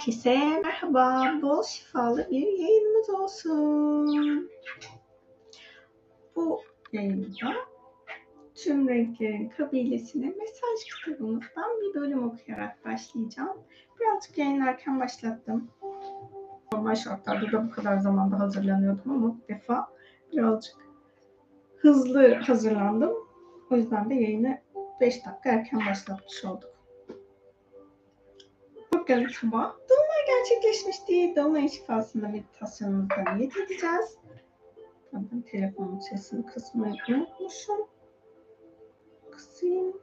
Herkese merhaba, bol şifalı bir yayınımız olsun. Bu yayında tüm renklerin kabilesine mesaj kitabımızdan bir bölüm okuyarak başlayacağım. Birazcık yayınlarken başlattım. Normal şartlarda da bu kadar zamanda hazırlanıyordum ama bu defa birazcık hızlı hazırlandım. O yüzden de yayını 5 dakika erken başlatmış olduk. Sabah dolunay gerçekleşmişti. Dolunay şifasında meditasyonumuza niyet edeceğiz. Ben telefonun sesini kısmayı unutmuşum. Kısayım.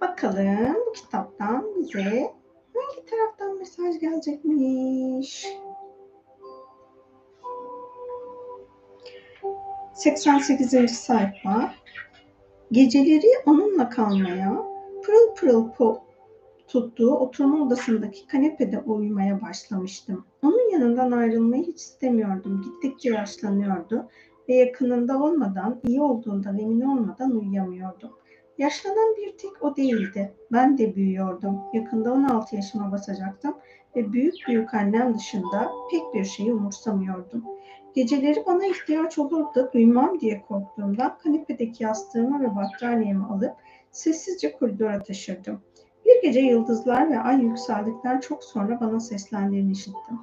Bakalım bu kitaptan bize hangi taraftan mesaj gelecekmiş? 88. sayfa Geceleri onunla kalmaya, pırıl pırıl po tuttuğu oturma odasındaki kanepede uyumaya başlamıştım. Onun yanından ayrılmayı hiç istemiyordum. Gittikçe yaşlanıyordu ve yakınında olmadan, iyi olduğundan emin olmadan uyuyamıyordum. Yaşlanan bir tek o değildi. Ben de büyüyordum. Yakında 16 yaşıma basacaktım ve büyük büyük annem dışında pek bir şeyi umursamıyordum. Geceleri bana ihtiyaç olur da duymam diye korktuğumdan kanepedeki yastığımı ve battaniyemi alıp sessizce koridora taşırdım. Bir gece yıldızlar ve ay yükseldikten çok sonra bana seslendiğini işittim.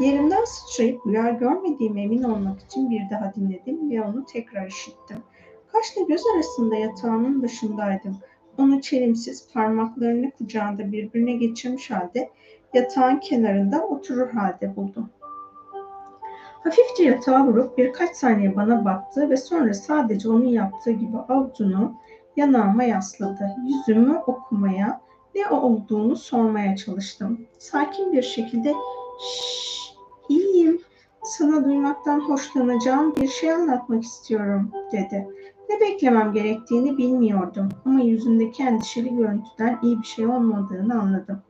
Yerimden sıçrayıp rüya görmediğime emin olmak için bir daha dinledim ve onu tekrar işittim. Kaşla göz arasında yatağının başındaydım. Onu çelimsiz parmaklarını kucağında birbirine geçirmiş halde yatağın kenarında oturur halde buldum. Hafifçe yatağa vurup birkaç saniye bana baktı ve sonra sadece onun yaptığı gibi avucunu yanağıma yasladı. Yüzümü okumaya, ne olduğunu sormaya çalıştım. Sakin bir şekilde Şşş, iyiyim, sana duymaktan hoşlanacağım bir şey anlatmak istiyorum dedi. Ne beklemem gerektiğini bilmiyordum ama yüzündeki endişeli görüntüden iyi bir şey olmadığını anladım.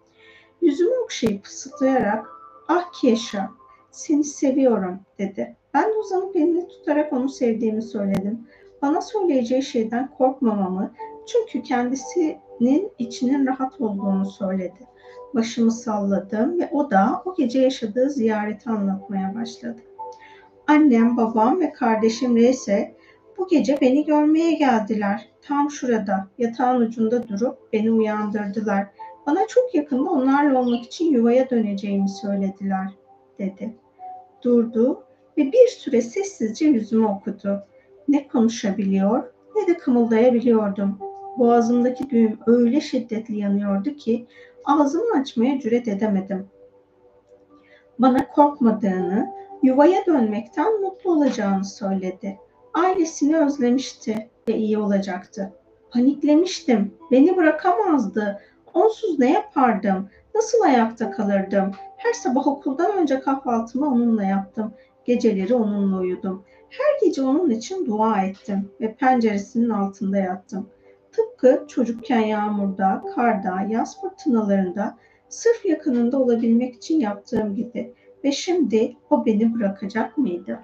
Yüzümü okşayıp fısıldayarak ah Keşa seni seviyorum dedi. Ben de uzanıp elini tutarak onu sevdiğimi söyledim. Bana söyleyeceği şeyden korkmamamı çünkü kendisinin içinin rahat olduğunu söyledi. Başımı salladım ve o da o gece yaşadığı ziyareti anlatmaya başladı. Annem, babam ve kardeşim ise bu gece beni görmeye geldiler. Tam şurada, yatağın ucunda durup beni uyandırdılar. Bana çok yakında onlarla olmak için yuvaya döneceğimi söylediler, dedi durdu ve bir süre sessizce yüzümü okudu. Ne konuşabiliyor ne de kımıldayabiliyordum. Boğazımdaki düğüm öyle şiddetli yanıyordu ki ağzımı açmaya cüret edemedim. Bana korkmadığını, yuvaya dönmekten mutlu olacağını söyledi. Ailesini özlemişti ve iyi olacaktı. Paniklemiştim. Beni bırakamazdı. Onsuz ne yapardım? Nasıl ayakta kalırdım? Her sabah okuldan önce kahvaltımı onunla yaptım. Geceleri onunla uyudum. Her gece onun için dua ettim ve penceresinin altında yattım. Tıpkı çocukken yağmurda, karda, yaz fırtınalarında sırf yakınında olabilmek için yaptığım gibi. Ve şimdi o beni bırakacak mıydı?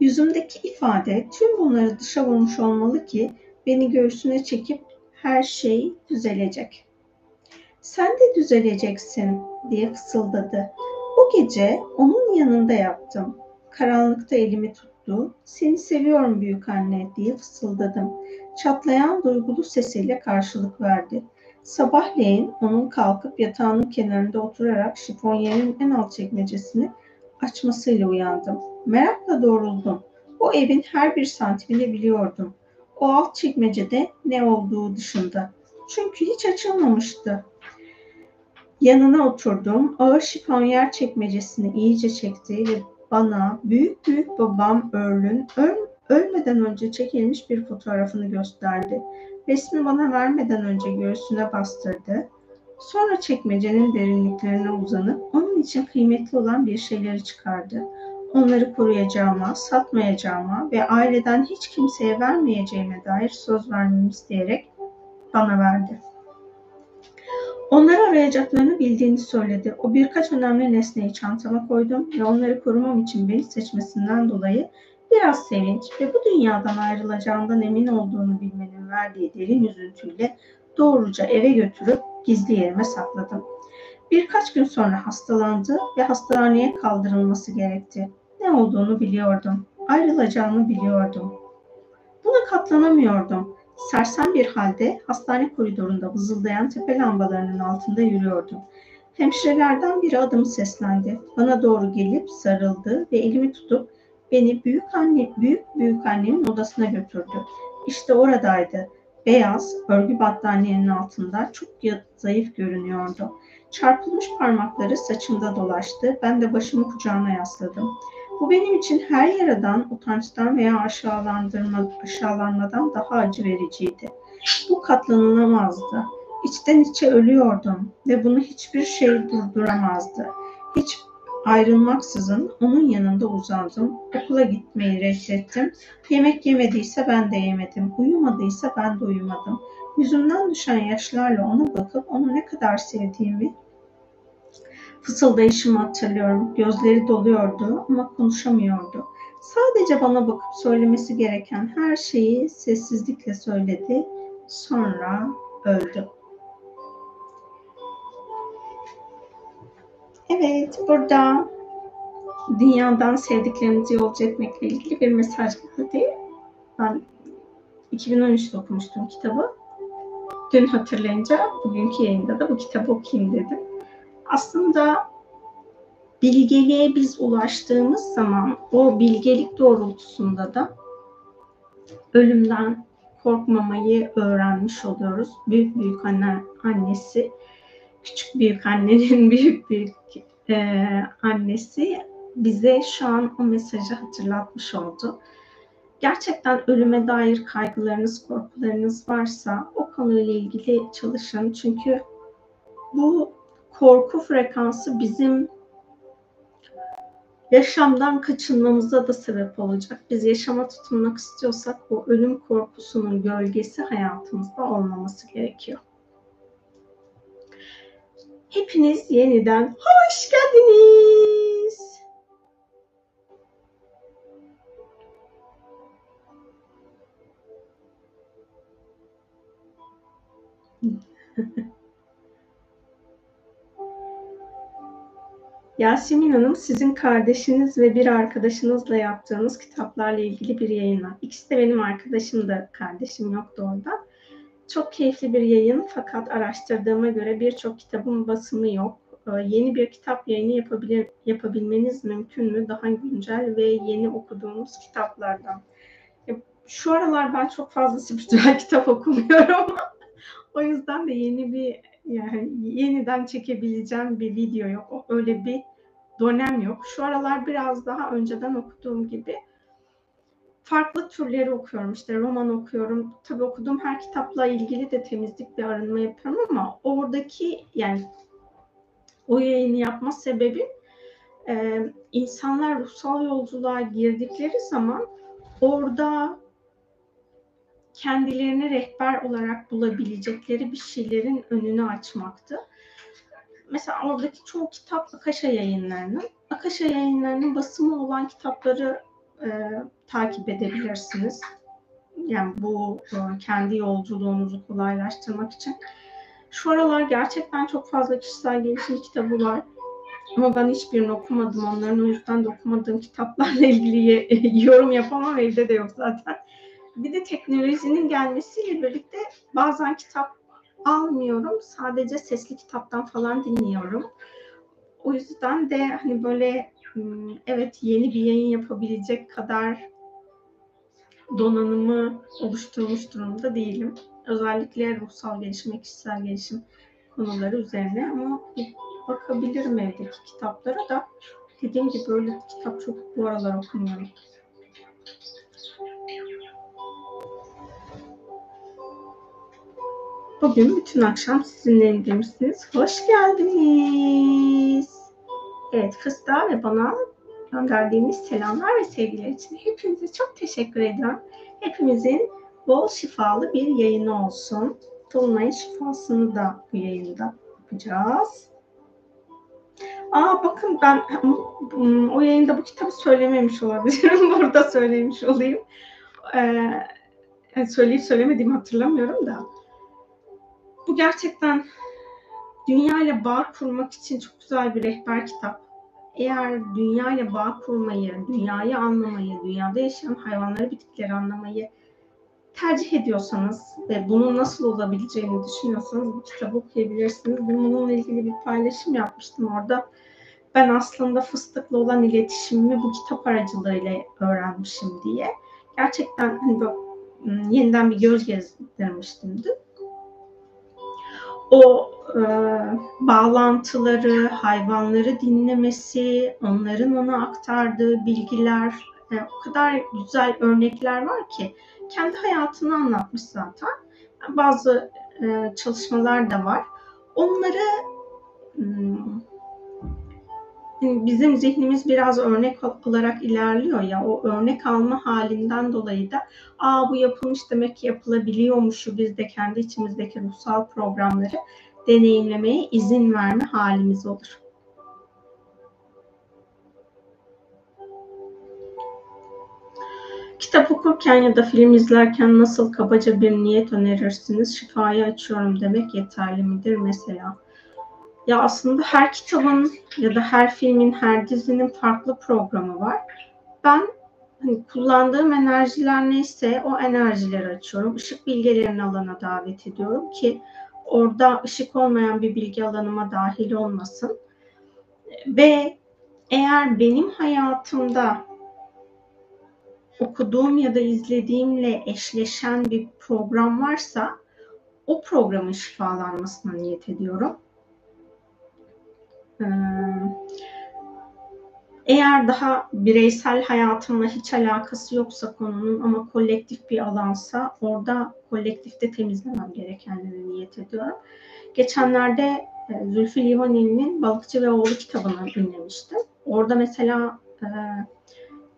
Yüzümdeki ifade tüm bunları dışa vurmuş olmalı ki beni göğsüne çekip her şey düzelecek. Sen de düzeleceksin diye fısıldadı. O gece onun yanında yattım. Karanlıkta elimi tuttu. Seni seviyorum büyük anne diye fısıldadım. Çatlayan duygulu sesiyle karşılık verdi. Sabahleyin onun kalkıp yatağının kenarında oturarak şifonyerin en alt çekmecesini açmasıyla uyandım. Merakla doğruldum. O evin her bir santimini biliyordum. O alt çekmecede ne olduğu dışında. Çünkü hiç açılmamıştı. Yanına oturdum. Ağır şifonyer çekmecesini iyice çekti ve bana büyük büyük babam Earl'ün öl, ölmeden önce çekilmiş bir fotoğrafını gösterdi. Resmi bana vermeden önce göğsüne bastırdı. Sonra çekmecenin derinliklerine uzanıp onun için kıymetli olan bir şeyleri çıkardı. Onları koruyacağıma, satmayacağıma ve aileden hiç kimseye vermeyeceğime dair söz vermemi isteyerek bana verdi. Onları arayacaklarını bildiğini söyledi. O birkaç önemli nesneyi çantama koydum ve onları korumam için beni seçmesinden dolayı biraz sevinç ve bu dünyadan ayrılacağından emin olduğunu bilmenin verdiği derin üzüntüyle doğruca eve götürüp gizli yerime sakladım. Birkaç gün sonra hastalandı ve hastaneye kaldırılması gerekti. Ne olduğunu biliyordum. Ayrılacağını biliyordum. Buna katlanamıyordum. Sersem bir halde hastane koridorunda vızıldayan tepe lambalarının altında yürüyordum. Hemşirelerden biri adımı seslendi. Bana doğru gelip sarıldı ve elimi tutup beni büyük anne büyük büyük annemin odasına götürdü. İşte oradaydı. Beyaz örgü battaniyenin altında çok zayıf görünüyordu. Çarpılmış parmakları saçımda dolaştı. Ben de başımı kucağına yasladım. Bu benim için her yaradan, utançtan veya aşağılandırma, aşağılanmadan daha acı vericiydi. Bu katlanılamazdı. İçten içe ölüyordum ve bunu hiçbir şey durduramazdı. Hiç ayrılmaksızın onun yanında uzandım. Okula gitmeyi reddettim. Yemek yemediyse ben de yemedim. Uyumadıysa ben de uyumadım. Yüzümden düşen yaşlarla ona bakıp onu ne kadar sevdiğimi fısıldayışımı hatırlıyorum. Gözleri doluyordu ama konuşamıyordu. Sadece bana bakıp söylemesi gereken her şeyi sessizlikle söyledi. Sonra öldü. Evet, burada dünyadan sevdiklerimizi yolcu etmekle ilgili bir mesaj geldi. Ben 2013'te okumuştum kitabı. Dün hatırlayınca bugünkü yayında da bu kitabı okuyayım dedim. Aslında bilgeliğe biz ulaştığımız zaman o bilgelik doğrultusunda da ölümden korkmamayı öğrenmiş oluyoruz. Büyük büyük anne annesi, küçük büyük annenin büyük büyük e, annesi bize şu an o mesajı hatırlatmış oldu. Gerçekten ölüme dair kaygılarınız, korkularınız varsa o konuyla ilgili çalışın. Çünkü bu korku frekansı bizim yaşamdan kaçınmamıza da sebep olacak. Biz yaşama tutunmak istiyorsak o ölüm korkusunun gölgesi hayatımızda olmaması gerekiyor. Hepiniz yeniden hoş geldiniz. Yasemin Hanım sizin kardeşiniz ve bir arkadaşınızla yaptığınız kitaplarla ilgili bir yayın var. İkisi de benim arkadaşım da kardeşim yoktu orada. Çok keyifli bir yayın fakat araştırdığıma göre birçok kitabın basımı yok. Ee, yeni bir kitap yayını yapabilir, yapabilmeniz mümkün mü? Daha güncel ve yeni okuduğumuz kitaplardan. Şu aralar ben çok fazla spiritüel kitap okumuyorum. o yüzden de yeni bir yani yeniden çekebileceğim bir video yok. Öyle bir dönem yok. Şu aralar biraz daha önceden okuduğum gibi farklı türleri okuyorum. İşte roman okuyorum. Tabii okuduğum her kitapla ilgili de temizlik bir arınma yapıyorum ama oradaki yani o yayını yapma sebebi e, insanlar ruhsal yolculuğa girdikleri zaman orada kendilerine rehber olarak bulabilecekleri bir şeylerin önünü açmaktı. Mesela oradaki çoğu kitap Akasha yayınlarının. Akasha yayınlarının basımı olan kitapları e, takip edebilirsiniz. Yani bu e, kendi yolculuğunuzu kolaylaştırmak için. Şu aralar gerçekten çok fazla kişisel gelişim kitabı var. Ama ben hiçbirini okumadım. Onların o yüzden de okumadığım kitaplarla ilgili yorum yapamam. Evde de yok zaten. Bir de teknolojinin gelmesiyle birlikte bazen kitap almıyorum. Sadece sesli kitaptan falan dinliyorum. O yüzden de hani böyle hmm, evet yeni bir yayın yapabilecek kadar donanımı oluşturmuş durumda değilim. Özellikle ruhsal gelişim, kişisel gelişim konuları üzerine ama bakabilirim evdeki kitaplara da dediğim gibi böyle kitap çok bu aralar okumuyorum. Bugün bütün akşam sizinle ilgilisiniz. Hoş geldiniz. Evet Fıstığa ve bana gönderdiğiniz selamlar ve sevgiler için hepinize çok teşekkür ediyorum. Hepimizin bol şifalı bir yayını olsun. Dolunay'ın şifasını da bu yayında yapacağız. Aa bakın ben o yayında bu kitabı söylememiş olabilirim. Burada söylemiş olayım. Ee, söyleyip söylemediğimi hatırlamıyorum da bu gerçekten dünya ile bağ kurmak için çok güzel bir rehber kitap. Eğer dünya ile bağ kurmayı, dünyayı anlamayı, dünyada yaşayan hayvanları, bitkileri anlamayı tercih ediyorsanız ve bunun nasıl olabileceğini düşünüyorsanız bu kitabı okuyabilirsiniz. Bununla ilgili bir paylaşım yapmıştım orada. Ben aslında fıstıkla olan iletişimimi bu kitap aracılığıyla öğrenmişim diye. Gerçekten hani böyle, yeniden bir göz gezdirmiştim dün o e, bağlantıları, hayvanları dinlemesi, onların ona aktardığı bilgiler, e, o kadar güzel örnekler var ki kendi hayatını anlatmış zaten. Bazı e, çalışmalar da var. Onları hmm, bizim zihnimiz biraz örnek olarak ilerliyor ya o örnek alma halinden dolayı da aa bu yapılmış demek ki yapılabiliyormuşu biz de kendi içimizdeki ruhsal programları deneyimlemeye izin verme halimiz olur. Kitap okurken ya da film izlerken nasıl kabaca bir niyet önerirsiniz? Şifayı açıyorum demek yeterli midir mesela? Ya aslında her kitabın ya da her filmin, her dizinin farklı programı var. Ben hani kullandığım enerjiler neyse o enerjileri açıyorum. Işık bilgilerini alana davet ediyorum ki orada ışık olmayan bir bilgi alanıma dahil olmasın. Ve eğer benim hayatımda okuduğum ya da izlediğimle eşleşen bir program varsa o programın şifalanmasına niyet ediyorum. Ee, eğer daha bireysel hayatımla hiç alakası yoksa konunun ama kolektif bir alansa orada kolektifte temizlemem gerekenleri niyet ediyorum. Geçenlerde e, Zülfü Livaneli'nin Balıkçı ve Oğlu kitabını dinlemiştim. Orada mesela e,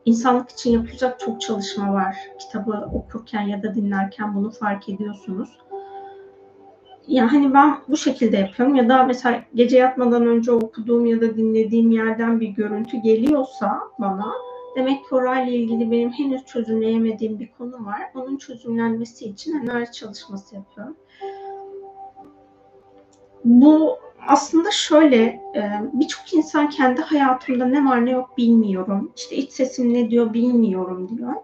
insanlık için yapılacak çok çalışma var. Kitabı okurken ya da dinlerken bunu fark ediyorsunuz yani hani ben bu şekilde yapıyorum ya da mesela gece yatmadan önce okuduğum ya da dinlediğim yerden bir görüntü geliyorsa bana demek ki orayla ilgili benim henüz çözümleyemediğim bir konu var. Onun çözümlenmesi için enerji çalışması yapıyorum. Bu aslında şöyle e, birçok insan kendi hayatımda ne var ne yok bilmiyorum. İşte iç sesim ne diyor bilmiyorum diyor.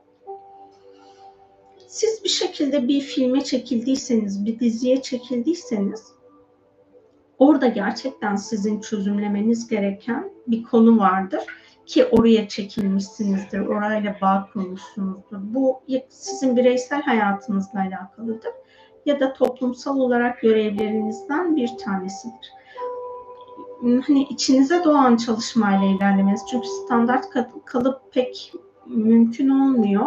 Siz bir şekilde bir filme çekildiyseniz, bir diziye çekildiyseniz orada gerçekten sizin çözümlemeniz gereken bir konu vardır ki oraya çekilmişsinizdir, orayla bağ kurmuşsunuzdur. Bu sizin bireysel hayatınızla alakalıdır ya da toplumsal olarak görevlerinizden bir tanesidir. Hani içinize doğan çalışmayla ilerlemeniz çünkü standart kalıp pek mümkün olmuyor.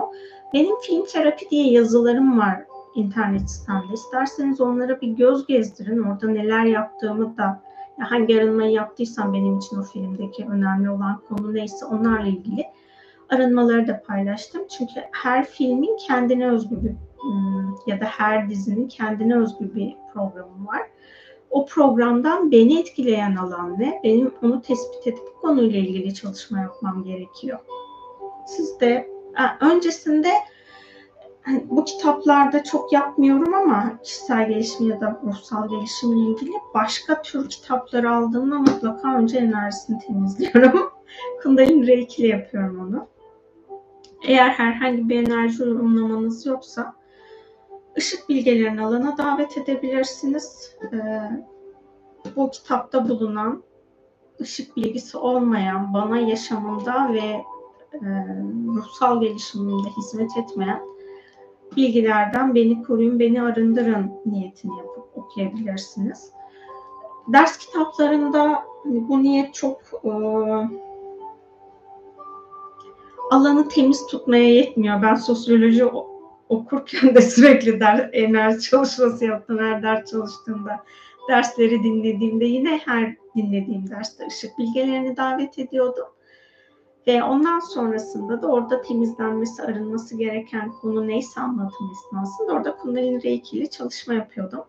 Benim film terapi diye yazılarım var internet sitemde. İsterseniz onlara bir göz gezdirin. Orada neler yaptığımı da hangi arınmayı yaptıysam benim için o filmdeki önemli olan konu neyse onlarla ilgili arınmaları da paylaştım. Çünkü her filmin kendine özgü bir hmm, ya da her dizinin kendine özgü bir programı var. O programdan beni etkileyen alan ne? Benim onu tespit edip konuyla ilgili çalışma yapmam gerekiyor. Siz de öncesinde hani bu kitaplarda çok yapmıyorum ama kişisel gelişim ya da ruhsal gelişimle ilgili başka tür kitapları aldığımda mutlaka önce enerjisini temizliyorum. Kundalini Reiki ile yapıyorum onu. Eğer herhangi bir enerji yorumlamanız yoksa ışık bilgilerini alana davet edebilirsiniz. Ee, bu kitapta bulunan ışık bilgisi olmayan, bana yaşamımda ve ruhsal gelişimimde hizmet etmeyen bilgilerden beni koruyun, beni arındırın niyetini yapıp okuyabilirsiniz. Ders kitaplarında bu niyet çok e, alanı temiz tutmaya yetmiyor. Ben sosyoloji okurken de sürekli ders, enerji çalışması yaptım her ders çalıştığımda. Dersleri dinlediğimde yine her dinlediğim derste ışık bilgilerini davet ediyordum. Ve ondan sonrasında da orada temizlenmesi, arınması gereken konu neyse anlatım esnasında orada Kundalini Reiki ile çalışma yapıyordum.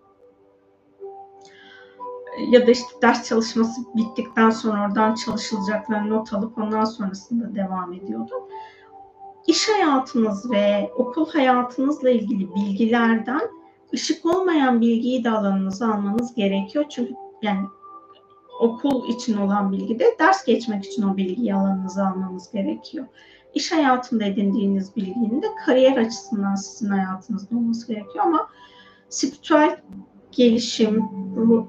Ya da işte ders çalışması bittikten sonra oradan çalışılacaklarını not alıp ondan sonrasında devam ediyordum. iş hayatınız ve okul hayatınızla ilgili bilgilerden ışık olmayan bilgiyi de alanınıza almanız gerekiyor. Çünkü yani okul için olan bilgi de ders geçmek için o bilgiyi alanınıza almanız gerekiyor. İş hayatında edindiğiniz bilginin de kariyer açısından sizin hayatınızda olması gerekiyor ama spiritüel gelişim,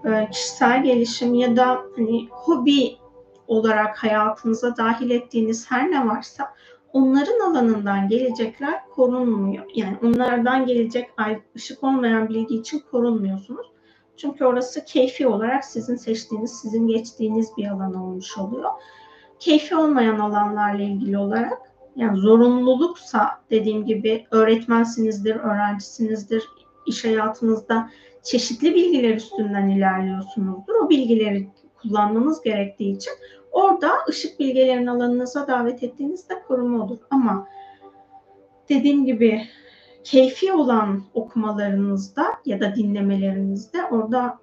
e, kişisel gelişim ya da hani hobi olarak hayatınıza dahil ettiğiniz her ne varsa onların alanından gelecekler korunmuyor. Yani onlardan gelecek ışık olmayan bilgi için korunmuyorsunuz. Çünkü orası keyfi olarak sizin seçtiğiniz, sizin geçtiğiniz bir alan olmuş oluyor. Keyfi olmayan alanlarla ilgili olarak yani zorunluluksa dediğim gibi öğretmensinizdir, öğrencisinizdir, iş hayatınızda çeşitli bilgiler üstünden ilerliyorsunuzdur. O bilgileri kullanmanız gerektiği için orada ışık bilgilerini alanınıza davet ettiğinizde koruma olur. Ama dediğim gibi keyfi olan okumalarınızda ya da dinlemelerinizde orada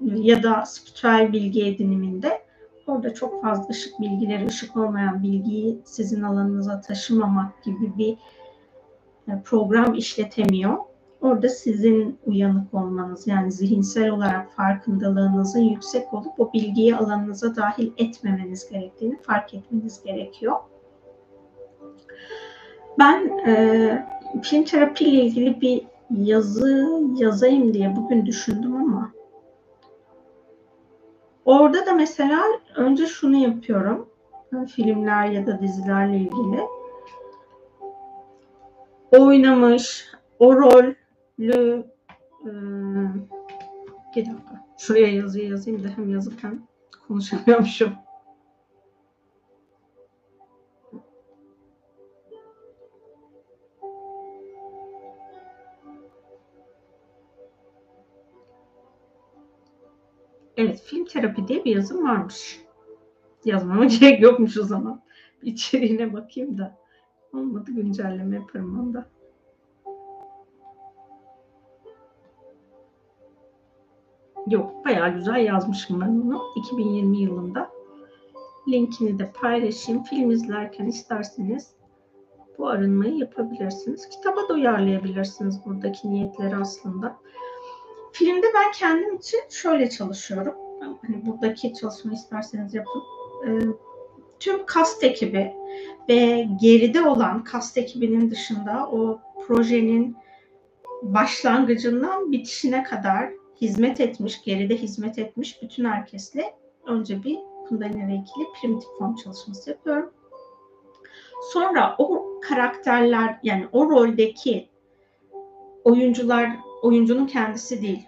ya da spiritüel bilgi ediniminde orada çok fazla ışık bilgileri, ışık olmayan bilgiyi sizin alanınıza taşımamak gibi bir e, program işletemiyor. Orada sizin uyanık olmanız yani zihinsel olarak farkındalığınızın yüksek olup o bilgiyi alanınıza dahil etmemeniz gerektiğini fark etmeniz gerekiyor. Ben e, film terapi ile ilgili bir yazı yazayım diye bugün düşündüm ama orada da mesela önce şunu yapıyorum. Filmler ya da dizilerle ilgili oynamış, o rolü e, bir dakika. Şuraya yazıyı yazayım da hem yazıp hem konuşamıyormuşum. Evet, film terapi diye bir yazım varmış. Yazmama gerek yokmuş o zaman. İçeriğine bakayım da. Olmadı güncelleme yaparım onda. Yok, bayağı güzel yazmışım ben onu. 2020 yılında. Linkini de paylaşayım. Film izlerken isterseniz bu arınmayı yapabilirsiniz. Kitaba da uyarlayabilirsiniz buradaki niyetleri aslında. Filmde ben kendim için şöyle çalışıyorum. Hani buradaki çalışma isterseniz yapın. Ee, tüm kast ekibi ve geride olan kast ekibinin dışında o projenin başlangıcından bitişine kadar hizmet etmiş, geride hizmet etmiş bütün herkesle önce bir Kundalini Reiki'li primitif form çalışması yapıyorum. Sonra o karakterler yani o roldeki oyuncular oyuncunun kendisi değil.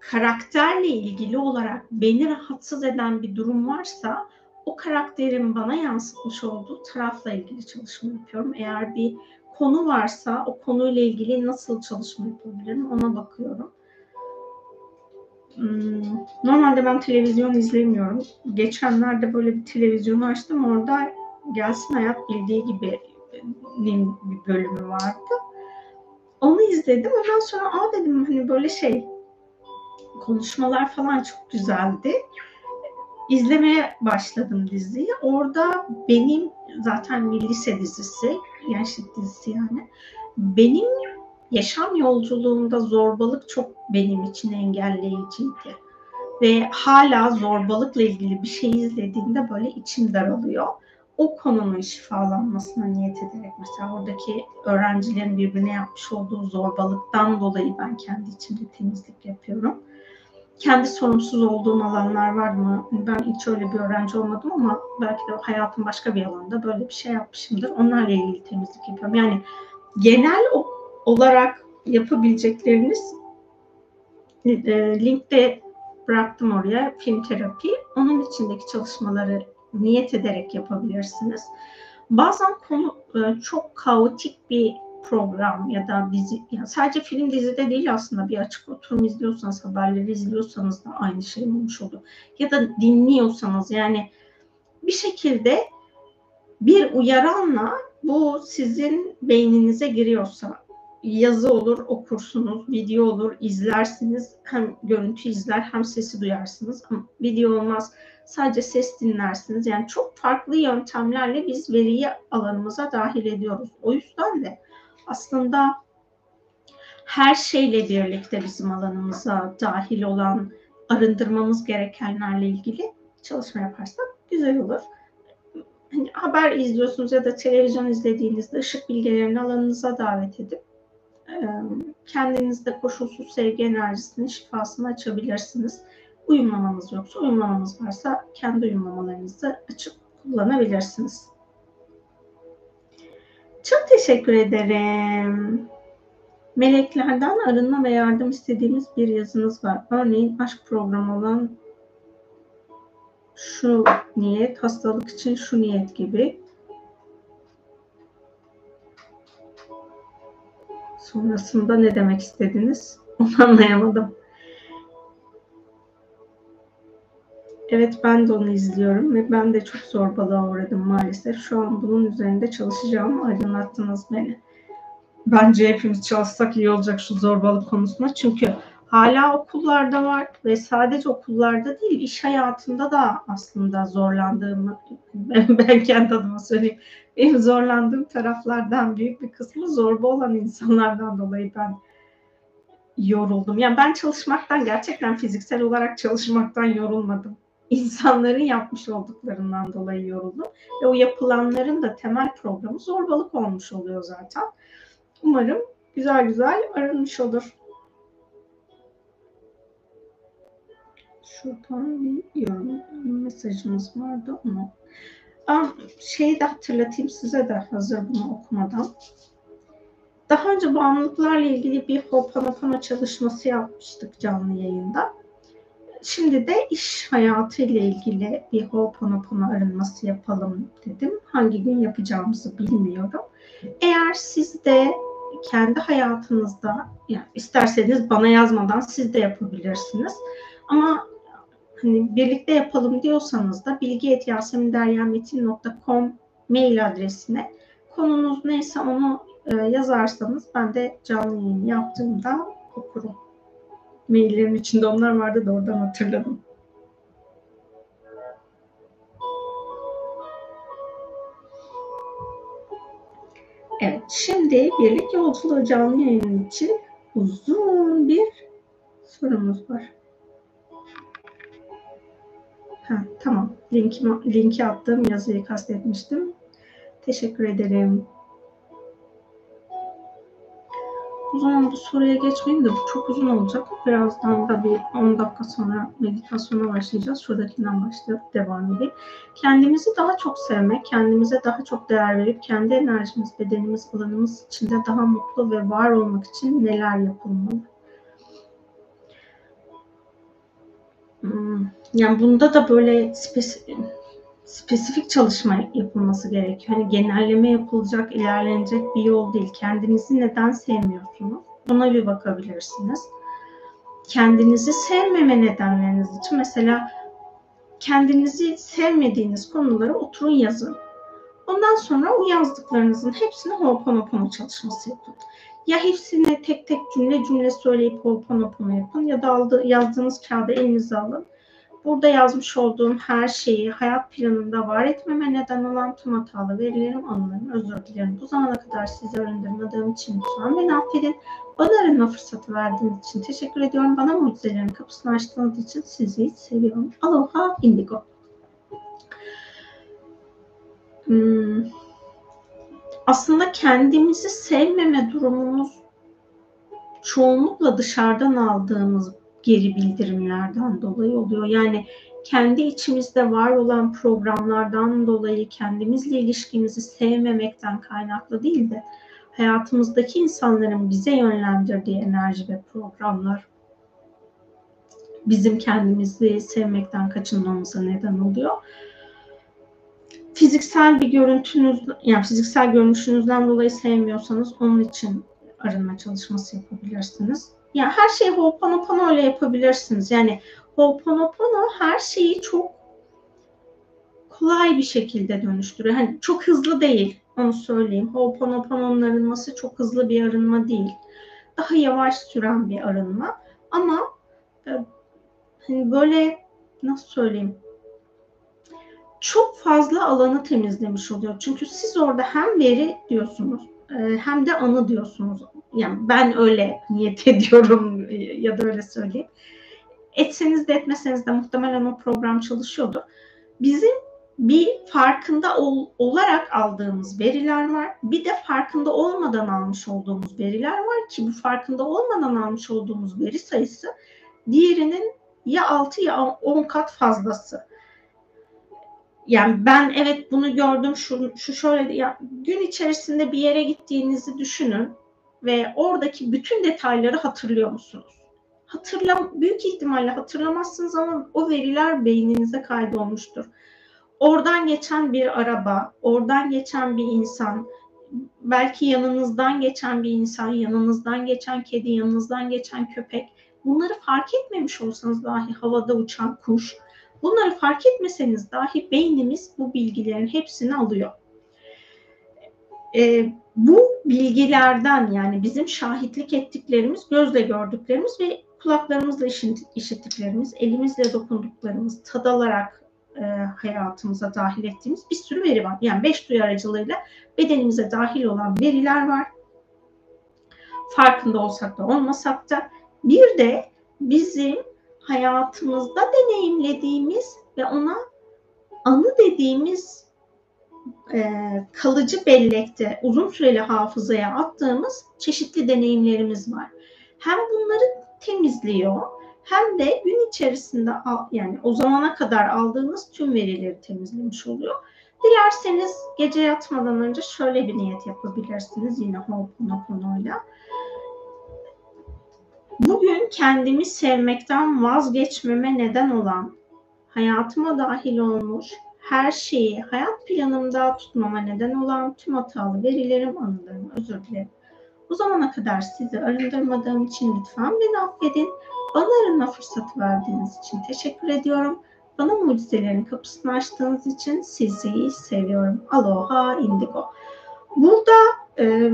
Karakterle ilgili olarak beni rahatsız eden bir durum varsa o karakterin bana yansıtmış olduğu tarafla ilgili çalışma yapıyorum. Eğer bir konu varsa o konuyla ilgili nasıl çalışma yapabilirim ona bakıyorum. Hmm, normalde ben televizyon izlemiyorum. Geçenlerde böyle bir televizyonu açtım. Orada Gelsin Hayat Bildiği gibi bir bölümü vardı. Onu izledim. Ondan sonra aa dedim hani böyle şey konuşmalar falan çok güzeldi. İzlemeye başladım diziyi. Orada benim zaten bir lise dizisi, gençlik dizisi yani. Benim yaşam yolculuğumda zorbalık çok benim için engelleyiciydi. Ve hala zorbalıkla ilgili bir şey izlediğimde böyle içim daralıyor. O konunun şifalanmasına niyet ederek mesela oradaki öğrencilerin birbirine yapmış olduğu zorbalıktan dolayı ben kendi içimde temizlik yapıyorum. Kendi sorumsuz olduğum alanlar var mı? Ben hiç öyle bir öğrenci olmadım ama belki de hayatım başka bir alanda böyle bir şey yapmışımdır. Onlarla ilgili temizlik yapıyorum. Yani genel olarak yapabilecekleriniz e, linkte bıraktım oraya film terapi. Onun içindeki çalışmaları niyet ederek yapabilirsiniz. Bazen konu e, çok kaotik bir program ya da dizi, yani sadece film dizide değil aslında bir açık oturum izliyorsanız, haberleri izliyorsanız da aynı şey olmuş olur. Ya da dinliyorsanız yani bir şekilde bir uyaranla bu sizin beyninize giriyorsa yazı olur okursunuz, video olur izlersiniz. Hem görüntü izler hem sesi duyarsınız. Ama video olmaz sadece ses dinlersiniz. Yani çok farklı yöntemlerle biz veriyi alanımıza dahil ediyoruz. O yüzden de aslında her şeyle birlikte bizim alanımıza dahil olan arındırmamız gerekenlerle ilgili çalışma yaparsak güzel olur. Hani haber izliyorsunuz ya da televizyon izlediğinizde ışık bilgelerini alanınıza davet edip kendinizde koşulsuz sevgi enerjisini, şifasını açabilirsiniz. Uyumlamanız yoksa, uyumlamanız varsa kendi uyumlamalarınızı açıp kullanabilirsiniz. Çok teşekkür ederim. Meleklerden arınma ve yardım istediğimiz bir yazınız var. Örneğin aşk programı olan şu niyet, hastalık için şu niyet gibi. Sonrasında ne demek istediniz? Onu anlayamadım. Evet ben de onu izliyorum ve ben de çok zorbalığa uğradım maalesef. Şu an bunun üzerinde çalışacağım. Aydınlattınız beni. Bence hepimiz çalışsak iyi olacak şu zorbalık konusunda. Çünkü hala okullarda var ve sadece okullarda değil iş hayatında da aslında zorlandığımı ben, ben kendi adıma söyleyeyim. Benim zorlandığım taraflardan büyük bir kısmı zorba olan insanlardan dolayı ben yoruldum. Yani ben çalışmaktan gerçekten fiziksel olarak çalışmaktan yorulmadım. İnsanların yapmış olduklarından dolayı yoruldum. Ve o yapılanların da temel programı zorbalık olmuş oluyor zaten. Umarım güzel güzel arınmış olur. Şuradan bir yorum mesajımız vardı onu. Aa, şeyi de hatırlatayım size de hazır bunu okumadan. Daha önce bağımlılıklarla ilgili bir Ho'oponopono çalışması yapmıştık canlı yayında. Şimdi de iş hayatı ile ilgili bir Ho'oponopono arınması yapalım dedim. Hangi gün yapacağımızı bilmiyorum. Eğer siz de kendi hayatınızda yani isterseniz bana yazmadan siz de yapabilirsiniz. Ama hani birlikte yapalım diyorsanız da bilgi.yaseminderyametin.com mail adresine konunuz neyse onu e, yazarsanız ben de canlı yayın yaptığımda okurum. Maillerin içinde onlar vardı da oradan hatırladım. Evet, şimdi birlik yolculuğu canlı yayın için uzun bir sorumuz var. Ha, tamam. Linki, linki attığım yazıyı kastetmiştim. Teşekkür ederim. O zaman bu soruya geçmeyin de bu çok uzun olacak. Birazdan da bir 10 dakika sonra meditasyona başlayacağız. Şuradakinden başlayıp devam edeyim. Kendimizi daha çok sevmek, kendimize daha çok değer verip kendi enerjimiz, bedenimiz, alanımız içinde daha mutlu ve var olmak için neler yapılmalı? Hmm, yani bunda da böyle spesifik spesifik çalışma yapılması gerekiyor. Hani genelleme yapılacak, ilerlenecek bir yol değil. Kendinizi neden sevmiyorsunuz? Buna bir bakabilirsiniz. Kendinizi sevmeme nedenleriniz için mesela kendinizi sevmediğiniz konuları oturun yazın. Ondan sonra o yazdıklarınızın hepsini Ho'oponopono çalışması yapın. Ya hepsini tek tek cümle cümle söyleyip Ho'oponopono yapın ya da aldı, yazdığınız kağıdı elinize alın Burada yazmış olduğum her şeyi hayat planında var etmeme neden olan tüm hatalı verilerim, anılarım, özür dilerim. Bu zamana kadar sizi arındırmadığım için lütfen beni affedin. Bana arınma fırsatı verdiğiniz için teşekkür ediyorum. Bana mucizelerin kapısını açtığınız için sizi seviyorum. Aloha Indigo. Hmm. Aslında kendimizi sevmeme durumumuz çoğunlukla dışarıdan aldığımız geri bildirimlerden dolayı oluyor. Yani kendi içimizde var olan programlardan dolayı kendimizle ilişkimizi sevmemekten kaynaklı değil de hayatımızdaki insanların bize yönlendirdiği enerji ve programlar bizim kendimizi sevmekten kaçınmamıza neden oluyor. Fiziksel bir görüntünüz, yani fiziksel görünüşünüzden dolayı sevmiyorsanız onun için arınma çalışması yapabilirsiniz. Yani her şeyi Ho'oponopono ile yapabilirsiniz. Yani Ho'oponopono her şeyi çok kolay bir şekilde dönüştürüyor. Hani çok hızlı değil onu söyleyeyim. Ho'oponopono'nun arınması çok hızlı bir arınma değil. Daha yavaş süren bir arınma. Ama e, hani böyle nasıl söyleyeyim? Çok fazla alanı temizlemiş oluyor. Çünkü siz orada hem veri diyorsunuz e, hem de anı diyorsunuz. Yani ben öyle niyet ediyorum ya da öyle söyleyeyim. Etseniz de etmeseniz de muhtemelen o program çalışıyordu. Bizim bir farkında ol, olarak aldığımız veriler var. Bir de farkında olmadan almış olduğumuz veriler var ki bu farkında olmadan almış olduğumuz veri sayısı diğerinin ya 6 ya 10 kat fazlası. Yani ben evet bunu gördüm şu, şu şöyle ya, gün içerisinde bir yere gittiğinizi düşünün ve oradaki bütün detayları hatırlıyor musunuz? Hatırlam büyük ihtimalle hatırlamazsınız ama o veriler beyninize kaydolmuştur oradan geçen bir araba, oradan geçen bir insan, belki yanınızdan geçen bir insan, yanınızdan geçen kedi, yanınızdan geçen köpek. Bunları fark etmemiş olsanız dahi havada uçan kuş, bunları fark etmeseniz dahi beynimiz bu bilgilerin hepsini alıyor. E, bu bilgilerden yani bizim şahitlik ettiklerimiz, gözle gördüklerimiz ve kulaklarımızla işittiklerimiz, elimizle dokunduklarımız, tadalarak e, hayatımıza dahil ettiğimiz bir sürü veri var. Yani beş duyu aracılığıyla bedenimize dahil olan veriler var. Farkında olsak da olmasak da. Bir de bizim hayatımızda deneyimlediğimiz ve ona anı dediğimiz e, kalıcı bellekte uzun süreli hafızaya attığımız çeşitli deneyimlerimiz var. Hem bunları temizliyor hem de gün içerisinde yani o zamana kadar aldığınız tüm verileri temizlemiş oluyor. Dilerseniz gece yatmadan önce şöyle bir niyet yapabilirsiniz yine Ho'oponopono'yla. Bugün kendimi sevmekten vazgeçmeme neden olan, hayatıma dahil olmuş her şeyi hayat planımda tutmama neden olan tüm hatalı verilerim, anılarım, özür dilerim. Bu zamana kadar sizi arındırmadığım için lütfen beni affedin. Bana arınma fırsatı verdiğiniz için teşekkür ediyorum. Bana mucizelerin kapısını açtığınız için sizi seviyorum. Aloha indigo. Burada e,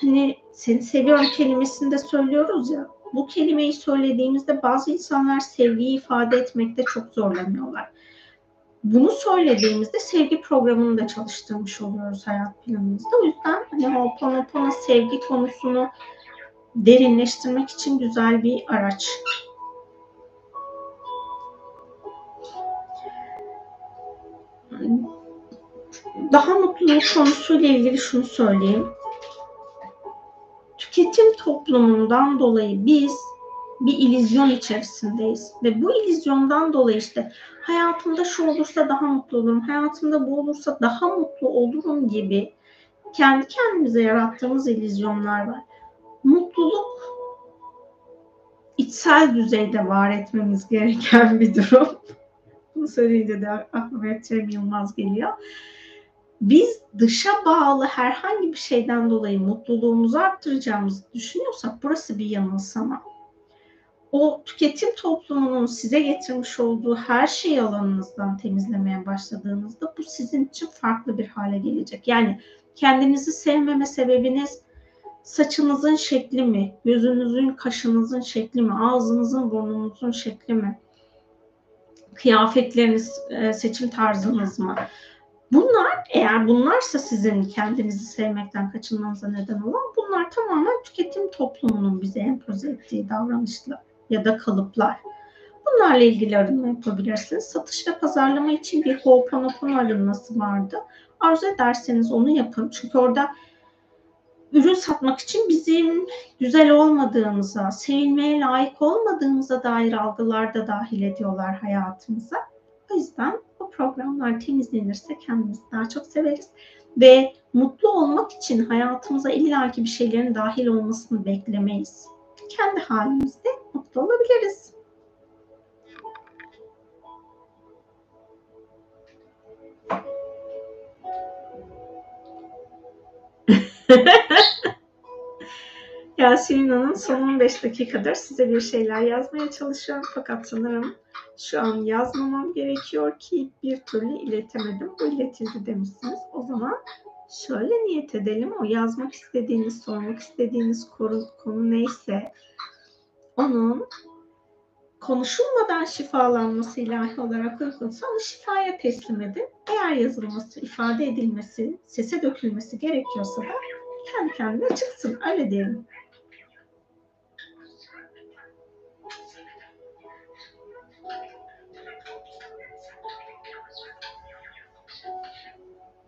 hani seni seviyorum kelimesini de söylüyoruz ya. Bu kelimeyi söylediğimizde bazı insanlar sevgiyi ifade etmekte çok zorlanıyorlar. Bunu söylediğimizde sevgi programını da çalıştırmış oluyoruz hayat planımızda. O yüzden hani Ho'oponopono sevgi konusunu derinleştirmek için güzel bir araç. Daha mutluluk konusuyla ilgili şunu söyleyeyim. Tüketim toplumundan dolayı biz bir illüzyon içerisindeyiz. Ve bu illüzyondan dolayı işte hayatımda şu olursa daha mutlu olurum, hayatımda bu olursa daha mutlu olurum gibi kendi kendimize yarattığımız illüzyonlar var mutluluk içsel düzeyde var etmemiz gereken bir durum. Bunu söyleyince de aklıma Cem Yılmaz geliyor. Biz dışa bağlı herhangi bir şeyden dolayı mutluluğumuzu arttıracağımızı düşünüyorsak burası bir yanılsama. O tüketim toplumunun size getirmiş olduğu her şeyi alanınızdan temizlemeye başladığınızda bu sizin için farklı bir hale gelecek. Yani kendinizi sevmeme sebebiniz saçınızın şekli mi, gözünüzün, kaşınızın şekli mi, ağzınızın, burnunuzun şekli mi, kıyafetleriniz, e, seçim tarzınız mı? Bunlar eğer bunlarsa sizin kendinizi sevmekten kaçınmanıza neden olan bunlar tamamen tüketim toplumunun bize empoze ettiği davranışlar ya da kalıplar. Bunlarla ilgili arınma yapabilirsiniz. Satış ve pazarlama için bir Ho'oponopono arınması vardı. Arzu ederseniz onu yapın. Çünkü orada ürün satmak için bizim güzel olmadığımıza, sevilmeye layık olmadığımıza dair algılar da dahil ediyorlar hayatımıza. O yüzden bu programlar temizlenirse kendimizi daha çok severiz ve mutlu olmak için hayatımıza illaki bir şeylerin dahil olmasını beklemeyiz. Kendi halimizde mutlu olabiliriz. Yasemin Hanım son 15 dakikadır size bir şeyler yazmaya çalışıyorum fakat sanırım Şu an yazmamam gerekiyor ki bir türlü iletemedim. Bu iletildi demişsiniz. O zaman şöyle niyet edelim. O yazmak istediğiniz, sormak istediğiniz konu, konu neyse onun konuşulmadan şifalanması ilahi olarak uygunsa onu şifaya teslim edin. Eğer yazılması, ifade edilmesi, sese dökülmesi gerekiyorsa da kendi kendine çıksın. Öyle diyelim.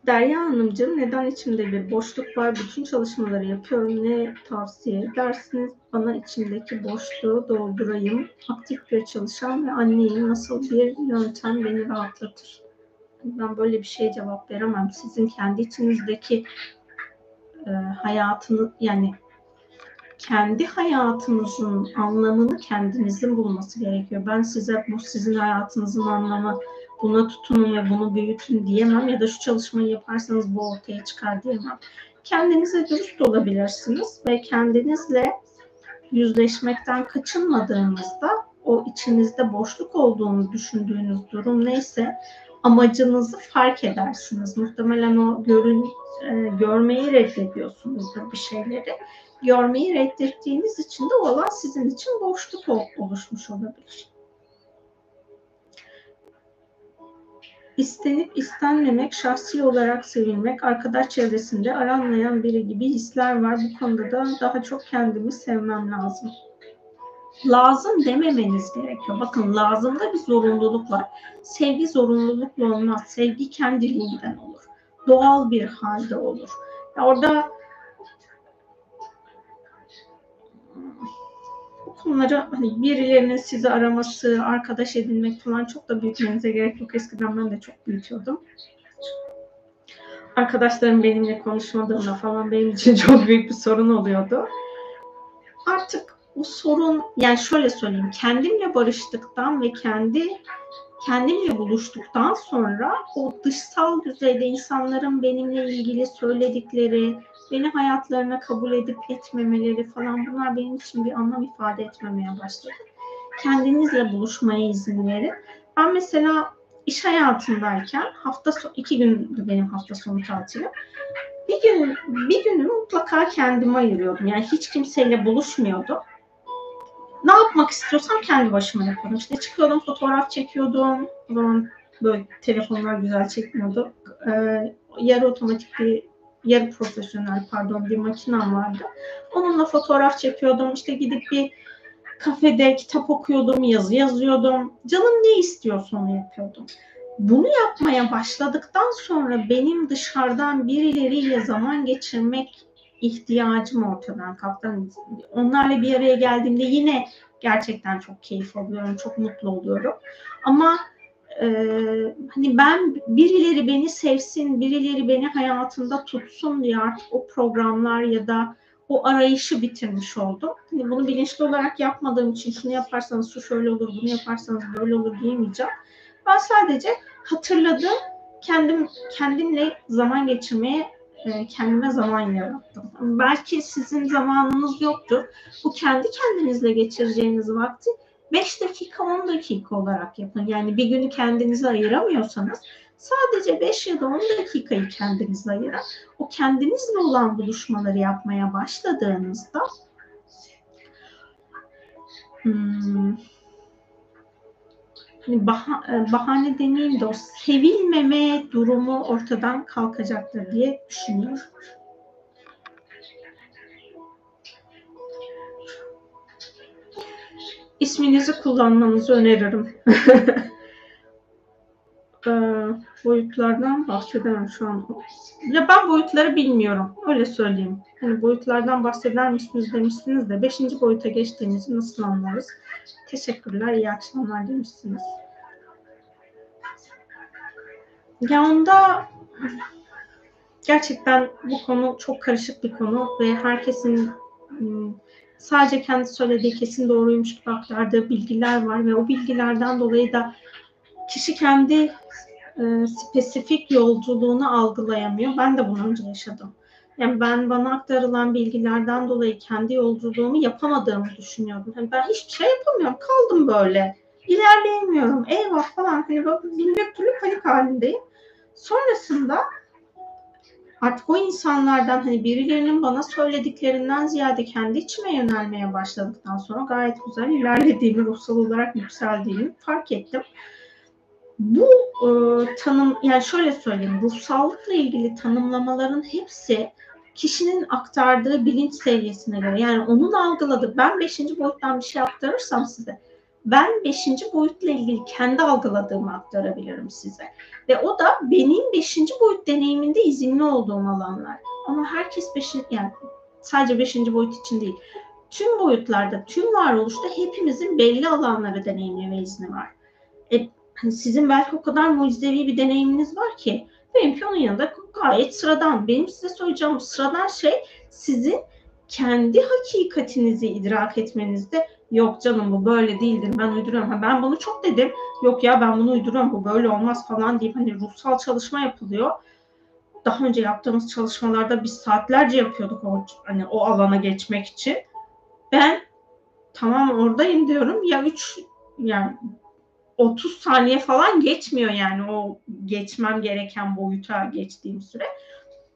Derya Hanımcığım neden içimde bir boşluk var? Bütün çalışmaları yapıyorum. Ne tavsiye edersiniz? Bana içimdeki boşluğu doldurayım. Aktif bir çalışan ve anneyim. Nasıl bir yöntem beni rahatlatır? Ben böyle bir şeye cevap veremem. Sizin kendi içinizdeki e, hayatını yani kendi hayatınızın anlamını kendinizin bulması gerekiyor. Ben size bu sizin hayatınızın anlamı buna tutunun ve bunu büyütün diyemem ya da şu çalışmayı yaparsanız bu ortaya çıkar diyemem. Kendinize dürüst olabilirsiniz ve kendinizle yüzleşmekten kaçınmadığınızda o içinizde boşluk olduğunu düşündüğünüz durum neyse amacınızı fark edersiniz. Muhtemelen o görün, e, görmeyi reddediyorsunuzdur bir şeyleri. Görmeyi reddettiğiniz için de o alan sizin için boşluk oluşmuş olabilir. İstenip istenmemek, şahsi olarak sevilmek, arkadaş çevresinde aranmayan biri gibi hisler var. Bu konuda da daha çok kendimi sevmem lazım. Lazım dememeniz gerekiyor. Bakın lazımda bir zorunluluk var. Sevgi zorunlulukla olmaz. Sevgi kendiliğinden olur. Doğal bir halde olur. Orada konuları hani birilerinin sizi araması, arkadaş edinmek falan çok da büyütmenize gerek yok. Eskiden ben de çok büyütüyordum. Arkadaşlarım benimle konuşmadığında falan benim için çok büyük bir sorun oluyordu. Artık bu sorun yani şöyle söyleyeyim kendimle barıştıktan ve kendi kendimle buluştuktan sonra o dışsal düzeyde insanların benimle ilgili söyledikleri, beni hayatlarına kabul edip etmemeleri falan bunlar benim için bir anlam ifade etmemeye başladı. Kendinizle buluşmaya izin verin. Ben mesela iş hayatındayken hafta sonu, iki gündü benim hafta sonu tatilim. Bir gün bir günü mutlaka kendime ayırıyordum. Yani hiç kimseyle buluşmuyordum. Ne yapmak istiyorsam kendi başıma yapıyordum. İşte çıkıyordum, fotoğraf çekiyordum. O zaman böyle telefonlar güzel çekmiyordu. Ee, yarı otomatik bir yarı profesyonel pardon bir makinem vardı. Onunla fotoğraf çekiyordum. İşte gidip bir kafede kitap okuyordum, yazı yazıyordum. Canım ne istiyorsa onu yapıyordum. Bunu yapmaya başladıktan sonra benim dışarıdan birileriyle zaman geçirmek ihtiyacım ortadan kalktı. Onlarla bir araya geldiğimde yine gerçekten çok keyif alıyorum, çok mutlu oluyorum. Ama e, hani ben birileri beni sevsin, birileri beni hayatında tutsun diye artık o programlar ya da o arayışı bitirmiş oldum. Hani bunu bilinçli olarak yapmadığım için şunu yaparsanız şu şöyle olur, bunu yaparsanız böyle olur diyemeyeceğim. Ben sadece hatırladım, kendim kendimle zaman geçirmeye kendime zaman yarattım. Belki sizin zamanınız yoktur. Bu kendi kendinizle geçireceğiniz vakti 5 dakika 10 dakika olarak yapın. Yani bir günü kendinize ayıramıyorsanız sadece 5 ya da 10 dakikayı kendinize ayırın. O kendinizle olan buluşmaları yapmaya başladığınızda hmm, hani bah- bahane demeyeyim de o sevilmeme durumu ortadan kalkacaktır diye düşünüyorum. İsminizi kullanmanızı öneririm. e, boyutlardan bahsedemem şu an. Ya ben boyutları bilmiyorum. Öyle söyleyeyim. Hani boyutlardan bahseder misiniz demişsiniz de beşinci boyuta geçtiğimizi nasıl anlarız? Teşekkürler, iyi akşamlar demişsiniz. Ya onda gerçekten bu konu çok karışık bir konu ve herkesin hmm, sadece kendi söylediği kesin doğruymuş gibi aktardığı bilgiler var ve o bilgilerden dolayı da kişi kendi e, spesifik yolculuğunu algılayamıyor. Ben de bunu önce yaşadım. Yani ben bana aktarılan bilgilerden dolayı kendi yolculuğumu yapamadığımı düşünüyordum. Yani ben hiçbir şey yapamıyorum. Kaldım böyle. ilerleyemiyorum. Eyvah falan hani bin bir türlü panik halindeyim. Sonrasında artık o insanlardan hani birilerinin bana söylediklerinden ziyade kendi içime yönelmeye başladıktan sonra gayet güzel ilerlediğimi, ruhsal olarak yükseldiğimi fark ettim. Bu e, tanım, yani şöyle söyleyeyim, ruhsallıkla ilgili tanımlamaların hepsi kişinin aktardığı bilinç seviyesine göre. Yani onun algıladığı, ben beşinci boyuttan bir şey aktarırsam size, ben beşinci boyutla ilgili kendi algıladığımı aktarabilirim size. Ve o da benim beşinci boyut deneyiminde izinli olduğum alanlar. Ama herkes beşinci, yani sadece beşinci boyut için değil. Tüm boyutlarda, tüm varoluşta hepimizin belli alanları deneyimleme izni var. E, hani sizin belki o kadar mucizevi bir deneyiminiz var ki benimki onun yanında gayet sıradan. Benim size söyleyeceğim sıradan şey sizin kendi hakikatinizi idrak etmenizde yok canım bu böyle değildir ben uyduruyorum. Ha, ben bunu çok dedim yok ya ben bunu uyduruyorum bu böyle olmaz falan deyip hani ruhsal çalışma yapılıyor. Daha önce yaptığımız çalışmalarda biz saatlerce yapıyorduk o, hani o alana geçmek için. Ben tamam oradayım diyorum ya 3 yani 30 saniye falan geçmiyor yani o geçmem gereken boyuta geçtiğim süre.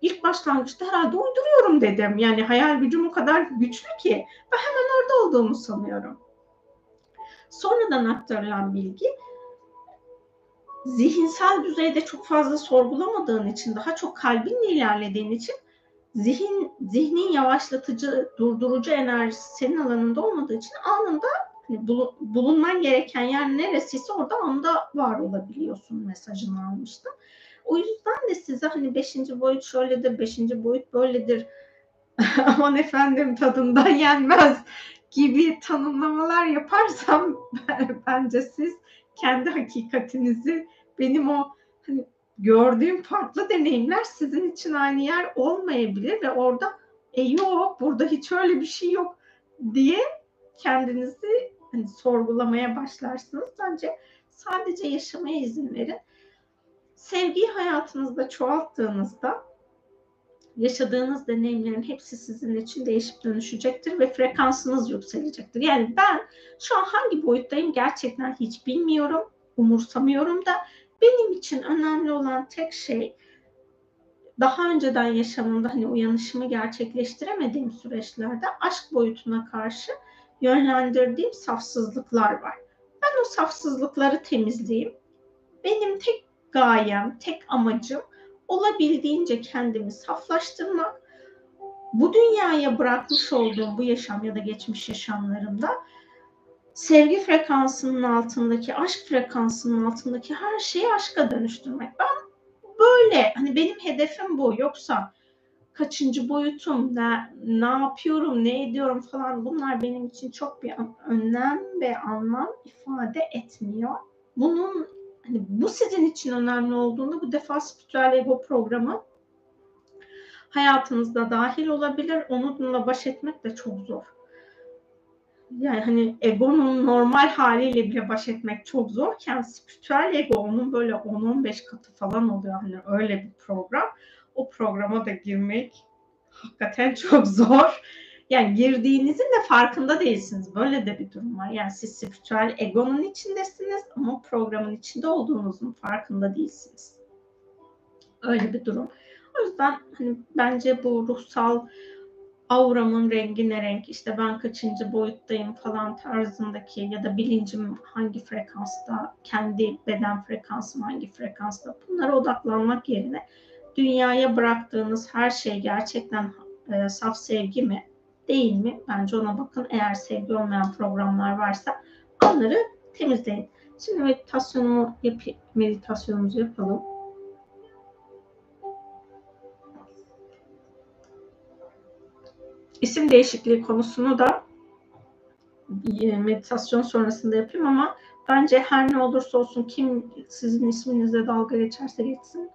İlk başlangıçta herhalde uyduruyorum dedim. Yani hayal gücüm o kadar güçlü ki ben hemen orada olduğumu sanıyorum. Sonradan aktarılan bilgi zihinsel düzeyde çok fazla sorgulamadığın için, daha çok kalbinle ilerlediğin için zihin zihnin yavaşlatıcı, durdurucu enerjisi senin alanında olmadığı için anında hani bulunman gereken yer neresiyse orada anda var olabiliyorsun mesajını almıştım. O yüzden de size hani beşinci boyut şöyledir, beşinci boyut böyledir, aman efendim tadından yenmez gibi tanımlamalar yaparsam bence siz kendi hakikatinizi benim o hani gördüğüm farklı deneyimler sizin için aynı yer olmayabilir ve orada e yok burada hiç öyle bir şey yok diye kendinizi hani sorgulamaya başlarsınız. Bence sadece yaşamaya izin verin. Sevgiyi hayatınızda çoğalttığınızda yaşadığınız deneyimlerin hepsi sizin için değişip dönüşecektir ve frekansınız yükselecektir. Yani ben şu an hangi boyuttayım gerçekten hiç bilmiyorum, umursamıyorum da benim için önemli olan tek şey daha önceden yaşamımda hani uyanışımı gerçekleştiremediğim süreçlerde aşk boyutuna karşı yönlendirdiğim safsızlıklar var. Ben o safsızlıkları temizleyeyim. Benim tek gayem, tek amacım olabildiğince kendimi saflaştırmak. Bu dünyaya bırakmış olduğum bu yaşam ya da geçmiş yaşamlarımda sevgi frekansının altındaki, aşk frekansının altındaki her şeyi aşka dönüştürmek. Ben böyle, hani benim hedefim bu. Yoksa kaçıncı boyutum, ne, ne yapıyorum, ne ediyorum falan bunlar benim için çok bir önem ve anlam ifade etmiyor. Bunun hani bu sizin için önemli olduğunda bu defa spiritüel ego programı hayatınızda dahil olabilir. Onunla baş etmek de çok zor. Yani hani egonun normal haliyle bile baş etmek çok zorken spiritüel ego onun böyle 10-15 katı falan oluyor. Hani öyle bir program o programa da girmek hakikaten çok zor. Yani girdiğinizin de farkında değilsiniz. Böyle de bir durum var. Yani siz spiritüel egonun içindesiniz ama programın içinde olduğunuzun farkında değilsiniz. Öyle bir durum. O yüzden hani bence bu ruhsal auramın rengi ne renk, işte ben kaçıncı boyuttayım falan tarzındaki ya da bilincim hangi frekansta, kendi beden frekansım hangi frekansta bunlara odaklanmak yerine dünyaya bıraktığınız her şey gerçekten e, saf sevgi mi değil mi? Bence ona bakın. Eğer sevgi olmayan programlar varsa onları temizleyin. Şimdi meditasyonu yap meditasyonumuzu yapalım. İsim değişikliği konusunu da e, meditasyon sonrasında yapayım ama bence her ne olursa olsun kim sizin isminizle dalga geçerse geçsin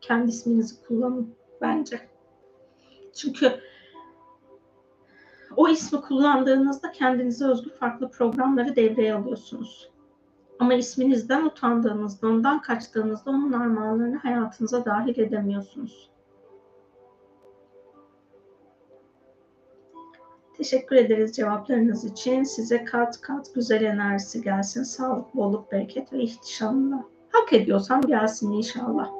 kendi isminizi kullanın bence. Çünkü o ismi kullandığınızda kendinize özgü farklı programları devreye alıyorsunuz. Ama isminizden utandığınızda, ondan kaçtığınızda onun armağanlarını hayatınıza dahil edemiyorsunuz. Teşekkür ederiz cevaplarınız için. Size kat kat güzel enerjisi gelsin. Sağlık, bolluk, bereket ve ihtişamla. Hak ediyorsam gelsin inşallah.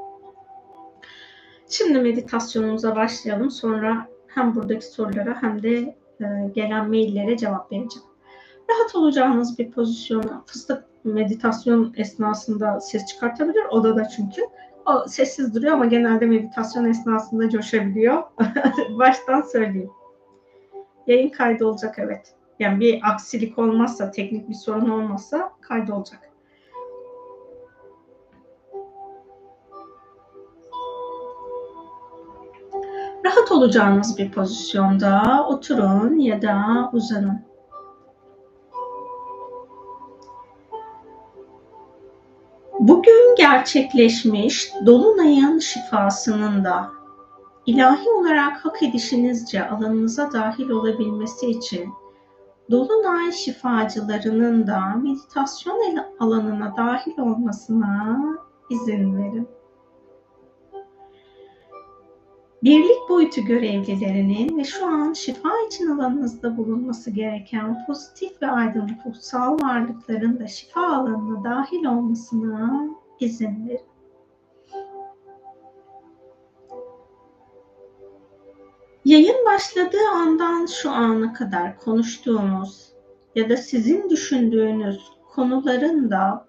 Şimdi meditasyonumuza başlayalım. Sonra hem buradaki sorulara hem de gelen maillere cevap vereceğim. Rahat olacağınız bir pozisyon. Fıstık meditasyon esnasında ses çıkartabilir odada çünkü. O sessiz duruyor ama genelde meditasyon esnasında coşabiliyor. Baştan söyleyeyim. Yayın kaydı olacak evet. Yani bir aksilik olmazsa, teknik bir sorun olmazsa kaydı olacak. Rahat olacağınız bir pozisyonda oturun ya da uzanın. Bugün gerçekleşmiş Dolunay'ın şifasının da ilahi olarak hak edişinizce alanınıza dahil olabilmesi için Dolunay şifacılarının da meditasyon alanına dahil olmasına izin verin. Birlik boyutu görevlilerinin ve şu an şifa için alanınızda bulunması gereken pozitif ve aydınlık kutsal varlıkların da şifa alanına dahil olmasına izin verin. Yayın başladığı andan şu ana kadar konuştuğumuz ya da sizin düşündüğünüz konuların da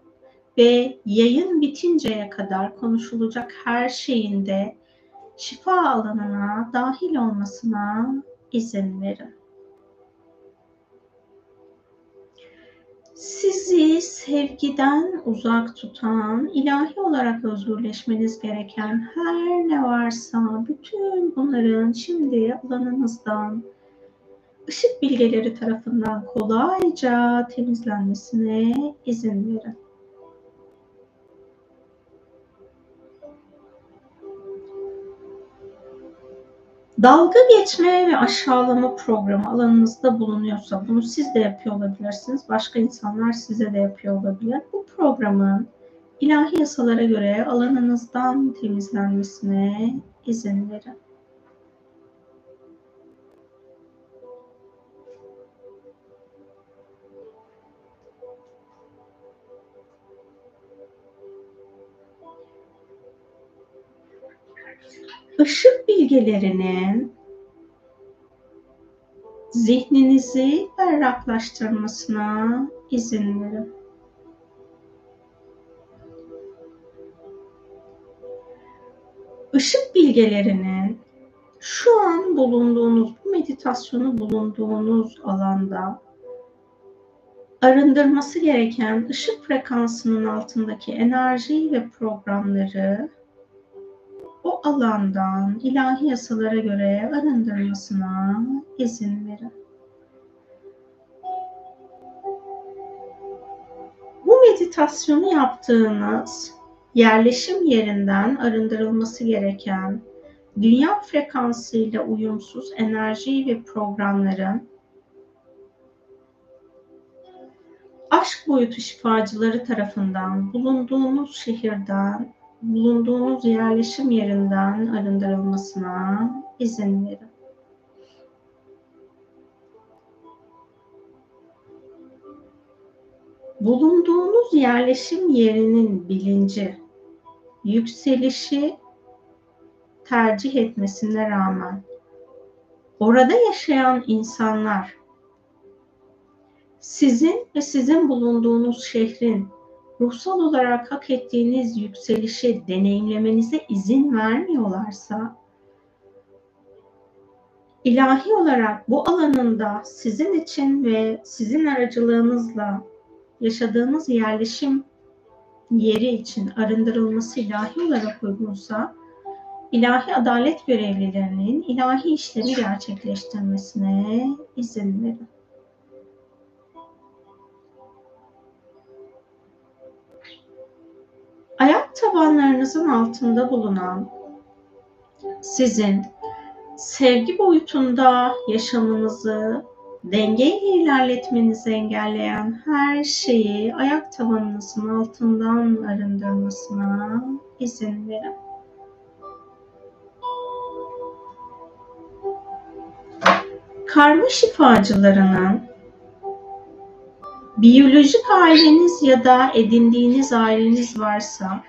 ve yayın bitinceye kadar konuşulacak her şeyin de şifa alanına dahil olmasına izin verin. Sizi sevgiden uzak tutan, ilahi olarak özgürleşmeniz gereken her ne varsa bütün bunların şimdi alanınızdan ışık bilgeleri tarafından kolayca temizlenmesine izin verin. Dalga geçme ve aşağılama programı alanınızda bulunuyorsa bunu siz de yapıyor olabilirsiniz. Başka insanlar size de yapıyor olabilir. Bu programın ilahi yasalara göre alanınızdan temizlenmesine izin verin. Bilgelerinin zihninizi berraklaştırmasına izin verin. Işık bilgelerinin şu an bulunduğunuz, bu meditasyonu bulunduğunuz alanda arındırması gereken ışık frekansının altındaki enerji ve programları o alandan ilahi yasalara göre arındırmasına izin verin. Bu meditasyonu yaptığınız yerleşim yerinden arındırılması gereken dünya frekansıyla uyumsuz enerji ve programların aşk boyutu şifacıları tarafından bulunduğunuz şehirden bulunduğunuz yerleşim yerinden arındırılmasına izin verin. Bulunduğunuz yerleşim yerinin bilinci, yükselişi tercih etmesine rağmen orada yaşayan insanlar sizin ve sizin bulunduğunuz şehrin ruhsal olarak hak ettiğiniz yükselişi deneyimlemenize izin vermiyorlarsa ilahi olarak bu alanında sizin için ve sizin aracılığınızla yaşadığınız yerleşim yeri için arındırılması ilahi olarak uygunsa ilahi adalet görevlilerinin ilahi işleri gerçekleştirmesine izin verin. Tabanlarınızın altında bulunan sizin sevgi boyutunda yaşamınızı dengeyle ilerletmenizi engelleyen her şeyi ayak tabanınızın altından arındırmasına izin verin. Karma şifacılarının biyolojik aileniz ya da edindiğiniz aileniz varsa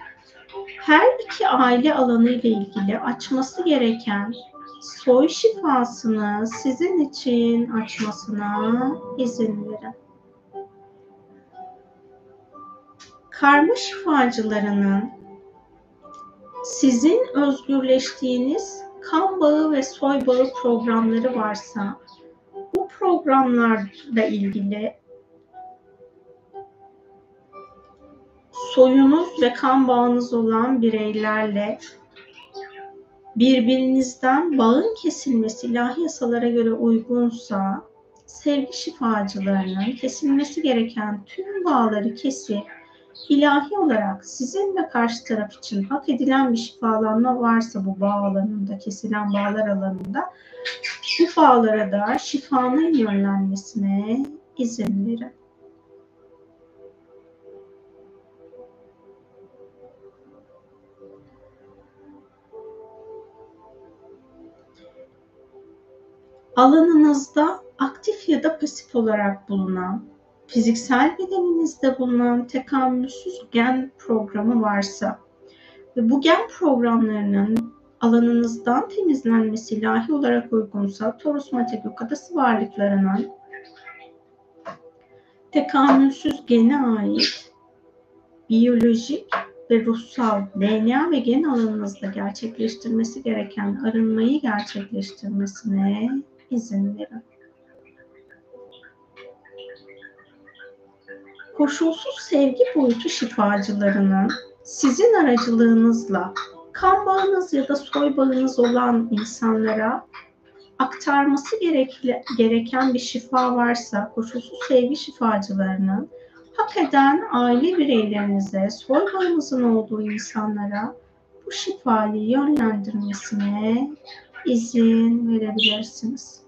her iki aile alanı ile ilgili açması gereken soy şifasını sizin için açmasına izin verin. Karma şifacılarının sizin özgürleştiğiniz kan bağı ve soy bağı programları varsa bu programlarla ilgili soyunuz ve kan bağınız olan bireylerle birbirinizden bağın kesilmesi ilahi yasalara göre uygunsa sevgi şifacılarının kesilmesi gereken tüm bağları kesip ilahi olarak sizin ve karşı taraf için hak edilen bir şifalanma varsa bu bağ alanında, kesilen bağlar alanında bu bağlara da şifanın yönlenmesine izin verin. Alanınızda aktif ya da pasif olarak bulunan, fiziksel bedeninizde bulunan tekamülsüz gen programı varsa ve bu gen programlarının alanınızdan temizlenmesi ilahi olarak uygunsa Torus Mategök varlıklarının tekamülsüz gene ait biyolojik ve ruhsal DNA ve gen alanınızda gerçekleştirmesi gereken arınmayı gerçekleştirmesine izin verin. Koşulsuz sevgi boyutu şifacılarının sizin aracılığınızla kan bağınız ya da soy bağınız olan insanlara aktarması gerekli, gereken bir şifa varsa koşulsuz sevgi şifacılarının hak eden aile bireylerinize, soy bağınızın olduğu insanlara bu şifayı yönlendirmesine izin verebilirsiniz.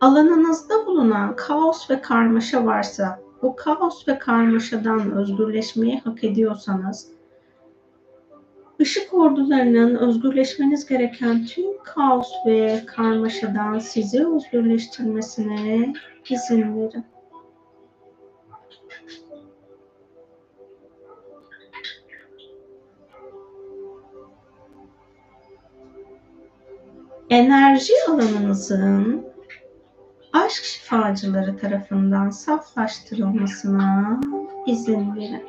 Alanınızda bulunan kaos ve karmaşa varsa, bu kaos ve karmaşadan özgürleşmeyi hak ediyorsanız, ışık ordularının özgürleşmeniz gereken tüm kaos ve karmaşadan sizi özgürleştirmesine izin verin. Enerji alanınızın aşk şifacıları tarafından saflaştırılmasına izin verin.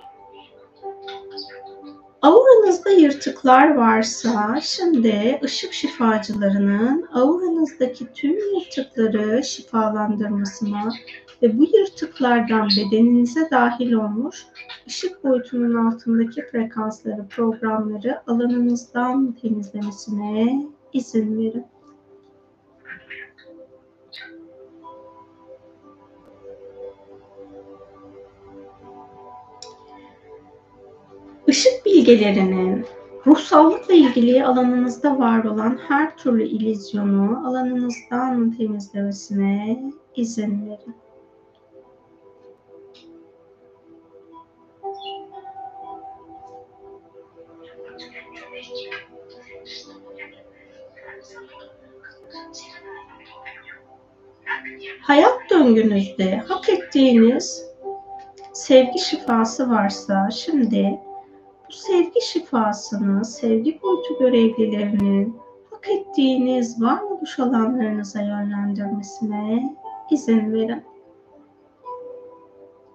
Auranızda yırtıklar varsa şimdi ışık şifacılarının auranızdaki tüm yırtıkları şifalandırmasına ve bu yırtıklardan bedeninize dahil olmuş ışık boyutunun altındaki frekansları, programları alanınızdan temizlemesine izin verin. Işık bilgelerinin ruhsallıkla ilgili alanınızda var olan her türlü ilizyonu alanınızdan temizlemesine izin verin. Hayat döngünüzde hak ettiğiniz sevgi şifası varsa şimdi bu sevgi şifasını, sevgi boyutu görevlilerinin hak ettiğiniz varoluş alanlarınıza yönlendirmesine izin verin.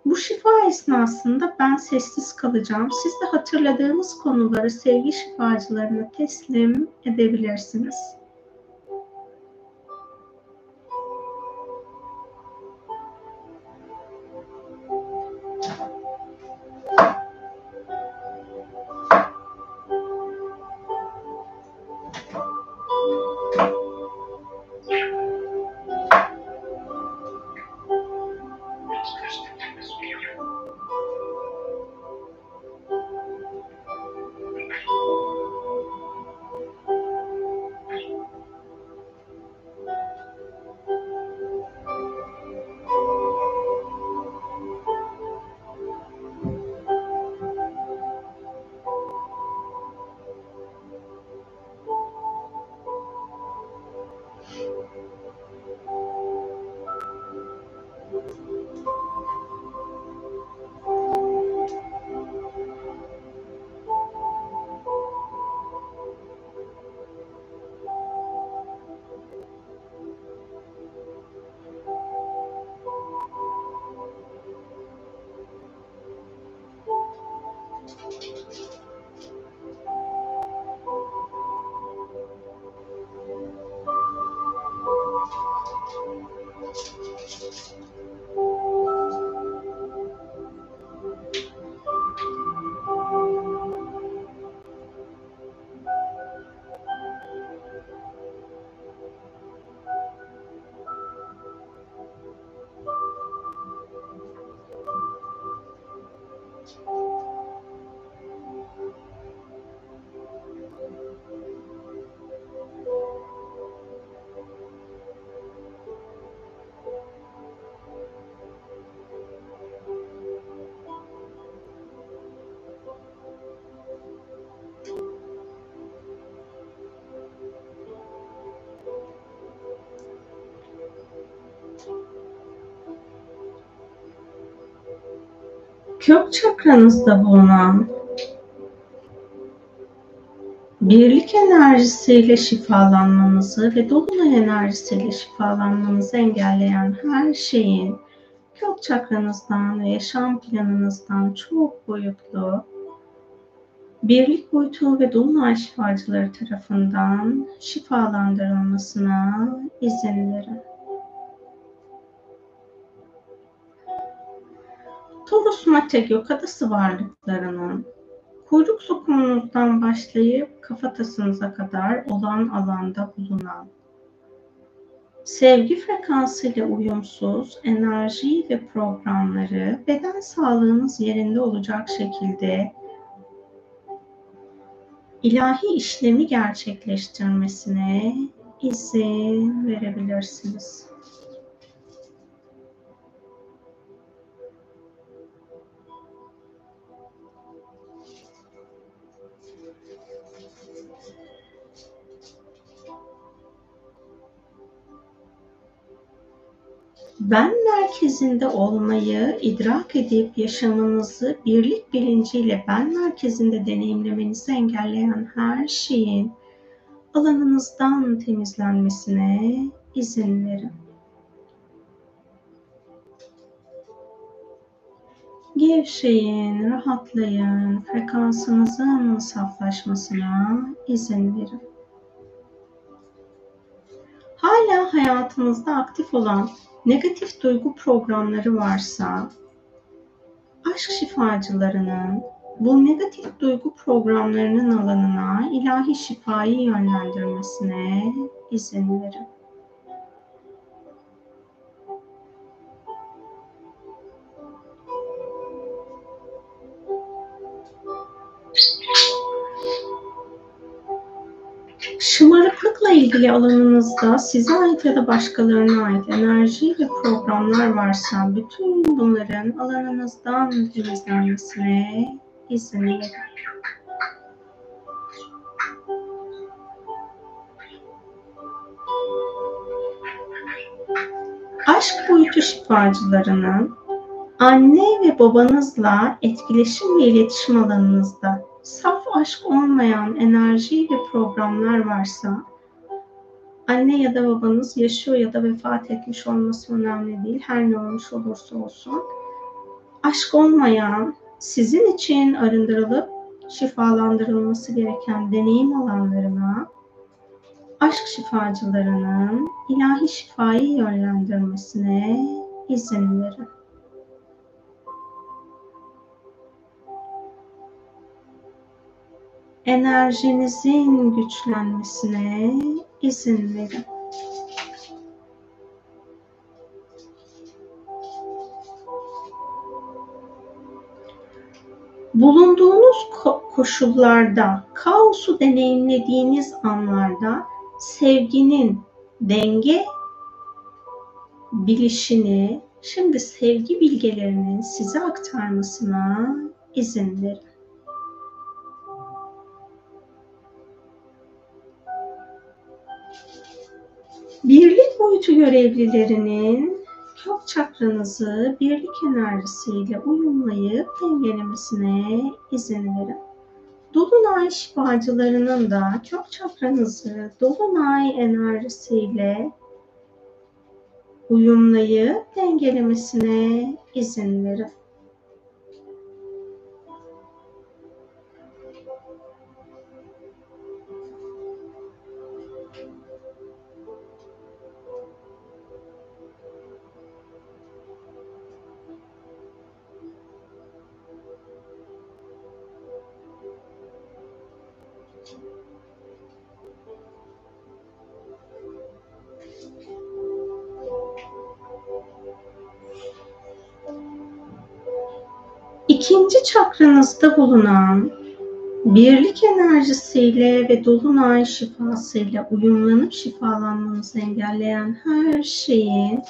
Bu şifa esnasında ben sessiz kalacağım. Siz de hatırladığınız konuları sevgi şifacılarına teslim edebilirsiniz. Kök çakranızda bulunan birlik enerjisiyle şifalanmanızı ve dolunay enerjisiyle şifalanmanızı engelleyen her şeyin kök çakranızdan ve yaşam planınızdan çok boyutlu birlik boyutu ve dolunay şifacıları tarafından şifalandırılmasına izin verin. Taurus Mate Gökadası varlıklarının kuyruk sokumunuzdan başlayıp kafatasınıza kadar olan alanda bulunan sevgi frekansıyla uyumsuz enerji ve programları beden sağlığınız yerinde olacak şekilde ilahi işlemi gerçekleştirmesine izin verebilirsiniz. Ben merkezinde olmayı idrak edip yaşamınızı birlik bilinciyle ben merkezinde deneyimlemenizi engelleyen her şeyin alanınızdan temizlenmesine izin verin. Gevşeyin, rahatlayın, frekansınızın saflaşmasına izin verin. Hala hayatınızda aktif olan negatif duygu programları varsa aşk şifacılarının bu negatif duygu programlarının alanına ilahi şifayı yönlendirmesine izin verin. İlgili alanınızda size ait ya da başkalarına ait enerji ve programlar varsa bütün bunların alanınızdan temizlenmesine izin verin. Aşk boyutu şifacılarının anne ve babanızla etkileşim ve iletişim alanınızda saf aşk olmayan enerji ve programlar varsa anne ya da babanız yaşıyor ya da vefat etmiş olması önemli değil. Her ne olmuş olursa olsun. Aşk olmayan, sizin için arındırılıp şifalandırılması gereken deneyim alanlarına aşk şifacılarının ilahi şifayı yönlendirmesine izin verin. enerjinizin güçlenmesine izin verin. Bulunduğunuz koşullarda, kaosu deneyimlediğiniz anlarda sevginin denge bilişini, şimdi sevgi bilgelerinin size aktarmasına izin verin. Birlik boyutu görevlilerinin kök çakranızı birlik enerjisiyle uyumlayıp dengelemesine izin verin. Dolunay şifacılarının da kök çakranızı dolunay enerjisiyle uyumlayıp dengelemesine izin verin. Çakranızda bulunan birlik enerjisiyle ve dolunay şifasıyla uyumlanıp şifalanmanızı engelleyen her şeyin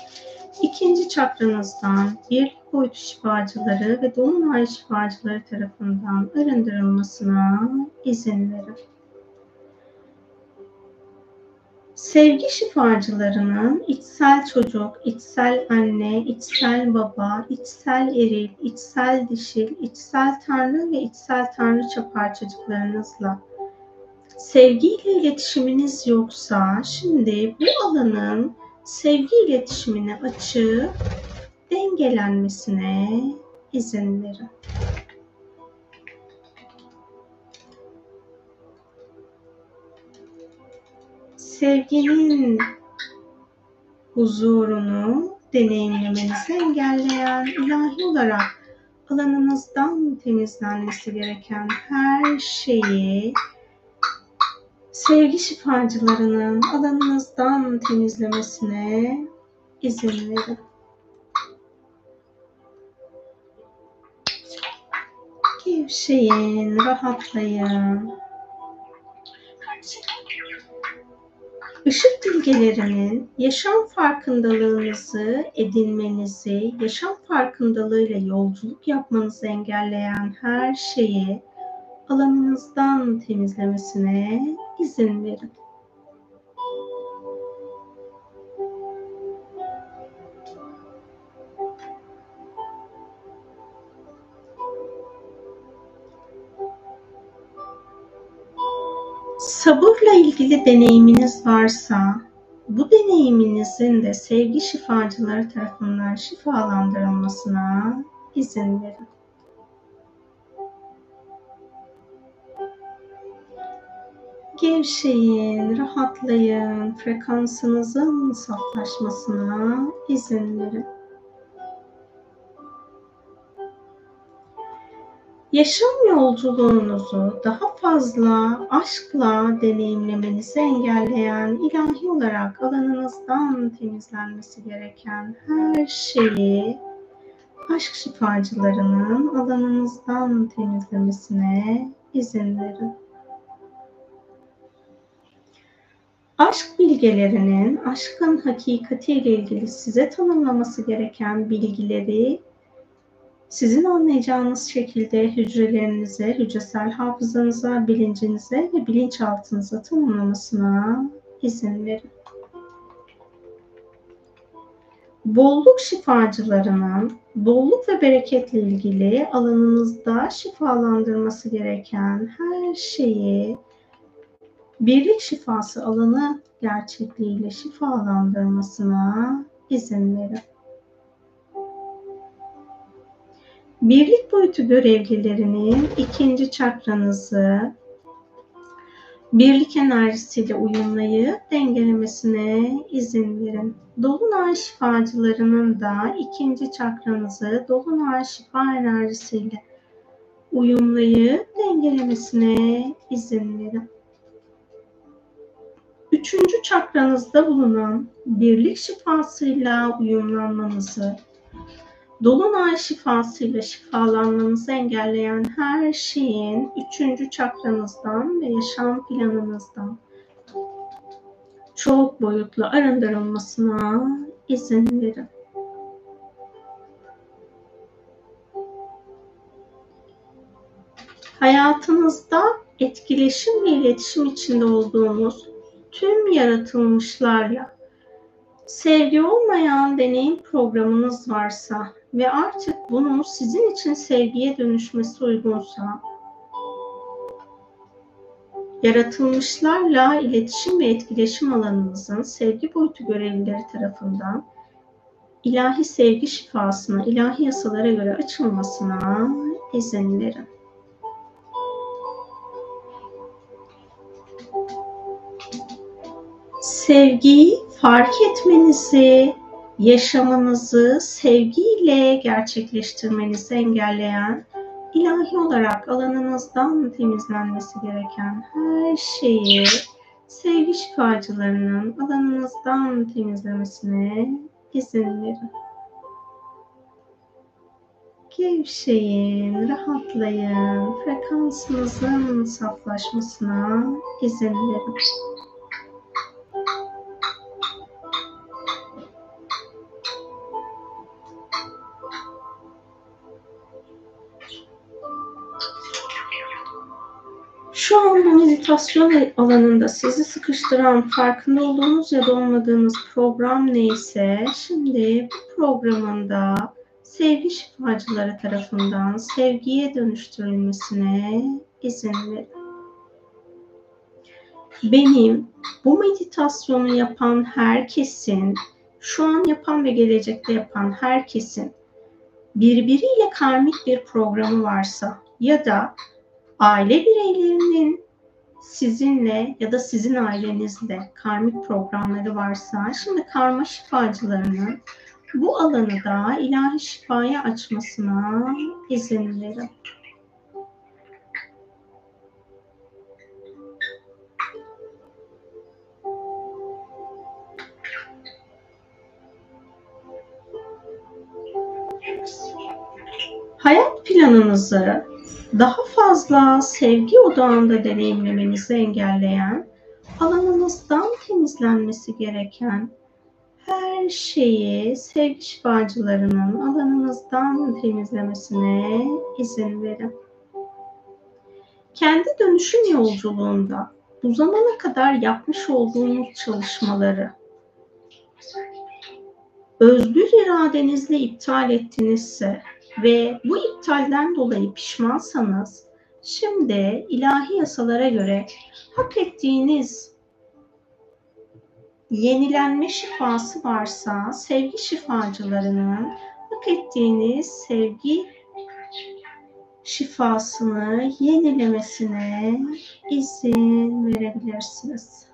ikinci çakranızdan birlik boyutu şifacıları ve dolunay şifacıları tarafından arındırılmasına izin verin. Sevgi şifacılarının içsel çocuk, içsel anne, içsel baba, içsel eril, içsel dişil, içsel tanrı ve içsel tanrıça parçacıklarınızla sevgiyle iletişiminiz yoksa şimdi bu alanın sevgi iletişimini açıp dengelenmesine izin verin. Sevginin huzurunu deneyimlemenizi engelleyen ilahi olarak alanınızdan temizlenmesi gereken her şeyi sevgi şifacılarının alanınızdan temizlemesine izin verin. Gevşeyin, rahatlayın. Işık bilgelerinin yaşam farkındalığınızı edinmenizi, yaşam farkındalığıyla yolculuk yapmanızı engelleyen her şeyi alanınızdan temizlemesine izin verin. Sabırla ilgili deneyiminiz varsa, bu deneyiminizin de sevgi şifacıları tarafından şifalandırılmasına izin verin. Gevşeyin, rahatlayın, frekansınızın saflaşmasına izin verin. Yaşam yolculuğunuzu daha fazla aşkla deneyimlemenizi engelleyen ilahi olarak alanınızdan temizlenmesi gereken her şeyi aşk şifacılarının alanınızdan temizlemesine izin verin. Aşk bilgelerinin aşkın hakikatiyle ilgili size tanımlaması gereken bilgileri sizin anlayacağınız şekilde hücrelerinize, hücresel hafızanıza, bilincinize ve bilinçaltınıza tanımlamasına izin verin. Bolluk şifacılarının bolluk ve bereketle ilgili alanınızda şifalandırması gereken her şeyi birlik şifası alanı gerçekliğiyle şifalandırmasına izin verin. Birlik boyutu görevlilerinin ikinci çakranızı birlik enerjisiyle uyumlayıp dengelemesine izin verin. Dolunay şifacılarının da ikinci çakranızı Dolunay şifa enerjisiyle uyumlayıp dengelemesine izin verin. Üçüncü çakranızda bulunan birlik şifasıyla uyumlanmanızı Dolunay şifasıyla şifalanmanızı engelleyen her şeyin üçüncü çakranızdan ve yaşam planınızdan çok boyutlu arındırılmasına izin verin. Hayatınızda etkileşim ve iletişim içinde olduğumuz tüm yaratılmışlarla sevgi olmayan deneyim programınız varsa ve artık bunun sizin için sevgiye dönüşmesi uygunsa yaratılmışlarla iletişim ve etkileşim alanınızın sevgi boyutu görevlileri tarafından ilahi sevgi şifasına, ilahi yasalara göre açılmasına izin verin. Sevgiyi fark etmenizi, yaşamınızı sevgiyle gerçekleştirmenizi engelleyen, ilahi olarak alanınızdan temizlenmesi gereken her şeyi sevgi şifacılarının alanınızdan temizlemesine izin verin. Gevşeyin, rahatlayın, frekansınızın saflaşmasına izin verin. Meditasyon alanında sizi sıkıştıran, farkında olduğunuz ya da olmadığınız program neyse, şimdi bu programında sevgi şifacıları tarafından sevgiye dönüştürülmesine izin verin. Benim bu meditasyonu yapan herkesin, şu an yapan ve gelecekte yapan herkesin birbiriyle karmik bir programı varsa ya da aile bireylerinin sizinle ya da sizin ailenizde karmik programları varsa şimdi karma şifacılarının bu alanı da ilahi şifaya açmasına izin verin. Hayat planınızı daha fazla sevgi odağında deneyimlemenizi engelleyen, alanınızdan temizlenmesi gereken her şeyi sevgi şifacılarının alanınızdan temizlemesine izin verin. Kendi dönüşüm yolculuğunda bu zamana kadar yapmış olduğunuz çalışmaları özgür iradenizle iptal ettinizse ve bu iptalden dolayı pişmansanız şimdi ilahi yasalara göre hak ettiğiniz yenilenme şifası varsa sevgi şifacılarının hak ettiğiniz sevgi şifasını yenilemesine izin verebilirsiniz.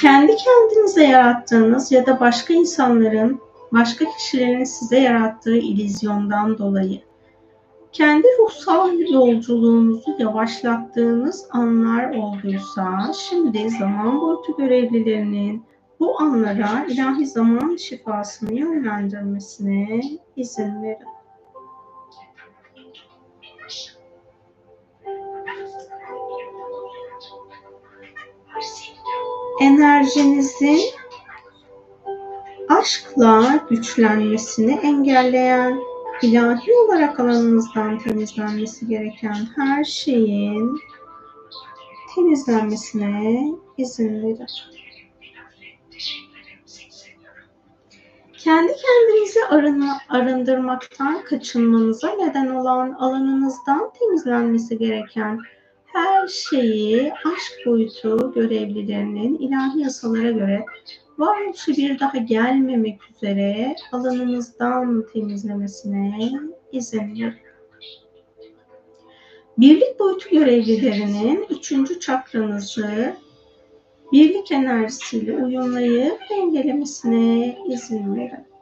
Kendi kendinize yarattığınız ya da başka insanların, başka kişilerin size yarattığı ilizyondan dolayı kendi ruhsal yolculuğunuzu yavaşlattığınız anlar olduysa şimdi zaman boyutu görevlilerinin bu anlara ilahi zaman şifasını yönlendirmesine izin verin. Enerjinizin aşkla güçlenmesini engelleyen ilahi olarak alanınızdan temizlenmesi gereken her şeyin temizlenmesine izin verin. Kendi kendinizi arınma, arındırmaktan kaçınmanıza neden olan alanınızdan temizlenmesi gereken her şeyi aşk boyutu görevlilerinin ilahi yasalara göre varoluşu bir daha gelmemek üzere alanınızdan temizlemesine izin verin. Birlik boyutu görevlilerinin üçüncü çakranızı birlik enerjisiyle uyumlayıp dengelemesine izin verin.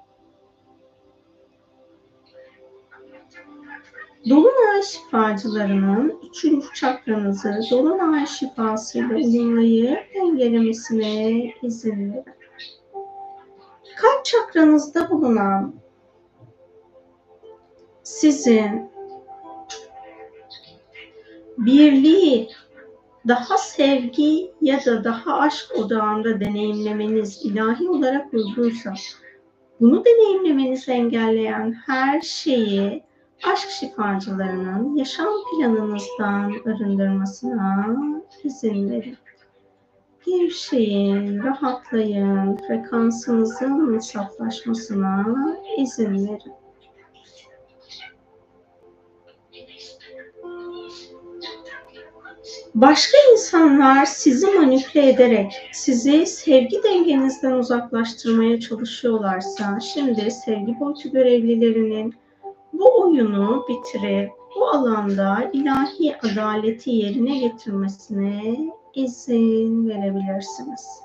Dolunay şifacılarının üçüncü çakranızı Dolunay şifasıyla uyumlayıp dengelemesine izin verin. Kalp çakranızda bulunan sizin birliği daha sevgi ya da daha aşk odağında deneyimlemeniz ilahi olarak uygunsa bunu deneyimlemenizi engelleyen her şeyi aşk şifacılarının yaşam planınızdan arındırmasına izin verin. Gevşeyin, rahatlayın, frekansınızın saflaşmasına izin verin. Başka insanlar sizi manipüle ederek sizi sevgi dengenizden uzaklaştırmaya çalışıyorlarsa şimdi sevgi boyutu görevlilerinin bu oyunu bitirip bu alanda ilahi adaleti yerine getirmesine izin verebilirsiniz.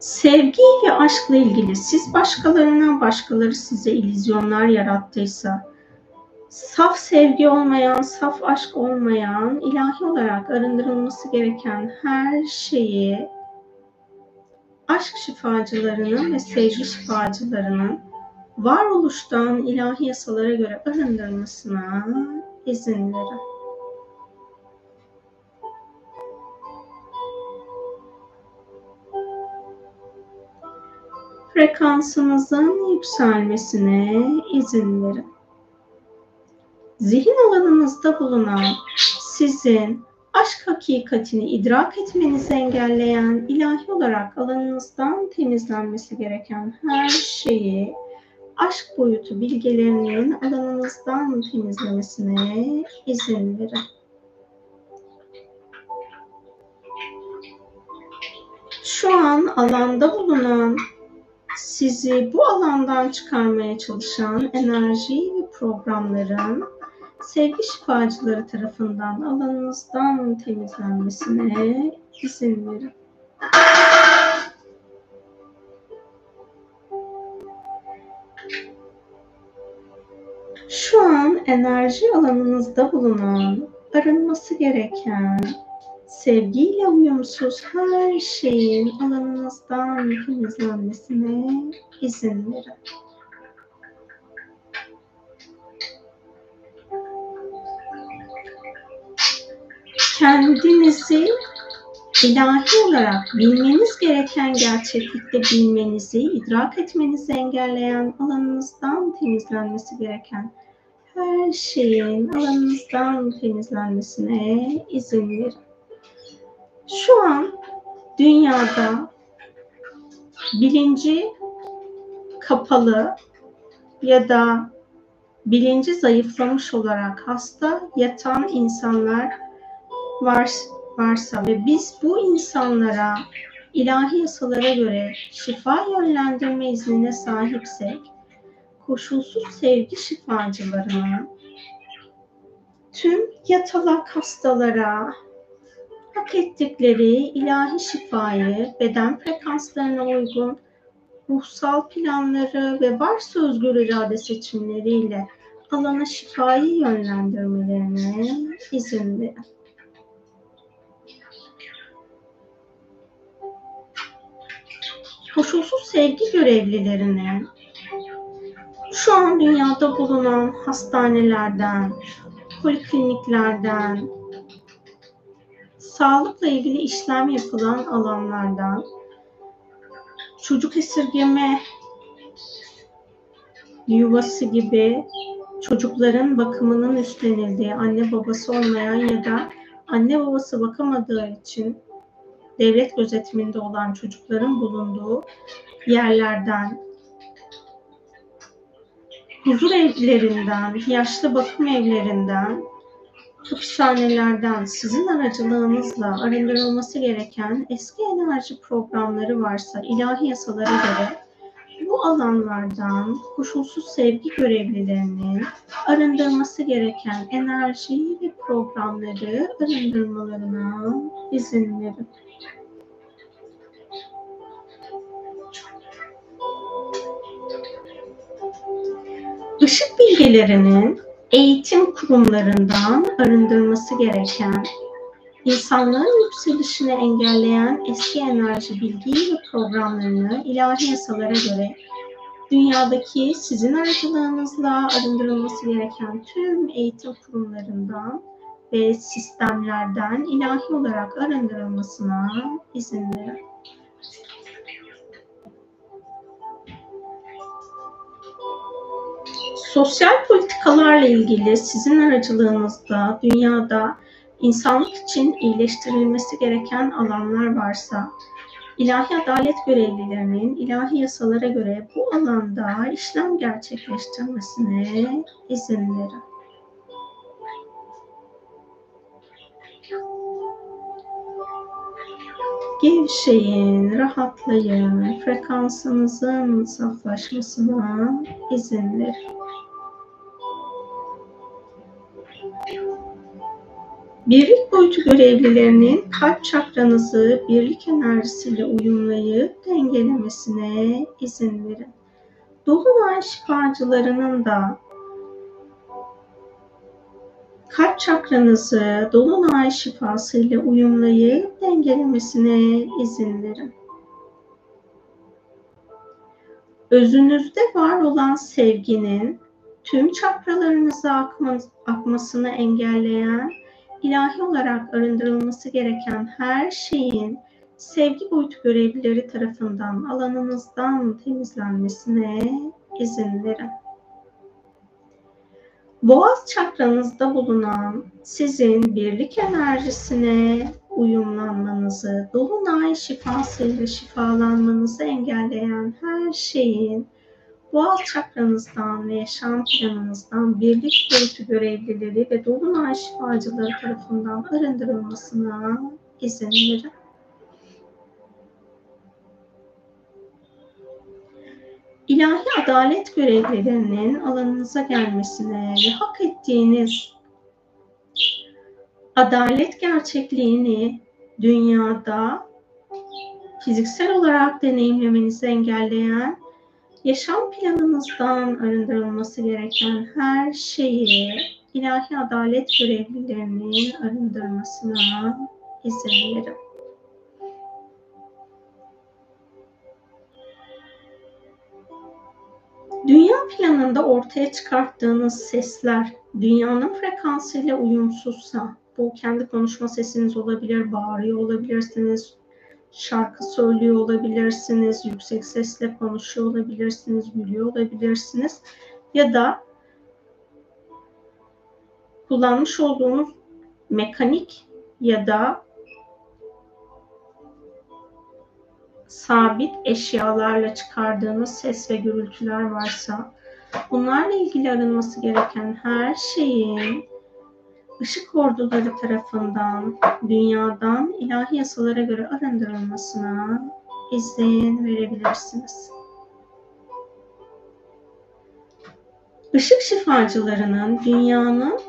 Sevgi ve aşkla ilgili siz başkalarına, başkaları size ilizyonlar yarattıysa, saf sevgi olmayan, saf aşk olmayan, ilahi olarak arındırılması gereken her şeyi aşk şifacılarının ve sevgi şifacılarının varoluştan ilahi yasalara göre arındırmasına izin verin. Frekansınızın yükselmesine izin verin. Zihin alanınızda bulunan sizin aşk hakikatini idrak etmenizi engelleyen ilahi olarak alanınızdan temizlenmesi gereken her şeyi aşk boyutu bilgelerinin alanınızdan temizlemesine izin verin. Şu an alanda bulunan sizi bu alandan çıkarmaya çalışan enerji ve programların sevgi şifacıları tarafından alanınızdan temizlenmesine izin verin. Şu an enerji alanınızda bulunan, arınması gereken, sevgiyle uyumsuz her şeyin alanınızdan temizlenmesine izin verin. Kendinizi ilahi olarak bilmeniz gereken gerçeklikte bilmenizi, idrak etmenizi engelleyen alanınızdan temizlenmesi gereken her şeyin alanınızdan temizlenmesine izin verin. Şu an dünyada bilinci kapalı ya da bilinci zayıflamış olarak hasta yatan insanlar var, varsa ve biz bu insanlara ilahi yasalara göre şifa yönlendirme iznine sahipsek, koşulsuz sevgi şifacılarına, tüm yatalak hastalara hak ettikleri ilahi şifayı beden frekanslarına uygun ruhsal planları ve varsa özgür irade seçimleriyle alana şifayı yönlendirmelerine izin verin. Koşulsuz sevgi görevlilerinin şu an dünyada bulunan hastanelerden, polikliniklerden, sağlıkla ilgili işlem yapılan alanlardan, çocuk esirgeme yuvası gibi çocukların bakımının üstlenildiği, anne babası olmayan ya da anne babası bakamadığı için devlet gözetiminde olan çocukların bulunduğu yerlerden, huzur evlerinden, yaşlı bakım evlerinden, hapishanelerden sizin aracılığınızla arındırılması gereken eski enerji programları varsa ilahi yasalara göre bu alanlardan koşulsuz sevgi görevlilerinin arındırması gereken enerji ve programları arındırmalarına izin verin. Işık bilgilerinin eğitim kurumlarından arındırması gereken, insanlığın yükselişini engelleyen eski enerji bilgi ve programlarını ilahi yasalara göre dünyadaki sizin aracılığınızla arındırılması gereken tüm eğitim kurumlarından ve sistemlerden ilahi olarak arındırılmasına izin verin. Sosyal politikalarla ilgili sizin aracılığınızda dünyada insanlık için iyileştirilmesi gereken alanlar varsa, ilahi adalet görevlilerinin ilahi yasalara göre bu alanda işlem gerçekleştirmesine izin verin. Gevşeyin, rahatlayın, frekansınızın saflaşmasına izin verin. Birlik boyutu görevlilerinin kalp çakranızı birlik enerjisiyle uyumlayıp dengelemesine izin verin. Dolunay şifacılarının da kalp çakranızı dolunay şifasıyla uyumlayıp dengelemesine izin verin. Özünüzde var olan sevginin tüm çakralarınıza akma, akmasını engelleyen, ilahi olarak arındırılması gereken her şeyin sevgi boyutu görevlileri tarafından alanınızdan temizlenmesine izin verin. Boğaz çakranızda bulunan sizin birlik enerjisine uyumlanmanızı, dolunay şifasıyla şifalanmanızı engelleyen her şeyin boğaz çakranızdan ve yaşam planınızdan birlik boyutu görevlileri ve dolunay şifacıları tarafından arındırılmasına izin verin. ilahi adalet görevlilerinin alanınıza gelmesine ve hak ettiğiniz adalet gerçekliğini dünyada fiziksel olarak deneyimlemenizi engelleyen, yaşam planınızdan arındırılması gereken her şeyi ilahi adalet görevlilerinin arındırmasına izin verin. Dünya planında ortaya çıkarttığınız sesler dünyanın frekansıyla uyumsuzsa, bu kendi konuşma sesiniz olabilir, bağırıyor olabilirsiniz, şarkı söylüyor olabilirsiniz, yüksek sesle konuşuyor olabilirsiniz, gülüyor olabilirsiniz. Ya da kullanmış olduğunuz mekanik ya da sabit eşyalarla çıkardığınız ses ve gürültüler varsa bunlarla ilgili arınması gereken her şeyin ışık orduları tarafından dünyadan ilahi yasalara göre arındırılmasına izin verebilirsiniz. Işık şifacılarının dünyanın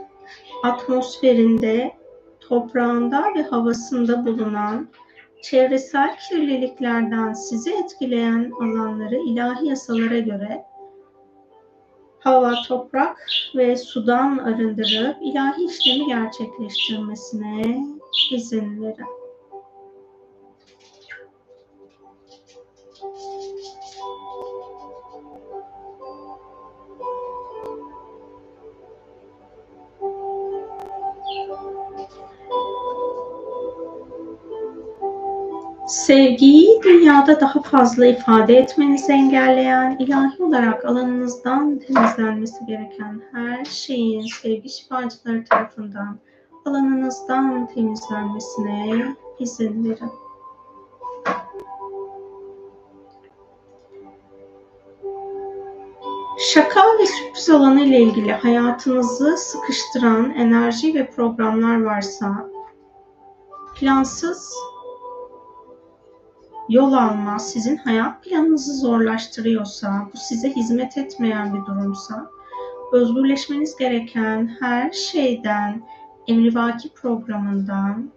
atmosferinde, toprağında ve havasında bulunan çevresel kirliliklerden sizi etkileyen alanları ilahi yasalara göre hava, toprak ve sudan arındırıp ilahi işlemi gerçekleştirmesine izin verin. Sevgiyi dünyada daha fazla ifade etmenizi engelleyen, ilahi olarak alanınızdan temizlenmesi gereken her şeyin sevgi şifacıları tarafından alanınızdan temizlenmesine izin verin. Şaka ve sürpriz alanı ile ilgili hayatınızı sıkıştıran enerji ve programlar varsa, plansız yol alma sizin hayat planınızı zorlaştırıyorsa, bu size hizmet etmeyen bir durumsa, özgürleşmeniz gereken her şeyden, emrivaki programından,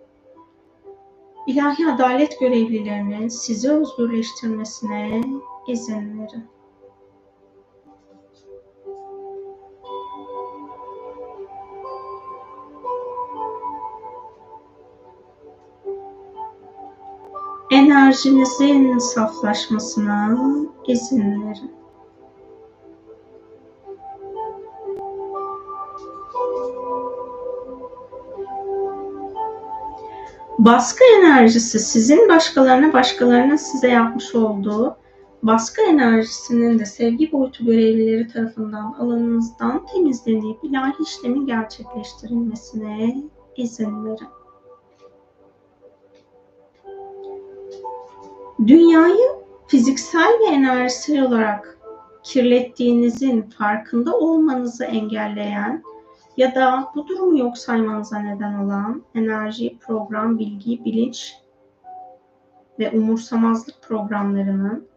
ilahi adalet görevlilerinin sizi özgürleştirmesine izin verin. Enerjinizin saflaşmasına izin verin. Baskı enerjisi sizin başkalarına başkalarının size yapmış olduğu baskı enerjisinin de sevgi boyutu görevlileri tarafından alanınızdan temizlenip ilahi işlemin gerçekleştirilmesine izin verin. Dünyayı fiziksel ve enerjisel olarak kirlettiğinizin farkında olmanızı engelleyen ya da bu durumu yok saymanıza neden olan enerji, program, bilgi, bilinç ve umursamazlık programlarının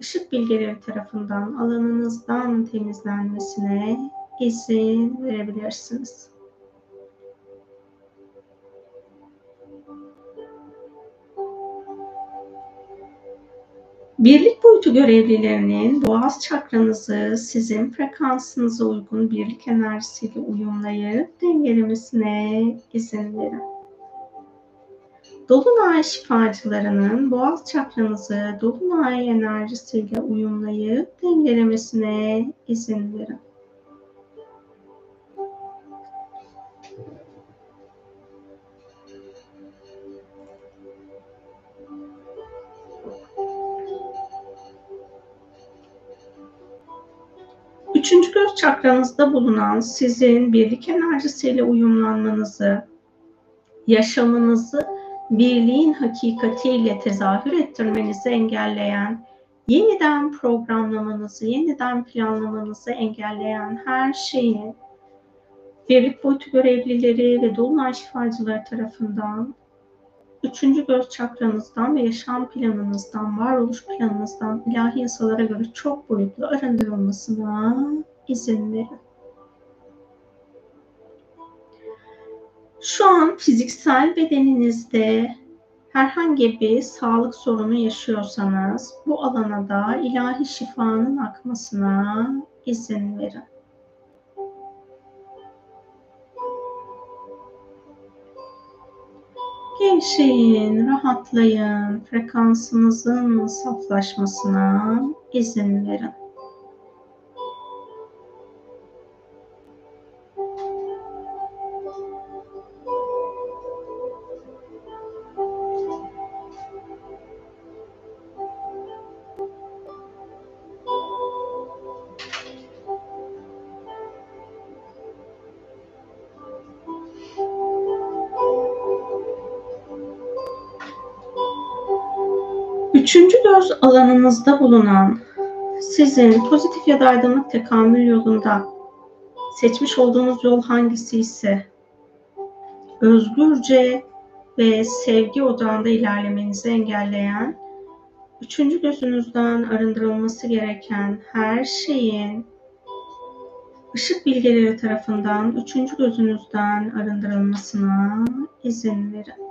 ışık bilgeleri tarafından alanınızdan temizlenmesine izin verebilirsiniz. Birlik boyutu görevlilerinin boğaz çakranızı sizin frekansınıza uygun birlik enerjisiyle uyumlayıp dengelemesine izin verin. Dolunay şifacılarının boğaz çakranızı dolunay enerjisiyle uyumlayıp dengelemesine izin verin. Üçüncü göz çakranızda bulunan sizin birlik enerjisiyle uyumlanmanızı, yaşamınızı birliğin hakikatiyle tezahür ettirmenizi engelleyen, yeniden programlamanızı, yeniden planlamanızı engelleyen her şeyi birlik boyutu görevlileri ve dolunay şifacıları tarafından üçüncü göz çakranızdan ve yaşam planınızdan, varoluş planınızdan ilahi yasalara göre çok boyutlu arındırılmasına izin verin. Şu an fiziksel bedeninizde herhangi bir sağlık sorunu yaşıyorsanız bu alana da ilahi şifanın akmasına izin verin. Gevşeyin, rahatlayın, frekansınızın saflaşmasına izin verin. Alanınızda bulunan sizin pozitif ya da aydınlık tekamül yolunda seçmiş olduğunuz yol hangisi ise özgürce ve sevgi odağında ilerlemenizi engelleyen, üçüncü gözünüzden arındırılması gereken her şeyin ışık bilgeleri tarafından üçüncü gözünüzden arındırılmasına izin verin.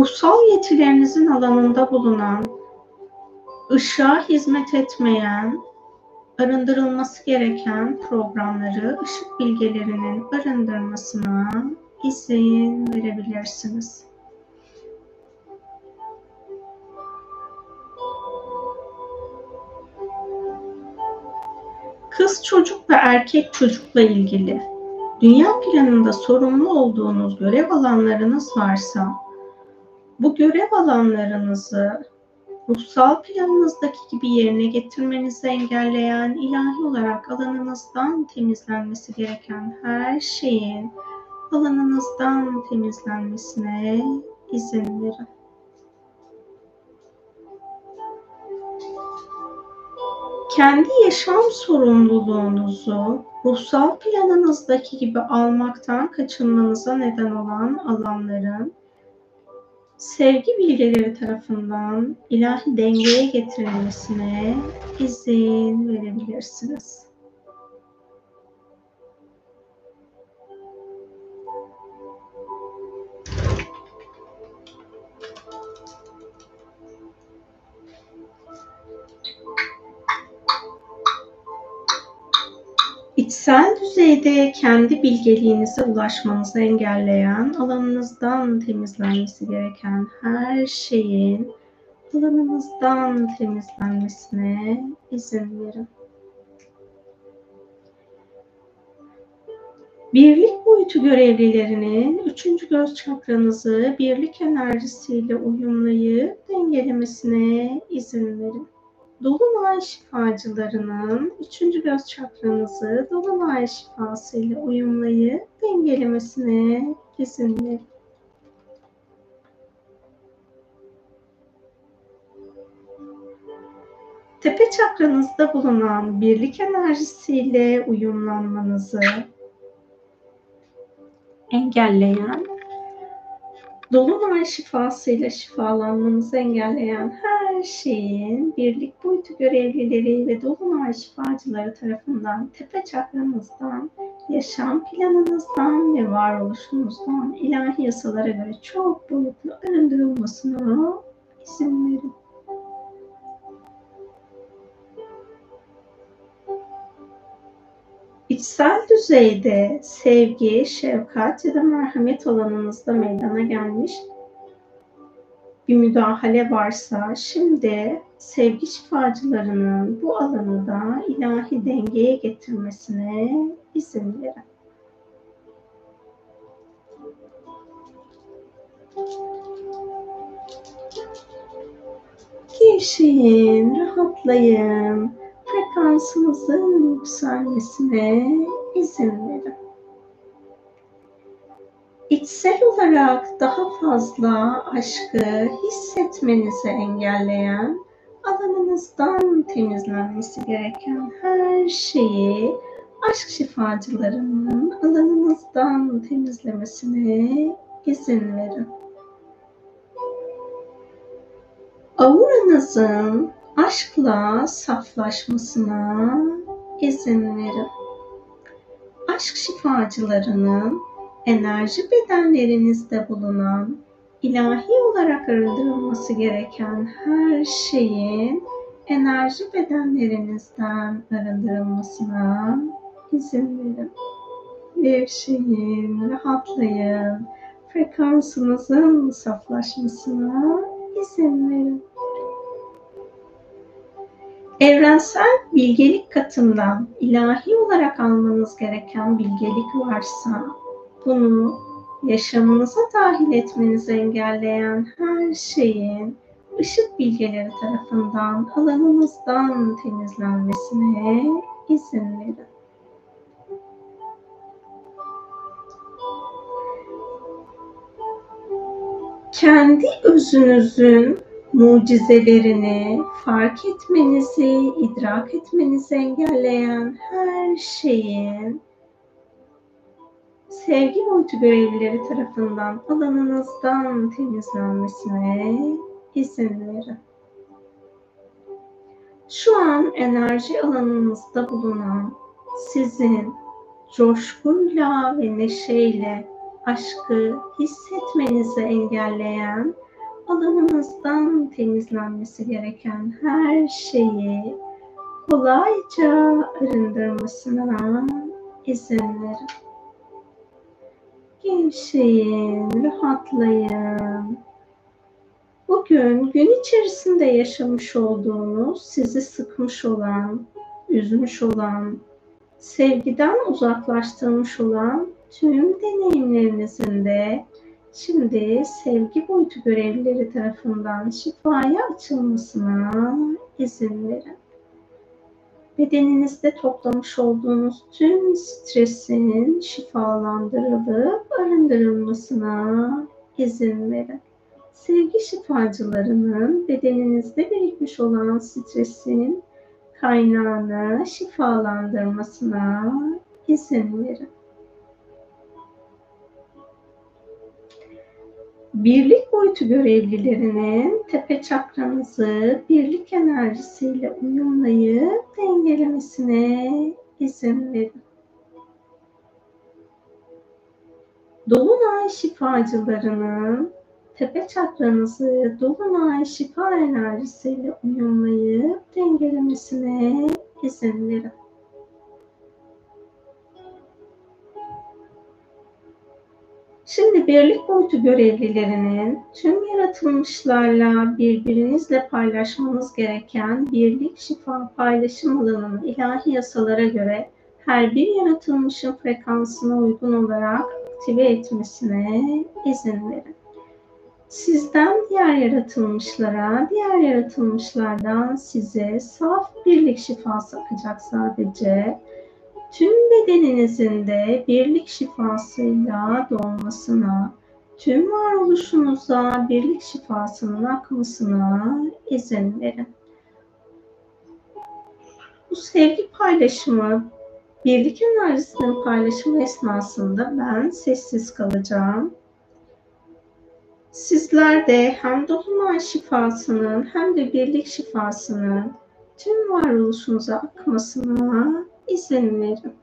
Ruhsal yetilerinizin alanında bulunan, ışığa hizmet etmeyen, arındırılması gereken programları ışık bilgelerinin arındırmasına izin verebilirsiniz. Kız çocuk ve erkek çocukla ilgili dünya planında sorumlu olduğunuz görev alanlarınız varsa bu görev alanlarınızı ruhsal planınızdaki gibi yerine getirmenizi engelleyen ilahi olarak alanınızdan temizlenmesi gereken her şeyin alanınızdan temizlenmesine izin verin. Kendi yaşam sorumluluğunuzu ruhsal planınızdaki gibi almaktan kaçınmanıza neden olan alanların sevgi bilgeleri tarafından ilahi dengeye getirilmesine izin verebilirsiniz. İçsel düzeyde kendi bilgeliğinize ulaşmanızı engelleyen, alanınızdan temizlenmesi gereken her şeyin alanınızdan temizlenmesine izin verin. Birlik boyutu görevlilerinin üçüncü göz çakranızı birlik enerjisiyle uyumlayıp dengelemesine izin verin. Dolunay şifacılarının üçüncü göz çakranızı Dolunay şifasıyla uyumlayıp dengelemesine izin verin. Tepe çakranızda bulunan birlik enerjisiyle uyumlanmanızı engelleyen, Dolunay şifasıyla şifalanmanızı engelleyen her şeyin birlik boyutu görevlileri ve dolunay şifacıları tarafından tepe çakranızdan, yaşam planınızdan ve varoluşunuzdan ilahi yasalara göre çok boyutlu arındırılmasına izin verin. İçsel düzeyde sevgi, şefkat ya da merhamet alanınızda meydana gelmiş bir müdahale varsa şimdi sevgi şifacılarının bu alanı da ilahi dengeye getirmesine izin verin. Gevşeyin, rahatlayın. Frekansınızın yükselmesine izin verin. İçsel olarak daha fazla aşkı hissetmenizi engelleyen, alanınızdan temizlenmesi gereken her şeyi aşk şifacılarının alanınızdan temizlemesine izin verin. Auranızın aşkla saflaşmasına izin verin. Aşk şifacılarının enerji bedenlerinizde bulunan ilahi olarak arındırılması gereken her şeyin enerji bedenlerinizden arındırılmasına izin verin. Gevşeyin, rahatlayın. Frekansınızın saflaşmasına izin verin. Evrensel bilgelik katından ilahi olarak almanız gereken bilgelik varsa bunu yaşamınıza dahil etmenizi engelleyen her şeyin ışık bilgeleri tarafından alanınızdan temizlenmesine izin verin. Kendi özünüzün mucizelerini fark etmenizi, idrak etmenizi engelleyen her şeyin sevgi boyutu görevlileri tarafından alanınızdan temizlenmesine izin verin. Şu an enerji alanınızda bulunan sizin coşkuyla ve neşeyle aşkı hissetmenizi engelleyen alanınızdan temizlenmesi gereken her şeyi kolayca arındırmasına izin verin. Gevşeyin, rahatlayın. Bugün gün içerisinde yaşamış olduğunuz, sizi sıkmış olan, üzmüş olan, sevgiden uzaklaştırmış olan tüm deneyimlerinizin de şimdi sevgi boyutu görevlileri tarafından şifaya açılmasına izin verin bedeninizde toplamış olduğunuz tüm stresin şifalandırılıp arındırılmasına izin verin. Sevgi şifacılarının bedeninizde birikmiş olan stresin kaynağını şifalandırmasına izin verin. Birlik boyutu görevlilerinin tepe çakranızı birlik enerjisiyle uyumlayıp dengelemesine izin verin. Dolunay şifacılarının tepe çakranızı dolunay şifa enerjisiyle uyumlayıp dengelemesine izin verin. Şimdi birlik boyutu görevlilerinin tüm yaratılmışlarla birbirinizle paylaşmanız gereken birlik şifa paylaşım alanının ilahi yasalara göre her bir yaratılmışın frekansına uygun olarak aktive etmesine izin verin. Sizden diğer yaratılmışlara, diğer yaratılmışlardan size saf birlik şifası akacak sadece tüm bedeninizin de birlik şifasıyla dolmasına, tüm varoluşunuza birlik şifasının akmasına izin verin. Bu sevgi paylaşımı, birlik enerjisinin paylaşımı esnasında ben sessiz kalacağım. Sizler de hem dolunay şifasının hem de birlik şifasının tüm varoluşunuza akmasına izin verin.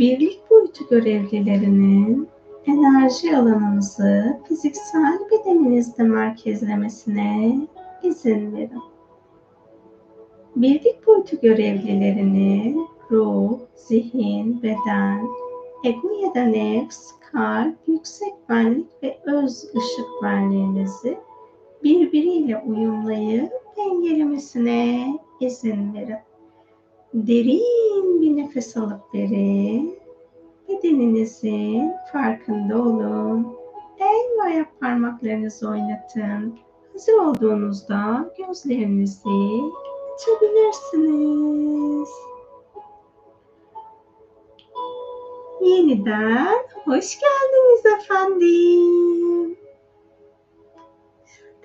Birlik boyutu görevlilerinin enerji alanınızı fiziksel bedeninizde merkezlemesine izin verin. Birlik boyutu görevlilerini ruh, zihin, beden, ego ya da nefs, kalp, yüksek benlik ve öz ışık benliğinizi birbiriyle uyumlayıp dengelemesine izin verin. Derin bir nefes alıp verin. Bedeninizin farkında olun. El ve ayak parmaklarınızı oynatın. Hazır olduğunuzda gözlerinizi açabilirsiniz. Yeniden hoş geldiniz efendim.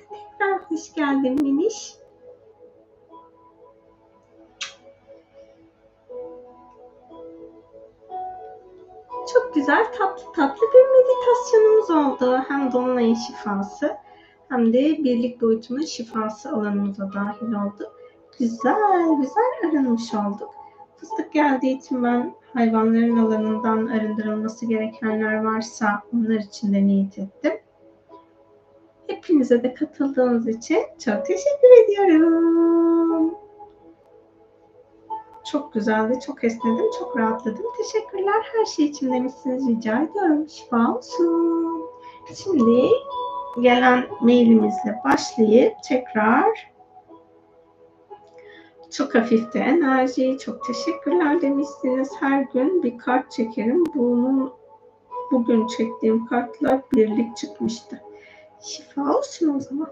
Tekrar hoş geldin Miniş. Güzel tatlı tatlı bir meditasyonumuz oldu. Hem Dolunay'ın şifası hem de birlik boyutunun şifası alanımıza dahil oldu. Güzel güzel arınmış olduk. Fıstık geldiği için ben hayvanların alanından arındırılması gerekenler varsa onlar için de niyet ettim. Hepinize de katıldığınız için çok teşekkür ediyorum. Çok güzeldi, çok esnedim, çok rahatladım. Teşekkürler her şey için demişsiniz. Rica ediyorum. Şifa olsun. Şimdi gelen mailimizle başlayıp tekrar çok hafifte enerji, çok teşekkürler demişsiniz. Her gün bir kart çekerim. Bunun bugün çektiğim kartlar birlik çıkmıştı. Şifa olsun o zaman.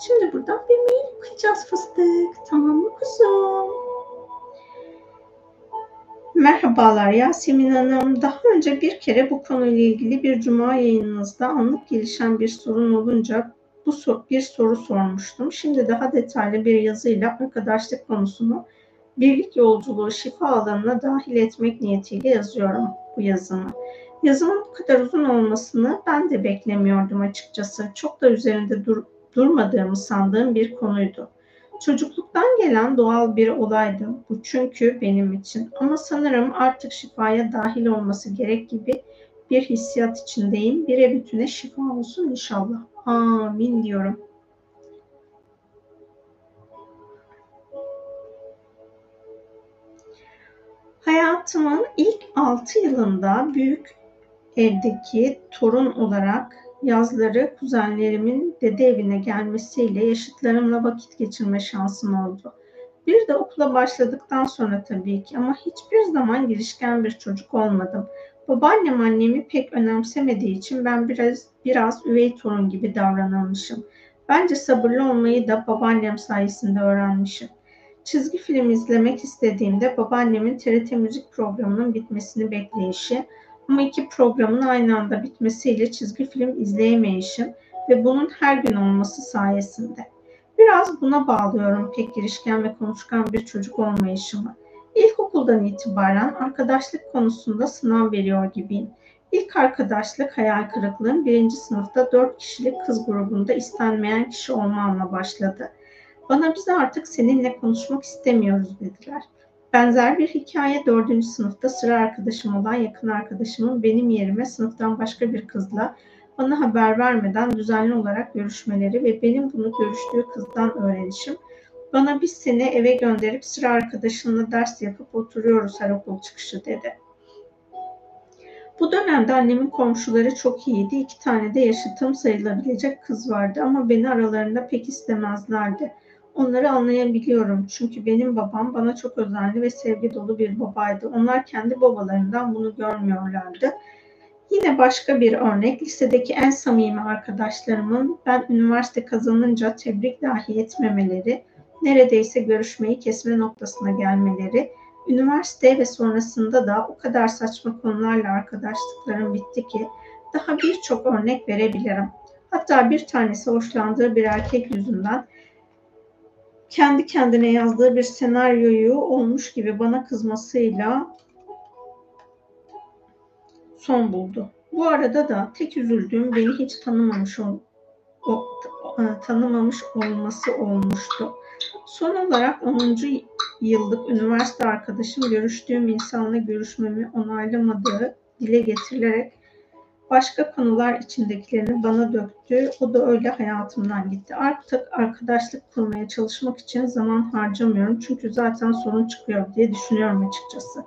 Şimdi buradan bir mail okuyacağız fıstık. Tamam mı kuzum? Merhabalar Yasemin Hanım. Daha önce bir kere bu konuyla ilgili bir cuma yayınınızda anlık gelişen bir sorun olunca bu bir soru sormuştum. Şimdi daha detaylı bir yazıyla arkadaşlık konusunu birlik yolculuğu şifa alanına dahil etmek niyetiyle yazıyorum bu yazımı. Yazımın bu kadar uzun olmasını ben de beklemiyordum açıkçası. Çok da üzerinde dur durmadığımı sandığım bir konuydu. Çocukluktan gelen doğal bir olaydı bu çünkü benim için. Ama sanırım artık şifaya dahil olması gerek gibi bir hissiyat içindeyim. Bire bütüne şifa olsun inşallah. Amin diyorum. Hayatımın ilk 6 yılında büyük evdeki torun olarak yazları kuzenlerimin dede evine gelmesiyle yaşıtlarımla vakit geçirme şansım oldu. Bir de okula başladıktan sonra tabii ki ama hiçbir zaman girişken bir çocuk olmadım. Babaannem annemi pek önemsemediği için ben biraz biraz üvey torun gibi davranılmışım. Bence sabırlı olmayı da babaannem sayesinde öğrenmişim. Çizgi film izlemek istediğimde babaannemin TRT müzik programının bitmesini bekleyişi ama iki programın aynı anda bitmesiyle çizgi film izleyemeyişim ve bunun her gün olması sayesinde. Biraz buna bağlıyorum pek girişken ve konuşkan bir çocuk olmayışımı. İlkokuldan itibaren arkadaşlık konusunda sınav veriyor gibiyim. İlk arkadaşlık hayal kırıklığım birinci sınıfta dört kişilik kız grubunda istenmeyen kişi olmamla başladı. Bana biz artık seninle konuşmak istemiyoruz dediler. Benzer bir hikaye dördüncü sınıfta sıra arkadaşım olan yakın arkadaşımın benim yerime sınıftan başka bir kızla bana haber vermeden düzenli olarak görüşmeleri ve benim bunu görüştüğü kızdan öğrenişim bana biz seni eve gönderip sıra arkadaşınla ders yapıp oturuyoruz her okul çıkışı dedi. Bu dönemde annemin komşuları çok iyiydi. İki tane de yaşıtım sayılabilecek kız vardı ama beni aralarında pek istemezlerdi. Onları anlayabiliyorum çünkü benim babam bana çok özenli ve sevgi dolu bir babaydı. Onlar kendi babalarından bunu görmüyorlardı. Yine başka bir örnek lisedeki en samimi arkadaşlarımın ben üniversite kazanınca tebrik dahi etmemeleri, neredeyse görüşmeyi kesme noktasına gelmeleri, üniversite ve sonrasında da o kadar saçma konularla arkadaşlıklarım bitti ki daha birçok örnek verebilirim. Hatta bir tanesi hoşlandığı bir erkek yüzünden kendi kendine yazdığı bir senaryoyu olmuş gibi bana kızmasıyla son buldu. Bu arada da tek üzüldüğüm beni hiç tanımamış ol, o, tanımamış olması olmuştu. Son olarak 10. yıllık üniversite arkadaşım görüştüğüm insanla görüşmemi onaylamadığı dile getirilerek başka konular içindekilerini bana döktü. O da öyle hayatımdan gitti. Artık arkadaşlık kurmaya çalışmak için zaman harcamıyorum. Çünkü zaten sorun çıkıyor diye düşünüyorum açıkçası.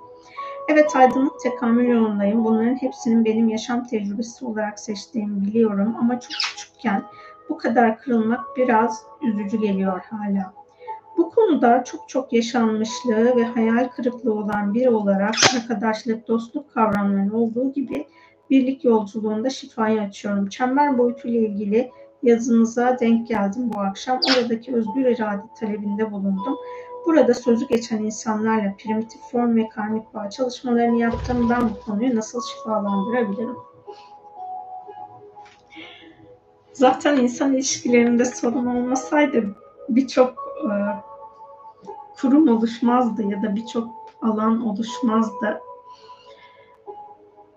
Evet aydınlık tekamül yolundayım. Bunların hepsinin benim yaşam tecrübesi olarak seçtiğimi biliyorum. Ama çok küçükken bu kadar kırılmak biraz üzücü geliyor hala. Bu konuda çok çok yaşanmışlığı ve hayal kırıklığı olan biri olarak arkadaşlık, dostluk kavramlarının olduğu gibi birlik yolculuğunda şifayı açıyorum. Çember boyutuyla ilgili yazınıza denk geldim bu akşam. Oradaki özgür irade talebinde bulundum. Burada sözü geçen insanlarla primitif form ve karmik bağ çalışmalarını yaptım. Ben bu konuyu nasıl şifalandırabilirim? Zaten insan ilişkilerinde sorun olmasaydı birçok e, kurum oluşmazdı ya da birçok alan oluşmazdı.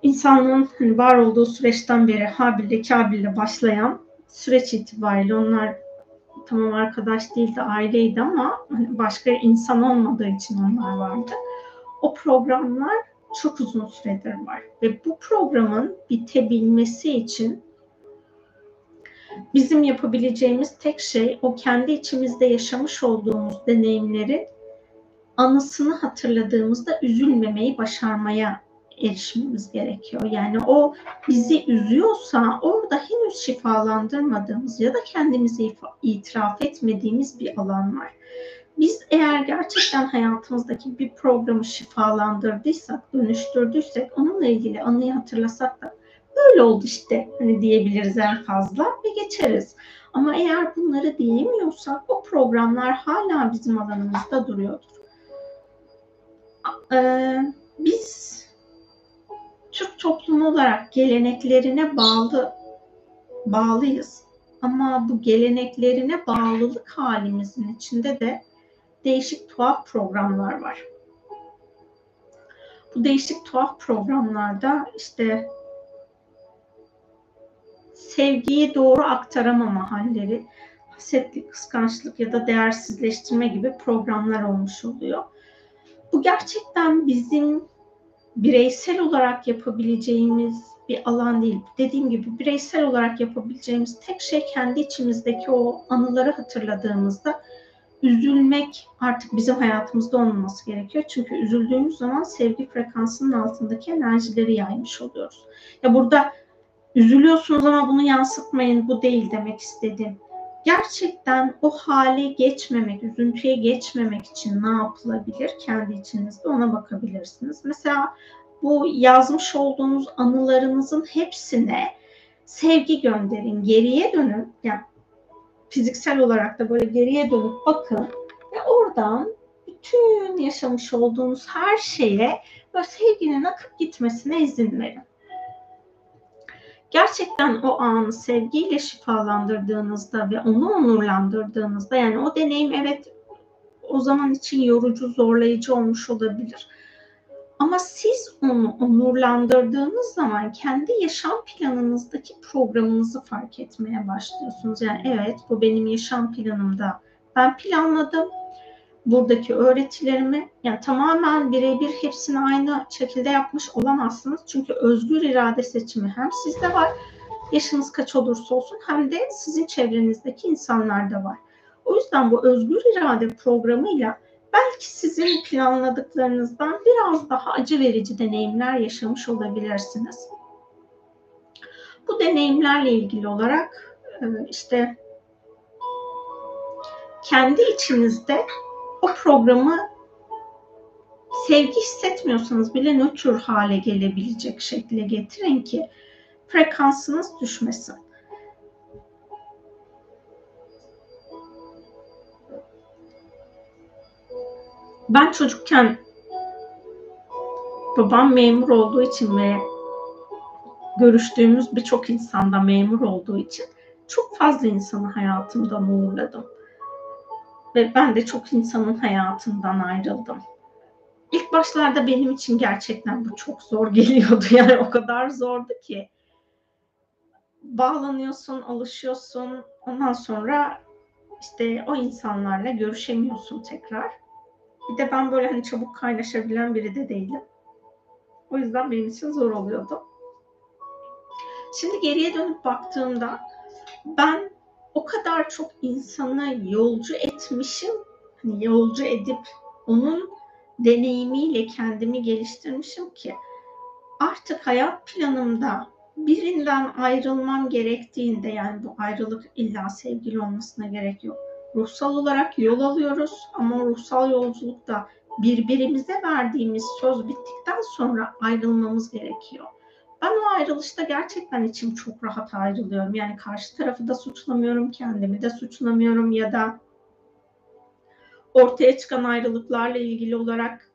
İnsanlığın hani var olduğu süreçten beri Habil'le Kabil'le başlayan süreç itibariyle onlar tamam arkadaş değildi, aileydi ama hani başka insan olmadığı için onlar vardı. O programlar çok uzun süredir var ve bu programın bitebilmesi için bizim yapabileceğimiz tek şey o kendi içimizde yaşamış olduğumuz deneyimleri anısını hatırladığımızda üzülmemeyi başarmaya erişmemiz gerekiyor. Yani o bizi üzüyorsa orada henüz şifalandırmadığımız ya da kendimizi itiraf etmediğimiz bir alan var. Biz eğer gerçekten hayatımızdaki bir programı şifalandırdıysak, dönüştürdüysek, onunla ilgili anıyı hatırlasak da böyle oldu işte hani diyebiliriz en fazla ve geçeriz. Ama eğer bunları diyemiyorsak o programlar hala bizim alanımızda duruyordur. Ee, biz Türk toplumu olarak geleneklerine bağlı bağlıyız. Ama bu geleneklerine bağlılık halimizin içinde de değişik tuhaf programlar var. Bu değişik tuhaf programlarda işte sevgiyi doğru aktaramama halleri, hasetlik, kıskançlık ya da değersizleştirme gibi programlar olmuş oluyor. Bu gerçekten bizim bireysel olarak yapabileceğimiz bir alan değil. Dediğim gibi bireysel olarak yapabileceğimiz tek şey kendi içimizdeki o anıları hatırladığımızda üzülmek artık bizim hayatımızda olmaması gerekiyor. Çünkü üzüldüğümüz zaman sevgi frekansının altındaki enerjileri yaymış oluyoruz. Ya burada üzülüyorsunuz ama bunu yansıtmayın bu değil demek istedim. Gerçekten o hale geçmemek, üzüntüye geçmemek için ne yapılabilir kendi içinizde ona bakabilirsiniz. Mesela bu yazmış olduğunuz anılarınızın hepsine sevgi gönderin, geriye dönün. Yani fiziksel olarak da böyle geriye dönüp bakın ve oradan bütün yaşamış olduğunuz her şeye böyle sevginin akıp gitmesine izin verin gerçekten o anı sevgiyle şifalandırdığınızda ve onu onurlandırdığınızda yani o deneyim evet o zaman için yorucu, zorlayıcı olmuş olabilir. Ama siz onu onurlandırdığınız zaman kendi yaşam planınızdaki programınızı fark etmeye başlıyorsunuz. Yani evet bu benim yaşam planımda. Ben planladım buradaki öğretilerimi yani tamamen birebir hepsini aynı şekilde yapmış olamazsınız. Çünkü özgür irade seçimi hem sizde var, yaşınız kaç olursa olsun hem de sizin çevrenizdeki insanlarda var. O yüzden bu özgür irade programıyla belki sizin planladıklarınızdan biraz daha acı verici deneyimler yaşamış olabilirsiniz. Bu deneyimlerle ilgili olarak e, işte kendi içinizde o programı sevgi hissetmiyorsanız bile nötr hale gelebilecek şekilde getirin ki frekansınız düşmesin. Ben çocukken babam memur olduğu için ve görüştüğümüz birçok insanda memur olduğu için çok fazla insanı hayatımdan uğurladım. Ve ben de çok insanın hayatından ayrıldım. İlk başlarda benim için gerçekten bu çok zor geliyordu. Yani o kadar zordu ki bağlanıyorsun, alışıyorsun. Ondan sonra işte o insanlarla görüşemiyorsun tekrar. Bir de ben böyle hani çabuk kaynaşabilen biri de değilim. O yüzden benim için zor oluyordu. Şimdi geriye dönüp baktığımda ben o kadar çok insanı yolcu etmişim. Hani yolcu edip onun deneyimiyle kendimi geliştirmişim ki artık hayat planımda birinden ayrılmam gerektiğinde yani bu ayrılık illa sevgili olmasına gerek yok. Ruhsal olarak yol alıyoruz ama ruhsal yolculukta birbirimize verdiğimiz söz bittikten sonra ayrılmamız gerekiyor. Ben o ayrılışta gerçekten içim çok rahat ayrılıyorum. Yani karşı tarafı da suçlamıyorum, kendimi de suçlamıyorum ya da ortaya çıkan ayrılıklarla ilgili olarak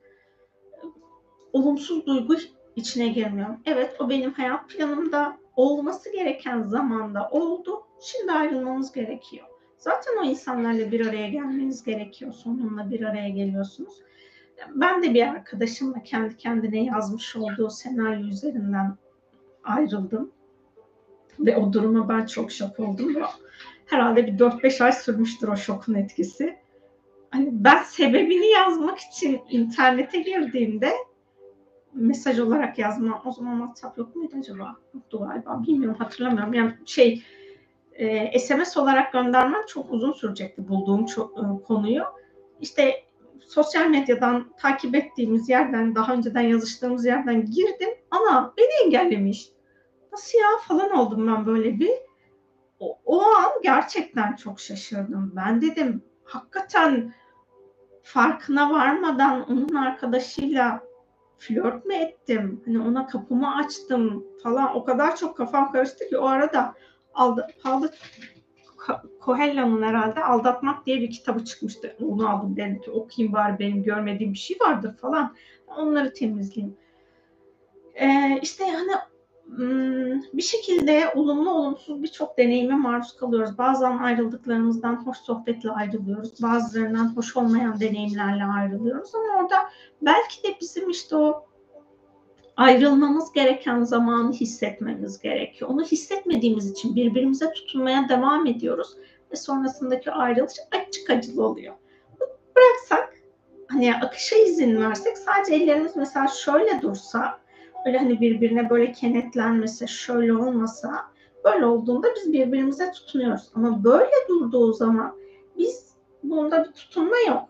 olumsuz duygu içine girmiyorum. Evet o benim hayat planımda olması gereken zamanda oldu. Şimdi ayrılmamız gerekiyor. Zaten o insanlarla bir araya gelmeniz gerekiyor. Sonunda bir araya geliyorsunuz. Ben de bir arkadaşımla kendi kendine yazmış olduğu senaryo üzerinden ayrıldım. Ve o duruma ben çok şok oldum. Herhalde bir 4-5 ay sürmüştür o şokun etkisi. Hani ben sebebini yazmak için internete girdiğimde mesaj olarak yazma. O zaman WhatsApp yok muydu acaba? Yoktu galiba. Bilmiyorum hatırlamıyorum. Yani şey e, SMS olarak göndermem çok uzun sürecekti bulduğum çok, e, konuyu. İşte sosyal medyadan takip ettiğimiz yerden, daha önceden yazıştığımız yerden girdim. Ana beni engellemiş. Nasıl ya falan oldum ben böyle bir. O, o an gerçekten çok şaşırdım. Ben dedim hakikaten farkına varmadan onun arkadaşıyla flört mü ettim? Hani ona kapımı açtım falan. O kadar çok kafam karıştı ki o arada aldı, Paulo Coelho'nun herhalde Aldatmak diye bir kitabı çıkmıştı. Onu aldım dedim ki okuyayım bari benim görmediğim bir şey vardır falan. Onları temizleyeyim. Ee, işte Hmm, bir şekilde olumlu olumsuz birçok deneyime maruz kalıyoruz. Bazen ayrıldıklarımızdan hoş sohbetle ayrılıyoruz. Bazılarından hoş olmayan deneyimlerle ayrılıyoruz. Ama orada belki de bizim işte o ayrılmamız gereken zamanı hissetmemiz gerekiyor. Onu hissetmediğimiz için birbirimize tutunmaya devam ediyoruz. Ve sonrasındaki ayrılış açık acılı oluyor. Bıraksak, hani akışa izin versek sadece ellerimiz mesela şöyle dursa böyle hani birbirine böyle kenetlenmese, şöyle olmasa böyle olduğunda biz birbirimize tutunuyoruz. Ama böyle durduğu zaman biz bunda bir tutunma yok.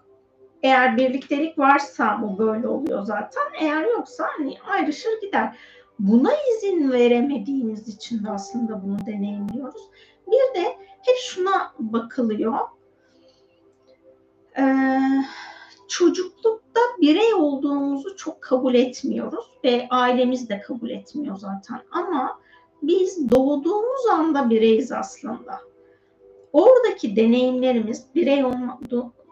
Eğer birliktelik varsa bu böyle oluyor zaten. Eğer yoksa hani ayrışır gider. Buna izin veremediğimiz için de aslında bunu deneyimliyoruz. Bir de hep şuna bakılıyor. Ee, çocuklukta birey olduğumuzu çok kabul etmiyoruz ve ailemiz de kabul etmiyor zaten. Ama biz doğduğumuz anda bireyiz aslında. Oradaki deneyimlerimiz birey, olma,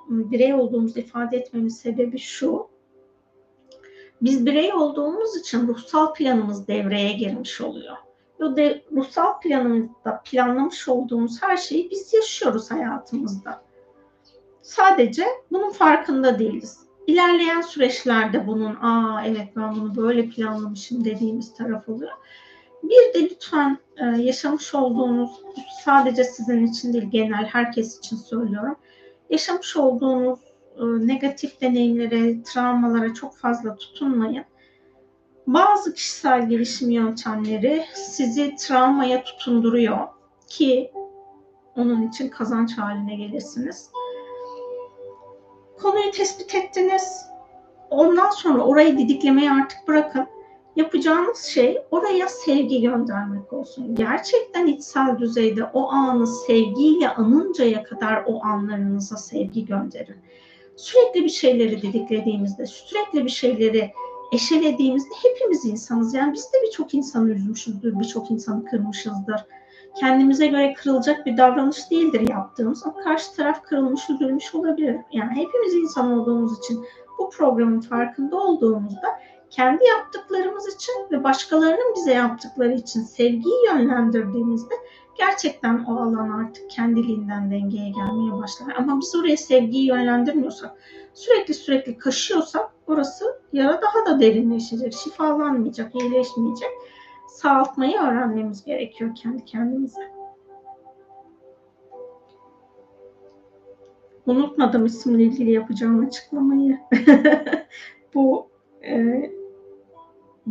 birey olduğumuzu ifade etmemin sebebi şu. Biz birey olduğumuz için ruhsal planımız devreye girmiş oluyor. O de, ruhsal planımızda planlamış olduğumuz her şeyi biz yaşıyoruz hayatımızda. Sadece bunun farkında değiliz. İlerleyen süreçlerde bunun aa evet ben bunu böyle planlamışım dediğimiz taraf oluyor. Bir de lütfen e, yaşamış olduğunuz sadece sizin için değil genel herkes için söylüyorum. Yaşamış olduğunuz e, negatif deneyimlere, travmalara çok fazla tutunmayın. Bazı kişisel gelişim yöntemleri sizi travmaya tutunduruyor ki onun için kazanç haline gelirsiniz. Konuyu tespit ettiniz. Ondan sonra orayı didiklemeyi artık bırakın. Yapacağınız şey oraya sevgi göndermek olsun. Gerçekten içsel düzeyde o anı sevgiyle anıncaya kadar o anlarınıza sevgi gönderin. Sürekli bir şeyleri didiklediğimizde, sürekli bir şeyleri eşelediğimizde hepimiz insanız. Yani biz de birçok insanı üzmüşüzdür, birçok insanı kırmışızdır kendimize göre kırılacak bir davranış değildir yaptığımız ama karşı taraf kırılmış, üzülmüş olabilir. Yani hepimiz insan olduğumuz için bu programın farkında olduğumuzda kendi yaptıklarımız için ve başkalarının bize yaptıkları için sevgiyi yönlendirdiğimizde gerçekten o alan artık kendiliğinden dengeye gelmeye başlar. Ama biz oraya sevgiyi yönlendirmiyorsak, sürekli sürekli kaşıyorsak orası yara daha da derinleşecek, şifalanmayacak, iyileşmeyecek sağaltmayı öğrenmemiz gerekiyor kendi kendimize. unutmadım isimle ilgili yapacağım açıklamayı. Bu e,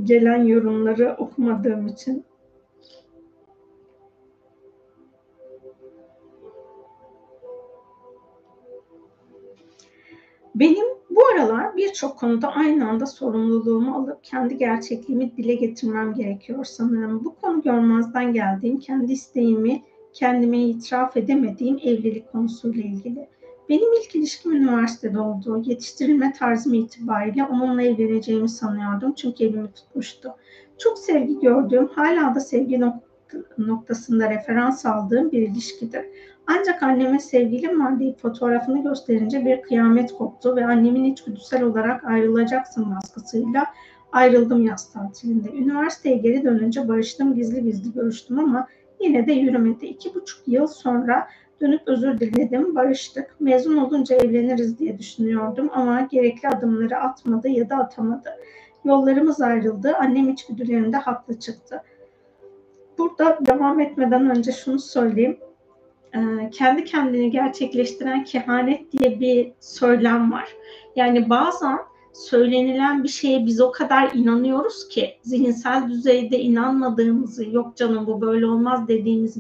gelen yorumları okumadığım için Benim bu aralar birçok konuda aynı anda sorumluluğumu alıp kendi gerçekliğimi dile getirmem gerekiyor sanırım. Bu konu görmezden geldiğim, kendi isteğimi kendime itiraf edemediğim evlilik konusuyla ilgili. Benim ilk ilişkim üniversitede oldu. Yetiştirilme tarzım itibariyle onunla evleneceğimi sanıyordum çünkü elimi tutmuştu. Çok sevgi gördüğüm, hala da sevgi noktasında referans aldığım bir ilişkidir. Ancak annemin sevgilim var deyip fotoğrafını gösterince bir kıyamet koptu ve annemin içgüdüsel olarak ayrılacaksın baskısıyla ayrıldım yaz tatilinde. Üniversiteye geri dönünce barıştım, gizli gizli görüştüm ama yine de yürümedi. İki buçuk yıl sonra dönüp özür diledim, barıştık. Mezun olunca evleniriz diye düşünüyordum ama gerekli adımları atmadı ya da atamadı. Yollarımız ayrıldı, annem içgüdülerinde haklı çıktı. Burada devam etmeden önce şunu söyleyeyim kendi kendini gerçekleştiren kehanet diye bir söylem var. Yani bazen söylenilen bir şeye biz o kadar inanıyoruz ki zihinsel düzeyde inanmadığımızı yok canım bu böyle olmaz dediğimizi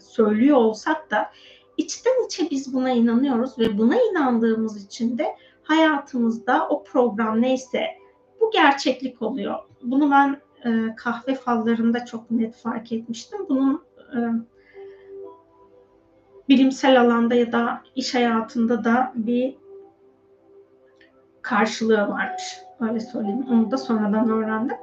söylüyor olsak da içten içe biz buna inanıyoruz ve buna inandığımız için de hayatımızda o program neyse bu gerçeklik oluyor. Bunu ben e, kahve fallarında çok net fark etmiştim. Bunun e, bilimsel alanda ya da iş hayatında da bir karşılığı varmış. Öyle söyleyeyim. Onu da sonradan öğrendim.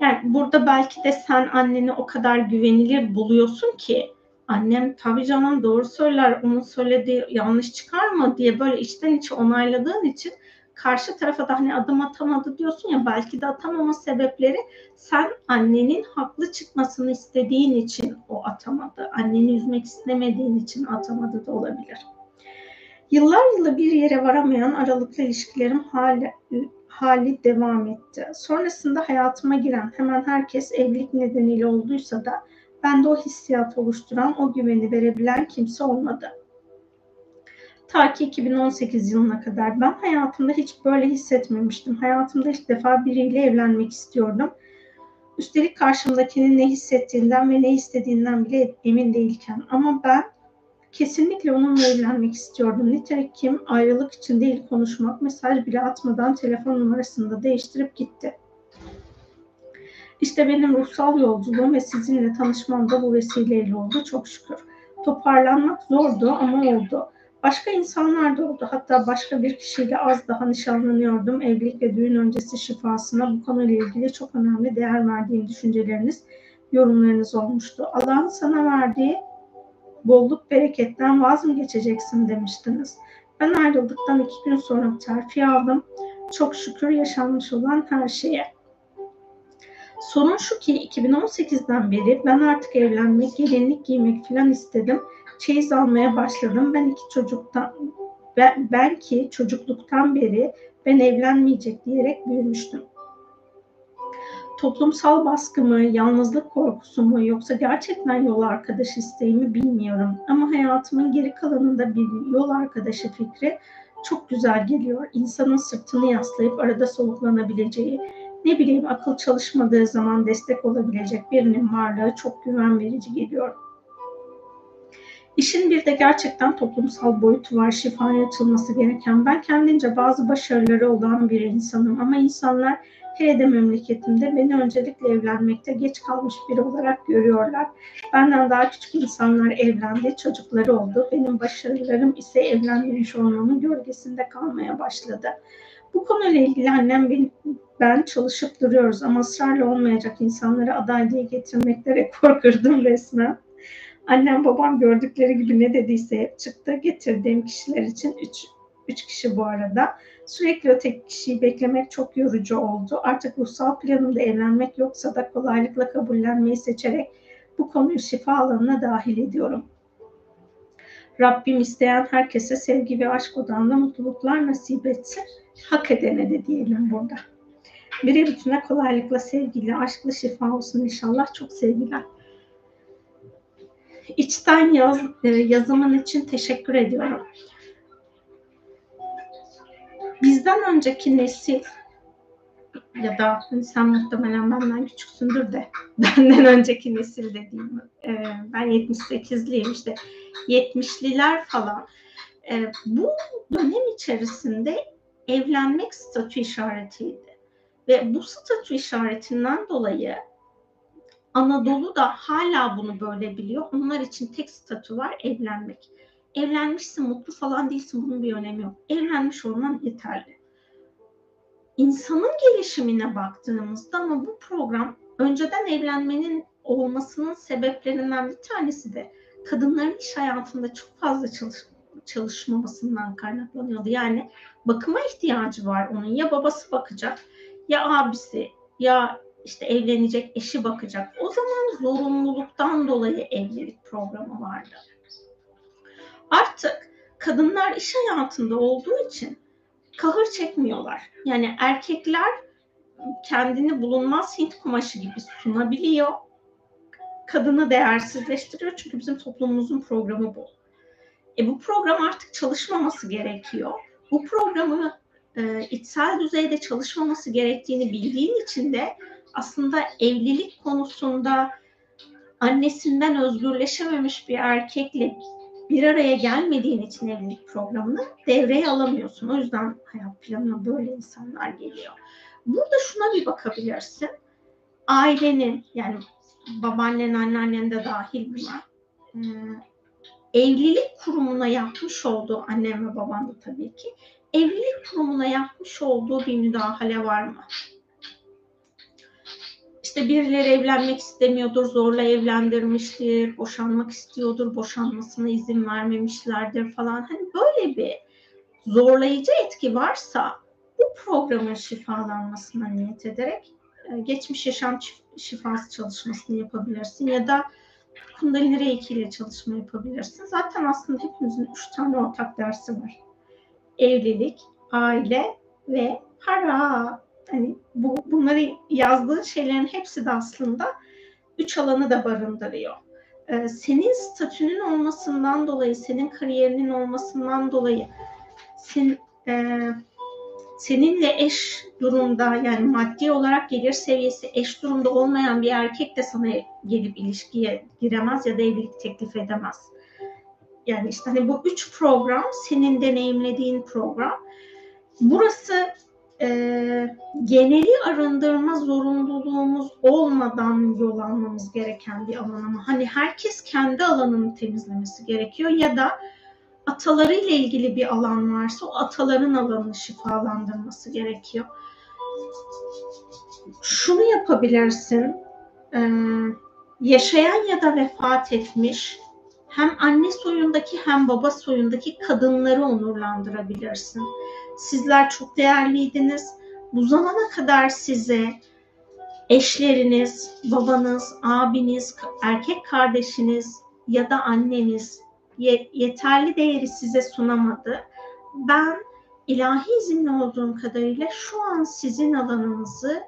Yani burada belki de sen anneni o kadar güvenilir buluyorsun ki annem tabii canım doğru söyler, onun söylediği yanlış çıkar mı diye böyle içten içe onayladığın için karşı tarafa da hani adım atamadı diyorsun ya belki de atamama sebepleri sen annenin haklı çıkmasını istediğin için o atamadı. Anneni üzmek istemediğin için atamadı da olabilir. Yıllar yılı bir yere varamayan aralıklı ilişkilerim hali, hali devam etti. Sonrasında hayatıma giren hemen herkes evlilik nedeniyle olduysa da bende o hissiyat oluşturan, o güveni verebilen kimse olmadı. Ta ki 2018 yılına kadar ben hayatımda hiç böyle hissetmemiştim. Hayatımda ilk defa biriyle evlenmek istiyordum. Üstelik karşımdakinin ne hissettiğinden ve ne istediğinden bile emin değilken. Ama ben kesinlikle onunla evlenmek istiyordum. Nitekim ayrılık için değil konuşmak, mesaj bile atmadan telefon numarasını da değiştirip gitti. İşte benim ruhsal yolculuğum ve sizinle tanışmam da bu vesileyle oldu çok şükür. Toparlanmak zordu ama oldu. Başka insanlar da oldu. Hatta başka bir kişiyle az daha nişanlanıyordum. Evlilik ve düğün öncesi şifasına bu konuyla ilgili çok önemli değer verdiğim düşünceleriniz, yorumlarınız olmuştu. Allah'ın sana verdiği bolluk bereketten vaz mı geçeceksin demiştiniz. Ben ayrıldıktan iki gün sonra terfi aldım. Çok şükür yaşanmış olan her şeye. Sorun şu ki 2018'den beri ben artık evlenmek, gelinlik giymek falan istedim çeyiz almaya başladım. Ben iki çocuktan ben, ben ki çocukluktan beri ben evlenmeyecek diyerek büyümüştüm. Toplumsal baskı mı, yalnızlık korkusu mu yoksa gerçekten yol arkadaşı isteğimi bilmiyorum. Ama hayatımın geri kalanında bir yol arkadaşı fikri çok güzel geliyor. İnsanın sırtını yaslayıp arada soluklanabileceği, ne bileyim akıl çalışmadığı zaman destek olabilecek birinin varlığı çok güven verici geliyor. İşin bir de gerçekten toplumsal boyutu var, şifaya açılması gereken. Ben kendince bazı başarıları olan bir insanım ama insanlar hele de memleketimde beni öncelikle evlenmekte geç kalmış biri olarak görüyorlar. Benden daha küçük insanlar evlendi, çocukları oldu. Benim başarılarım ise evlenmemiş olmamın gölgesinde kalmaya başladı. Bu konuyla ilgili annem ben, çalışıp duruyoruz ama ısrarla olmayacak insanları aday diye getirmekte rekor resmen. Annem babam gördükleri gibi ne dediyse hep çıktı. Getirdiğim kişiler için üç, üç kişi bu arada. Sürekli o tek kişiyi beklemek çok yorucu oldu. Artık ruhsal planımda evlenmek yoksa da kolaylıkla kabullenmeyi seçerek bu konuyu şifa alanına dahil ediyorum. Rabbim isteyen herkese sevgi ve aşk odağında mutluluklar nasip etsin. Hak edene de diyelim burada. Bire bütüne kolaylıkla, sevgiyle, aşkla şifa olsun inşallah. Çok sevgiler. İçten yaz, e, yazımın için teşekkür ediyorum. bizden önceki nesil ya da hani sen muhtemelen benden küçüksündür de benden önceki nesil dediğim e, ben 78'liyim işte 70'liler falan e, bu dönem içerisinde evlenmek statü işaretiydi ve bu statü işaretinden dolayı Anadolu da hala bunu böyle biliyor. Onlar için tek statü var evlenmek. Evlenmişsin mutlu falan değilsin bunun bir önemi yok. Evlenmiş olman yeterli insanın gelişimine baktığımızda ama bu program önceden evlenmenin olmasının sebeplerinden bir tanesi de kadınların iş hayatında çok fazla çalış çalışmamasından kaynaklanıyordu. Yani bakıma ihtiyacı var onun. Ya babası bakacak ya abisi ya işte evlenecek eşi bakacak. O zaman zorunluluktan dolayı evlilik programı vardı. Artık kadınlar iş hayatında olduğu için kahır çekmiyorlar. Yani erkekler kendini bulunmaz Hint kumaşı gibi sunabiliyor. Kadını değersizleştiriyor çünkü bizim toplumumuzun programı bu. E bu program artık çalışmaması gerekiyor. Bu programı e, içsel düzeyde çalışmaması gerektiğini bildiğin için de aslında evlilik konusunda annesinden özgürleşememiş bir erkekle bir araya gelmediğin için evlilik programını devreye alamıyorsun. O yüzden hayat planına böyle insanlar geliyor. Burada şuna bir bakabilirsin. Ailenin yani babaannen, anneannen de dahil buna e, evlilik kurumuna yapmış olduğu annem ve baban da tabii ki evlilik kurumuna yapmış olduğu bir müdahale var mı? İşte birileri evlenmek istemiyordur, zorla evlendirmiştir, boşanmak istiyordur, boşanmasına izin vermemişlerdir falan. Hani böyle bir zorlayıcı etki varsa bu programın şifalanmasına niyet ederek e, geçmiş yaşam şifası çalışmasını yapabilirsin ya da Kundalini Reiki ile çalışma yapabilirsin. Zaten aslında hepimizin üç tane ortak dersi var. Evlilik, aile ve para hani bu bunları yazdığı şeylerin hepsi de aslında üç alanı da barındırıyor. Ee, senin statünün olmasından dolayı, senin kariyerinin olmasından dolayı, sen, e, seninle eş durumda yani maddi olarak gelir seviyesi eş durumda olmayan bir erkek de sana gelip ilişkiye giremez ya da evlilik teklif edemez. Yani işte hani bu üç program senin deneyimlediğin program. Burası e, geneli arındırma zorunluluğumuz olmadan yol almamız gereken bir alan ama hani herkes kendi alanını temizlemesi gerekiyor ya da atalarıyla ilgili bir alan varsa o ataların alanını şifalandırması gerekiyor. Şunu yapabilirsin. Ee, yaşayan ya da vefat etmiş hem anne soyundaki hem baba soyundaki kadınları onurlandırabilirsin Sizler çok değerliydiniz. Bu zamana kadar size eşleriniz, babanız, abiniz, erkek kardeşiniz ya da anneniz yeterli değeri size sunamadı. Ben ilahi izinli olduğum kadarıyla şu an sizin alanınızı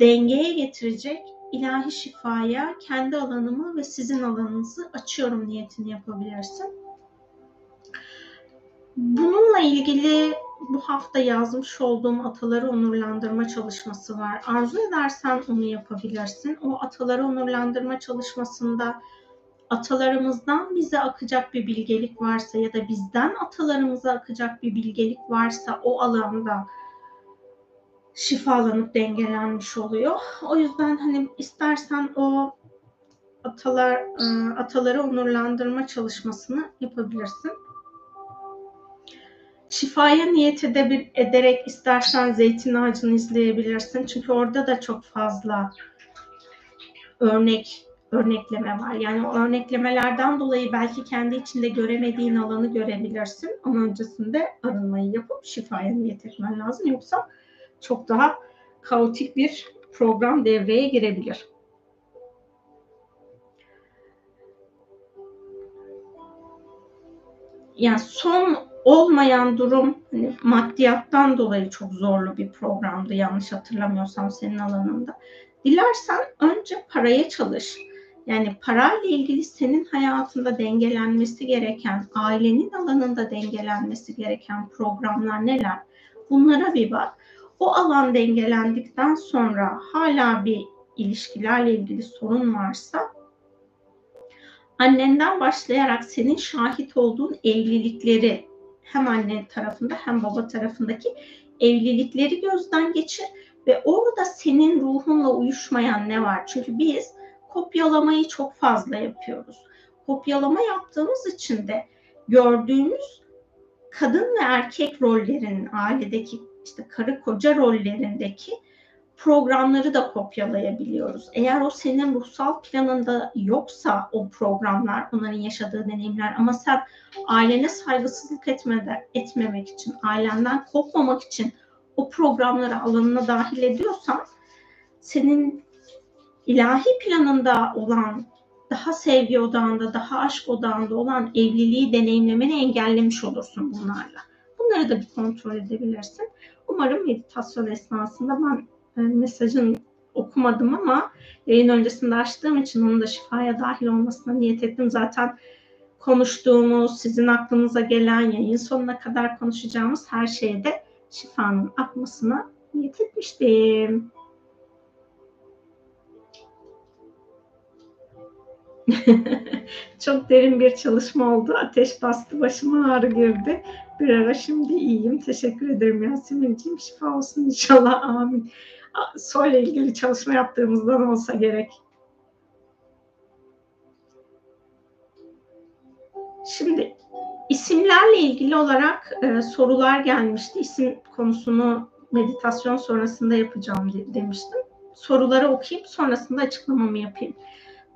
dengeye getirecek ilahi şifaya kendi alanımı ve sizin alanınızı açıyorum niyetini yapabilirsin. Bununla ilgili bu hafta yazmış olduğum ataları onurlandırma çalışması var. Arzu edersen onu yapabilirsin. O ataları onurlandırma çalışmasında atalarımızdan bize akacak bir bilgelik varsa ya da bizden atalarımıza akacak bir bilgelik varsa o alanda şifalanıp dengelenmiş oluyor. O yüzden hani istersen o atalar ıı, ataları onurlandırma çalışmasını yapabilirsin. Şifaya niyet edebil, ederek istersen zeytin ağacını izleyebilirsin. Çünkü orada da çok fazla örnek örnekleme var. Yani o örneklemelerden dolayı belki kendi içinde göremediğin alanı görebilirsin. Ama öncesinde arınmayı yapıp şifaya niyet etmen lazım. Yoksa çok daha kaotik bir program devreye girebilir. Yani son olmayan durum hani maddiyattan dolayı çok zorlu bir programdı yanlış hatırlamıyorsam senin alanında. Dilersen önce paraya çalış. Yani parayla ilgili senin hayatında dengelenmesi gereken, ailenin alanında dengelenmesi gereken programlar neler? Bunlara bir bak. O alan dengelendikten sonra hala bir ilişkilerle ilgili sorun varsa annenden başlayarak senin şahit olduğun evlilikleri hem anne tarafında hem baba tarafındaki evlilikleri gözden geçir ve orada senin ruhunla uyuşmayan ne var? Çünkü biz kopyalamayı çok fazla yapıyoruz. Kopyalama yaptığımız için de gördüğümüz kadın ve erkek rollerinin ailedeki işte karı koca rollerindeki programları da kopyalayabiliyoruz. Eğer o senin ruhsal planında yoksa o programlar, onların yaşadığı deneyimler ama sen ailene saygısızlık etmede, etmemek için, ailenden kopmamak için o programları alanına dahil ediyorsan senin ilahi planında olan daha sevgi odağında, daha aşk odağında olan evliliği deneyimlemeni engellemiş olursun bunlarla. Bunları da bir kontrol edebilirsin. Umarım meditasyon esnasında ben mesajın okumadım ama yayın öncesinde açtığım için onun da şifaya dahil olmasına niyet ettim. Zaten konuştuğumuz, sizin aklınıza gelen, yayın sonuna kadar konuşacağımız her şeyde şifanın akmasına niyet etmiştim. Çok derin bir çalışma oldu. Ateş bastı, başıma ağrı girdi. Bir ara şimdi iyiyim. Teşekkür ederim Yasemin'ciğim. Şifa olsun inşallah. Amin. Soyla ilgili çalışma yaptığımızdan olsa gerek. Şimdi isimlerle ilgili olarak e, sorular gelmişti. İsim konusunu meditasyon sonrasında yapacağım demiştim. Soruları okuyup sonrasında açıklamamı yapayım.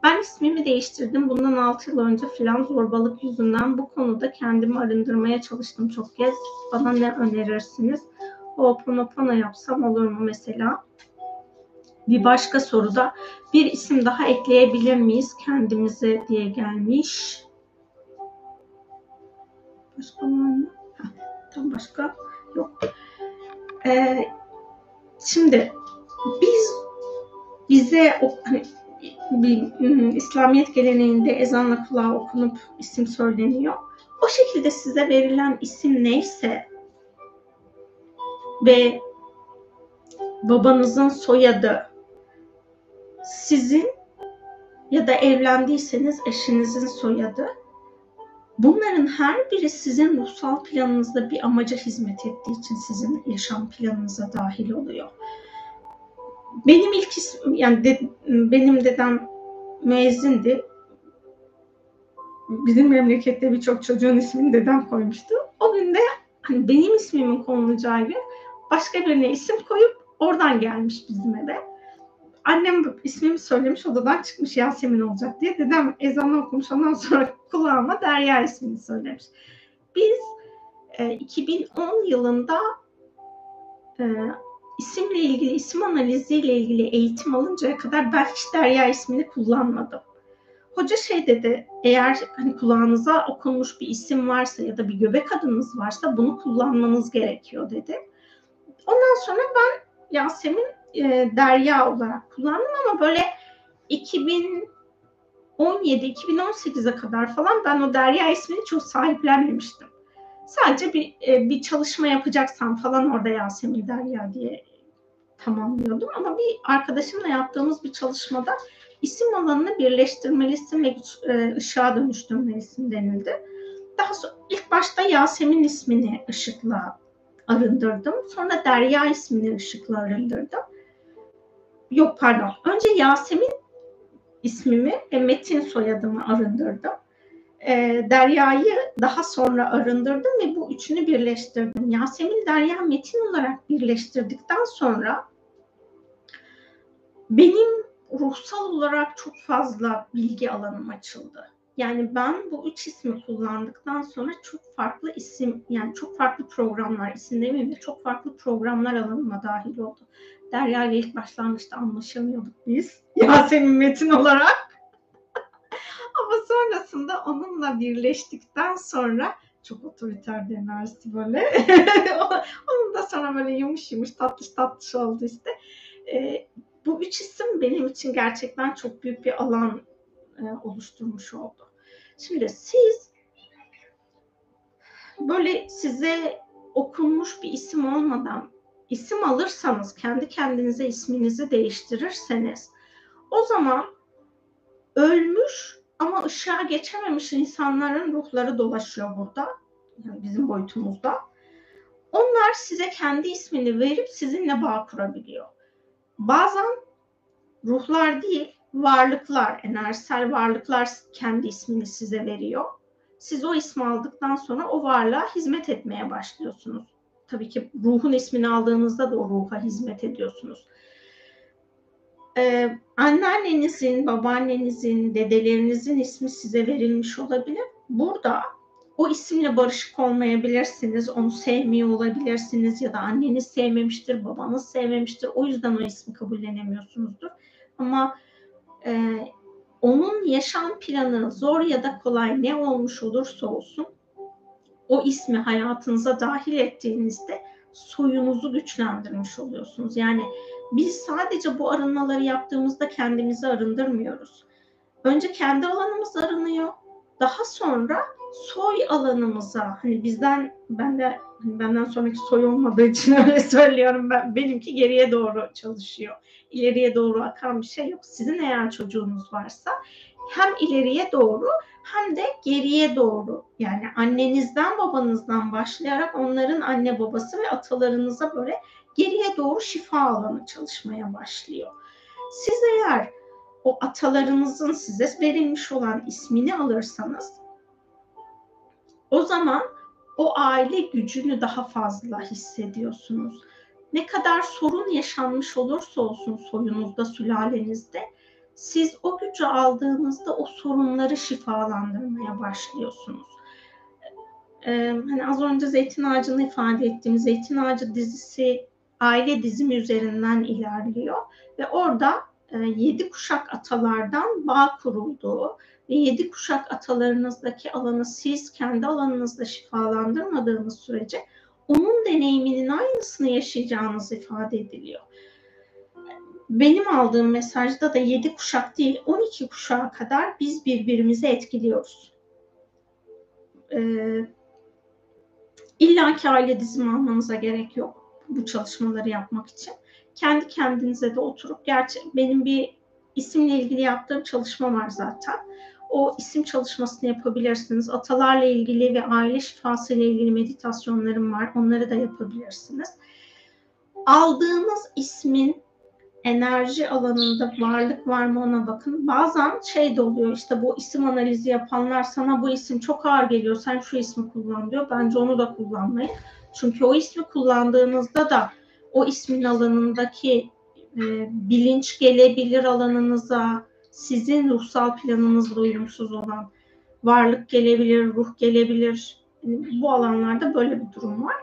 Ben ismimi değiştirdim. Bundan 6 yıl önce filan zorbalık yüzünden bu konuda kendimi arındırmaya çalıştım çok kez. Bana ne önerirsiniz? Ho'oponopono yapsam olur mu mesela? Bir başka soruda bir isim daha ekleyebilir miyiz kendimize diye gelmiş. Başka var mı? tam başka yok. Ee, şimdi biz bize hani bir ıı, İslamiyet geleneğinde ezanla kulağa okunup isim söyleniyor. O şekilde size verilen isim neyse ve babanızın soyadı sizin ya da evlendiyseniz eşinizin soyadı bunların her biri sizin ruhsal planınızda bir amaca hizmet ettiği için sizin yaşam planınıza dahil oluyor. Benim ilk ismim, yani de, benim dedem müezzindi. Bizim memlekette birçok çocuğun ismini dedem koymuştu. O gün de hani benim ismimin konulacağı gün başka birine isim koyup oradan gelmiş bizim eve. Annem ismimi söylemiş odadan çıkmış Yasemin olacak diye. Dedem ezanı okumuş ondan sonra kulağıma Derya ismini söylemiş. Biz e, 2010 yılında e, isimle ilgili, isim analiziyle ilgili eğitim alıncaya kadar ben hiç Derya ismini kullanmadım. Hoca şey dedi, eğer hani kulağınıza okunmuş bir isim varsa ya da bir göbek adınız varsa bunu kullanmanız gerekiyor dedi. Ondan sonra ben Yasemin e, Derya olarak kullandım ama böyle 2017-2018'e kadar falan ben o Derya ismini çok sahiplenmemiştim. Sadece bir e, bir çalışma yapacaksam falan orada Yasemin Derya diye tamamlıyordum. Ama bir arkadaşımla yaptığımız bir çalışmada isim alanını birleştirmelisin ve e, ışığa dönüştürmelisin denildi. Daha sonra ilk başta Yasemin ismini ışıkla arındırdım. Sonra Derya ismini ışıkla arındırdım. Yok pardon. Önce Yasemin ismimi ve Metin soyadımı arındırdım e, Derya'yı daha sonra arındırdım ve bu üçünü birleştirdim. Yasemin Derya Metin olarak birleştirdikten sonra benim ruhsal olarak çok fazla bilgi alanım açıldı. Yani ben bu üç ismi kullandıktan sonra çok farklı isim, yani çok farklı programlar, isim demeyeyim de çok farklı programlar alanıma dahil oldu. Derya ile ilk başlangıçta anlaşamıyorduk biz. Yasemin Metin olarak. Ama sonrasında onunla birleştikten sonra çok otoriter bir enerjisi böyle. Onun da sonra böyle yumuş yumuş tatlış tatlış oldu işte. E, bu üç isim benim için gerçekten çok büyük bir alan e, oluşturmuş oldu. Şimdi siz böyle size okunmuş bir isim olmadan isim alırsanız, kendi kendinize isminizi değiştirirseniz o zaman ölmüş ama ışığa geçememiş insanların ruhları dolaşıyor burada. Yani bizim boyutumuzda. Onlar size kendi ismini verip sizinle bağ kurabiliyor. Bazen ruhlar değil, varlıklar, enerjisel varlıklar kendi ismini size veriyor. Siz o ismi aldıktan sonra o varlığa hizmet etmeye başlıyorsunuz. Tabii ki ruhun ismini aldığınızda da o ruha hizmet ediyorsunuz. Ee, anneannenizin, babaannenizin, dedelerinizin ismi size verilmiş olabilir. Burada o isimle barışık olmayabilirsiniz, onu sevmiyor olabilirsiniz ya da anneniz sevmemiştir, babanız sevmemiştir. O yüzden o ismi kabullenemiyorsunuzdur. Ama e, onun yaşam planı zor ya da kolay ne olmuş olursa olsun o ismi hayatınıza dahil ettiğinizde soyunuzu güçlendirmiş oluyorsunuz. Yani biz sadece bu arınmaları yaptığımızda kendimizi arındırmıyoruz. Önce kendi alanımız arınıyor. Daha sonra soy alanımıza hani bizden ben de hani benden sonraki soy olmadığı için öyle söylüyorum ben benimki geriye doğru çalışıyor. İleriye doğru akan bir şey yok. Sizin eğer çocuğunuz varsa hem ileriye doğru hem de geriye doğru yani annenizden babanızdan başlayarak onların anne babası ve atalarınıza böyle geriye doğru şifa alanı çalışmaya başlıyor. Siz eğer o atalarınızın size verilmiş olan ismini alırsanız o zaman o aile gücünü daha fazla hissediyorsunuz. Ne kadar sorun yaşanmış olursa olsun soyunuzda, sülalenizde siz o gücü aldığınızda o sorunları şifalandırmaya başlıyorsunuz. Ee, hani az önce Zeytin Ağacı'nı ifade ettiğim Zeytin Ağacı dizisi aile dizimi üzerinden ilerliyor ve orada e, yedi kuşak atalardan bağ kurulduğu yedi kuşak atalarınızdaki alanı siz kendi alanınızda şifalandırmadığınız sürece onun deneyiminin aynısını yaşayacağınız ifade ediliyor benim aldığım mesajda da 7 kuşak değil 12 kuşağa kadar biz birbirimizi etkiliyoruz. Ee, İlla ki aile dizimi almanıza gerek yok bu çalışmaları yapmak için. Kendi kendinize de oturup, gerçi benim bir isimle ilgili yaptığım çalışma var zaten. O isim çalışmasını yapabilirsiniz. Atalarla ilgili ve aile şifası ile ilgili meditasyonlarım var. Onları da yapabilirsiniz. Aldığınız ismin enerji alanında varlık var mı ona bakın. Bazen şey de oluyor işte bu isim analizi yapanlar sana bu isim çok ağır geliyor sen şu ismi kullan diyor. Bence onu da kullanmayın. Çünkü o ismi kullandığınızda da o ismin alanındaki e, bilinç gelebilir alanınıza, sizin ruhsal planınızla uyumsuz olan varlık gelebilir, ruh gelebilir. Bu alanlarda böyle bir durum var.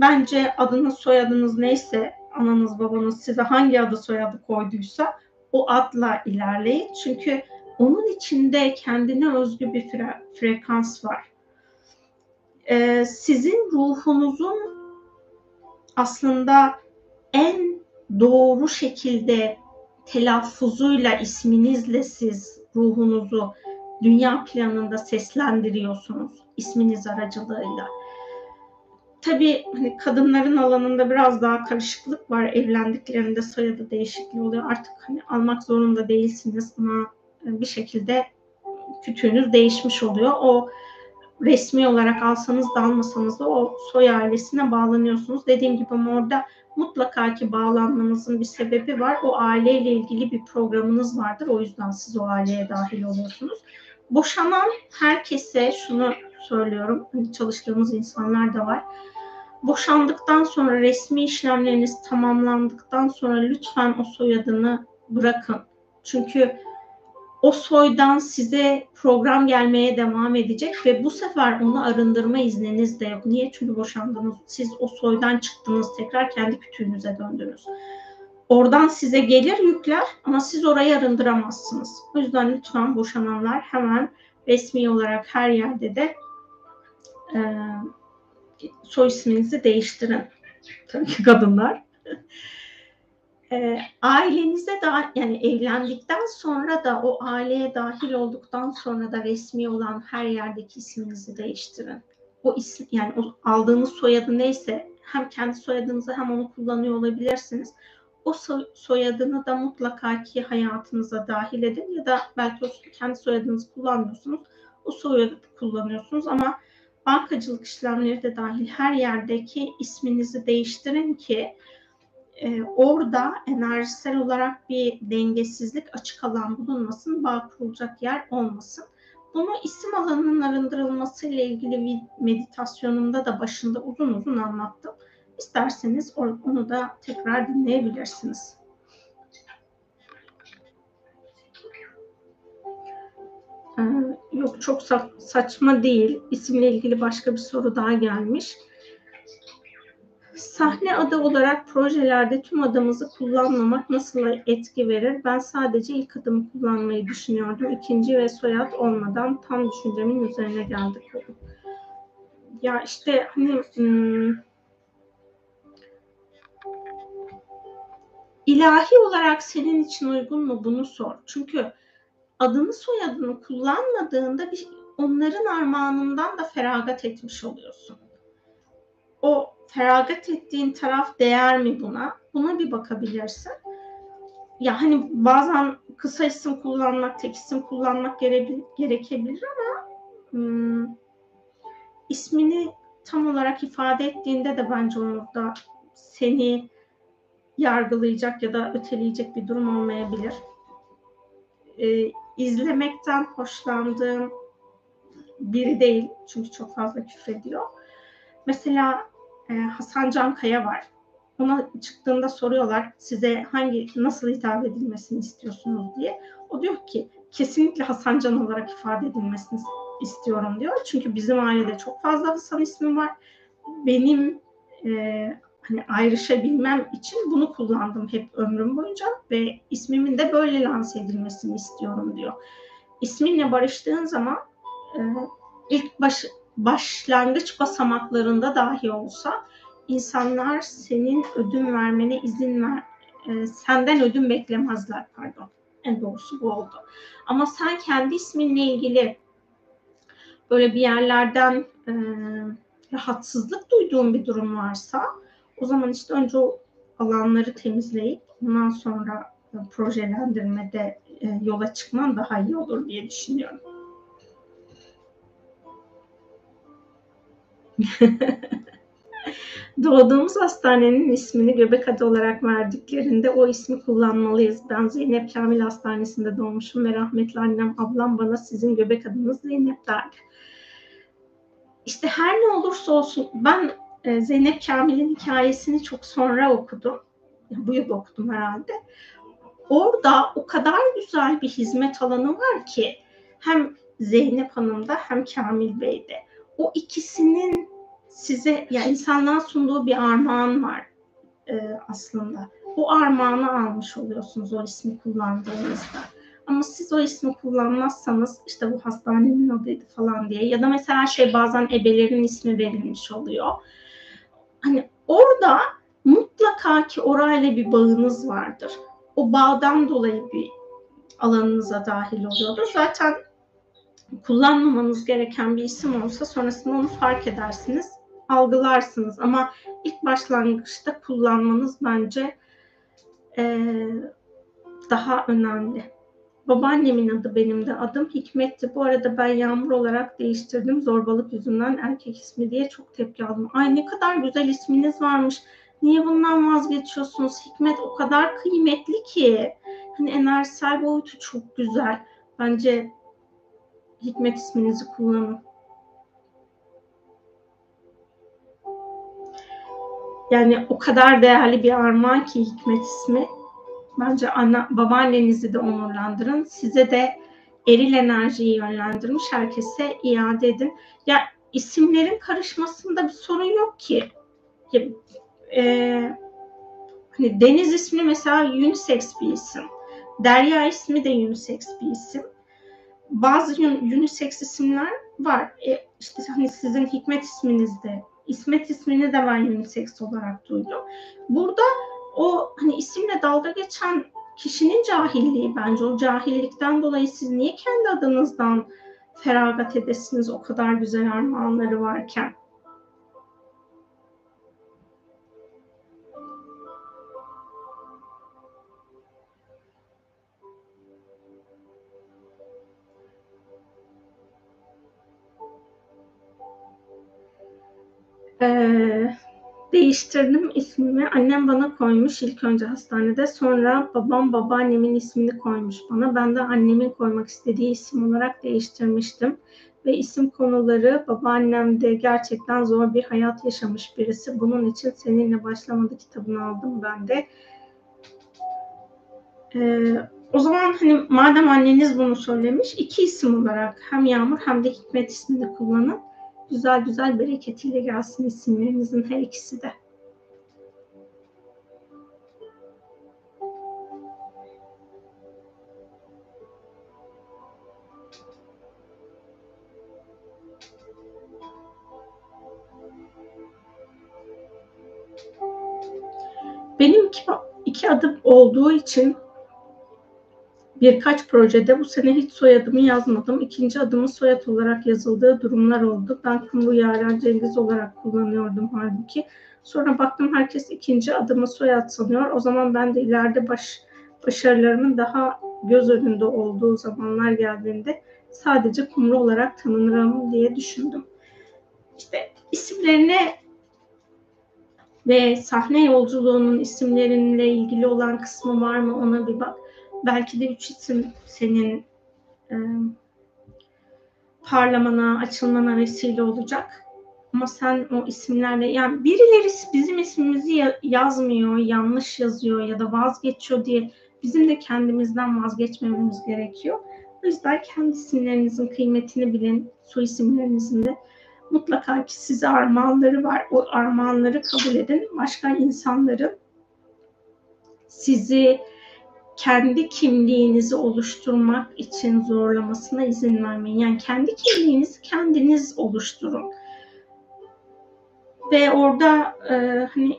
Bence adınız, soyadınız neyse ananız babanız size hangi adı soyadı koyduysa o adla ilerleyin. Çünkü onun içinde kendine özgü bir fre frekans var. Ee, sizin ruhunuzun aslında en doğru şekilde telaffuzuyla isminizle siz ruhunuzu dünya planında seslendiriyorsunuz isminiz aracılığıyla tabii hani kadınların alanında biraz daha karışıklık var. Evlendiklerinde soyadı değişikliği oluyor. Artık hani almak zorunda değilsiniz ama bir şekilde kütüğünüz değişmiş oluyor. O resmi olarak alsanız da almasanız da o soy ailesine bağlanıyorsunuz. Dediğim gibi ama orada mutlaka ki bağlanmanızın bir sebebi var. O aileyle ilgili bir programınız vardır. O yüzden siz o aileye dahil oluyorsunuz. Boşanan herkese şunu söylüyorum. Çalıştığımız insanlar da var boşandıktan sonra resmi işlemleriniz tamamlandıktan sonra lütfen o soyadını bırakın. Çünkü o soydan size program gelmeye devam edecek ve bu sefer onu arındırma izniniz de yok. Niye? Çünkü boşandınız. Siz o soydan çıktınız. Tekrar kendi kütüğünüze döndünüz. Oradan size gelir yükler ama siz orayı arındıramazsınız. O yüzden lütfen boşananlar hemen resmi olarak her yerde de e, soy isminizi değiştirin. Tabii ki kadınlar. E, ailenize da yani evlendikten sonra da o aileye dahil olduktan sonra da resmi olan her yerdeki isminizi değiştirin. o isim yani o aldığınız soyadı neyse hem kendi soyadınızı hem onu kullanıyor olabilirsiniz. O soyadını da mutlaka ki hayatınıza dahil edin ya da belki o kendi soyadınızı kullanmıyorsunuz. O soyadı kullanıyorsunuz ama bankacılık işlemleri de dahil her yerdeki isminizi değiştirin ki e, orada enerjisel olarak bir dengesizlik açık alan bulunmasın, bağ kurulacak yer olmasın. Bunu isim alanının arındırılması ile ilgili bir meditasyonumda da başında uzun uzun anlattım. İsterseniz onu da tekrar dinleyebilirsiniz. Ee, yok çok saçma değil. İsimle ilgili başka bir soru daha gelmiş. Sahne adı olarak projelerde tüm adımızı kullanmamak nasıl etki verir? Ben sadece ilk adımı kullanmayı düşünüyordum. İkinci ve soyad olmadan tam düşüncemin üzerine geldik. Ya işte hani ilahi olarak senin için uygun mu bunu sor. Çünkü adını soyadını kullanmadığında bir, onların armağanından da feragat etmiş oluyorsun. O feragat ettiğin taraf değer mi buna? Buna bir bakabilirsin. Ya hani bazen kısa isim kullanmak, tek isim kullanmak gerekebilir ama hmm, ismini tam olarak ifade ettiğinde de bence orada seni yargılayacak ya da öteleyecek bir durum olmayabilir. Ee, izlemekten hoşlandığım biri değil. Çünkü çok fazla küfrediyor. Mesela e, Hasan Can Kaya var. Ona çıktığında soruyorlar size hangi nasıl hitap edilmesini istiyorsunuz diye. O diyor ki kesinlikle Hasan Can olarak ifade edilmesini istiyorum diyor. Çünkü bizim ailede çok fazla Hasan ismi var. Benim e, hani ayrışabilmem için bunu kullandım hep ömrüm boyunca ve ismimin de böyle lanse edilmesini istiyorum diyor. İsminle barıştığın zaman e, ilk baş, başlangıç basamaklarında dahi olsa insanlar senin ödün vermene izin ver, e, senden ödün beklemezler pardon. En doğrusu bu oldu. Ama sen kendi isminle ilgili böyle bir yerlerden e, rahatsızlık duyduğun bir durum varsa o zaman işte önce o alanları temizleyip ondan sonra projelendirmede e, yola çıkman daha iyi olur diye düşünüyorum. Doğduğumuz hastanenin ismini göbek adı olarak verdiklerinde o ismi kullanmalıyız. Ben Zeynep Kamil Hastanesi'nde doğmuşum ve rahmetli annem ablam bana sizin göbek adınız Zeynep derdi. İşte her ne olursa olsun ben e, Zeynep Kamil'in hikayesini çok sonra okudum. Bu yıl okudum herhalde. Orada o kadar güzel bir hizmet alanı var ki hem Zeynep Hanım'da hem Kamil Bey'de. O ikisinin size ya insanlığa sunduğu bir armağan var e, aslında. O armağanı almış oluyorsunuz o ismi kullandığınızda. Ama siz o ismi kullanmazsanız işte bu hastanenin adıydı falan diye ya da mesela şey bazen ebelerin ismi verilmiş oluyor. Hani orada mutlaka ki orayla bir bağınız vardır. O bağdan dolayı bir alanınıza dahil oluyordur. Zaten kullanmamanız gereken bir isim olsa sonrasında onu fark edersiniz algılarsınız ama ilk başlangıçta kullanmanız bence e, daha önemli. Babaannemin adı benim de adım Hikmet'ti. Bu arada ben Yağmur olarak değiştirdim. Zorbalık yüzünden erkek ismi diye çok tepki aldım. Ay ne kadar güzel isminiz varmış. Niye bundan vazgeçiyorsunuz? Hikmet o kadar kıymetli ki. Hani enerjisel boyutu çok güzel. Bence Hikmet isminizi kullanın. Yani o kadar değerli bir armağan ki Hikmet ismi. Bence ana, babaannenizi de onurlandırın. Size de eril enerjiyi yönlendirmiş herkese iade edin. Ya isimlerin karışmasında bir sorun yok ki. Ya, e, hani Deniz ismi mesela unisex bir isim. Derya ismi de unisex bir isim. Bazı unisex isimler var. E, işte hani sizin Hikmet isminiz de İsmet ismini de ben unisex olarak duydum. Burada o hani isimle dalga geçen kişinin cahilliği bence o cahillikten dolayı siz niye kendi adınızdan feragat edesiniz o kadar güzel armağanları varken. Değiştirdim ismimi. Annem bana koymuş ilk önce hastanede. Sonra babam babaannemin ismini koymuş bana. Ben de annemin koymak istediği isim olarak değiştirmiştim. Ve isim konuları babaannem de gerçekten zor bir hayat yaşamış birisi. Bunun için seninle başlamadı kitabını aldım ben de. Ee, o zaman hani madem anneniz bunu söylemiş iki isim olarak hem Yağmur hem de Hikmet ismini kullanın güzel güzel bereketiyle gelsin isimlerinizin her ikisi de. Olduğu için Birkaç projede bu sene hiç soyadımı yazmadım. İkinci adımın soyad olarak yazıldığı durumlar oldu. Ben Kumru Yaren Cengiz olarak kullanıyordum halbuki. Sonra baktım herkes ikinci adımı soyad sanıyor. O zaman ben de ileride baş, başarılarımın daha göz önünde olduğu zamanlar geldiğinde sadece Kumru olarak tanınırım diye düşündüm. İşte isimlerine ve sahne yolculuğunun isimlerinle ilgili olan kısmı var mı ona bir bak belki de üç isim senin e, parlamana, açılmana vesile olacak. Ama sen o isimlerle yani birileri bizim ismimizi yazmıyor, yanlış yazıyor ya da vazgeçiyor diye bizim de kendimizden vazgeçmememiz gerekiyor. O yüzden kendi isimlerinizin kıymetini bilin, soy isimlerinizin de mutlaka ki size armağanları var. O armağanları kabul edin. Başka insanların sizi kendi kimliğinizi oluşturmak için zorlamasına izin vermeyin. Yani kendi kimliğinizi kendiniz oluşturun. Ve orada e, hani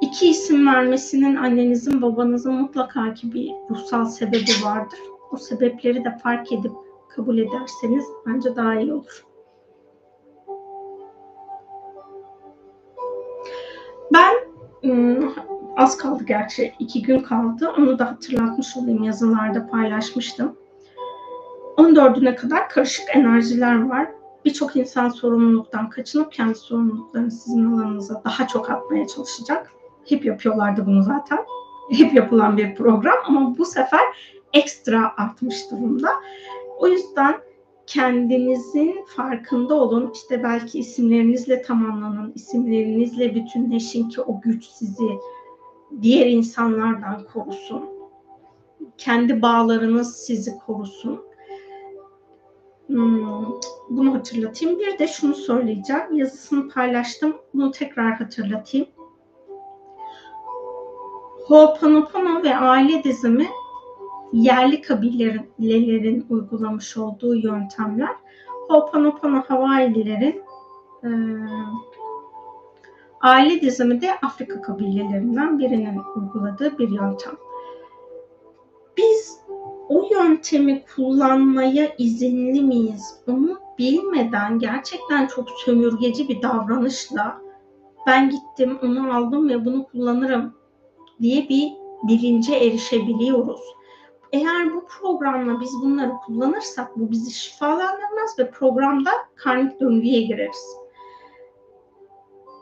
iki isim vermesinin annenizin babanızın mutlaka ki bir ruhsal sebebi vardır. O sebepleri de fark edip kabul ederseniz bence daha iyi olur. Az kaldı gerçi. iki gün kaldı. Onu da hatırlatmış olayım. Yazılarda paylaşmıştım. 14'üne kadar karışık enerjiler var. Birçok insan sorumluluktan kaçınıp kendi sorumluluklarını sizin alanınıza daha çok atmaya çalışacak. Hep yapıyorlardı bunu zaten. Hep yapılan bir program ama bu sefer ekstra artmış durumda. O yüzden kendinizin farkında olun. İşte belki isimlerinizle tamamlanın, isimlerinizle bütünleşin ki o güç sizi diğer insanlardan korusun. Kendi bağlarınız sizi korusun. Hmm, bunu hatırlatayım. Bir de şunu söyleyeceğim. Yazısını paylaştım. Bunu tekrar hatırlatayım. Ho'oponopono ve aile dizimi yerli kabilelerin uygulamış olduğu yöntemler. Ho'oponopono Hawaii'lilerin e, Aile dizimi de Afrika kabilelerinden birinin uyguladığı bir yöntem. Biz o yöntemi kullanmaya izinli miyiz? Onu bilmeden gerçekten çok sömürgeci bir davranışla ben gittim onu aldım ve bunu kullanırım diye bir bilince erişebiliyoruz. Eğer bu programla biz bunları kullanırsak bu bizi şifalandırmaz ve programda karmik döngüye gireriz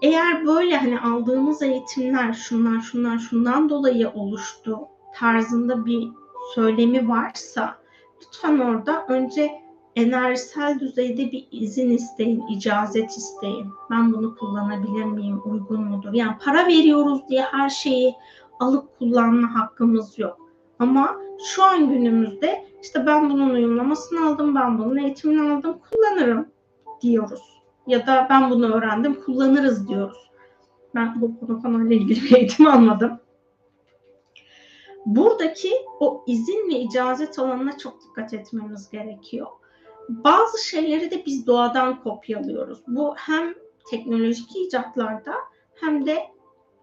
eğer böyle hani aldığımız eğitimler şunlar şunlar şundan dolayı oluştu tarzında bir söylemi varsa lütfen orada önce enerjisel düzeyde bir izin isteyin, icazet isteyin. Ben bunu kullanabilir miyim, uygun mudur? Yani para veriyoruz diye her şeyi alıp kullanma hakkımız yok. Ama şu an günümüzde işte ben bunun uyumlamasını aldım, ben bunun eğitimini aldım, kullanırım diyoruz ya da ben bunu öğrendim kullanırız diyoruz. Ben bu konu konuyla ilgili bir eğitim almadım. Buradaki o izin ve icazet alanına çok dikkat etmemiz gerekiyor. Bazı şeyleri de biz doğadan kopyalıyoruz. Bu hem teknolojik icatlarda hem de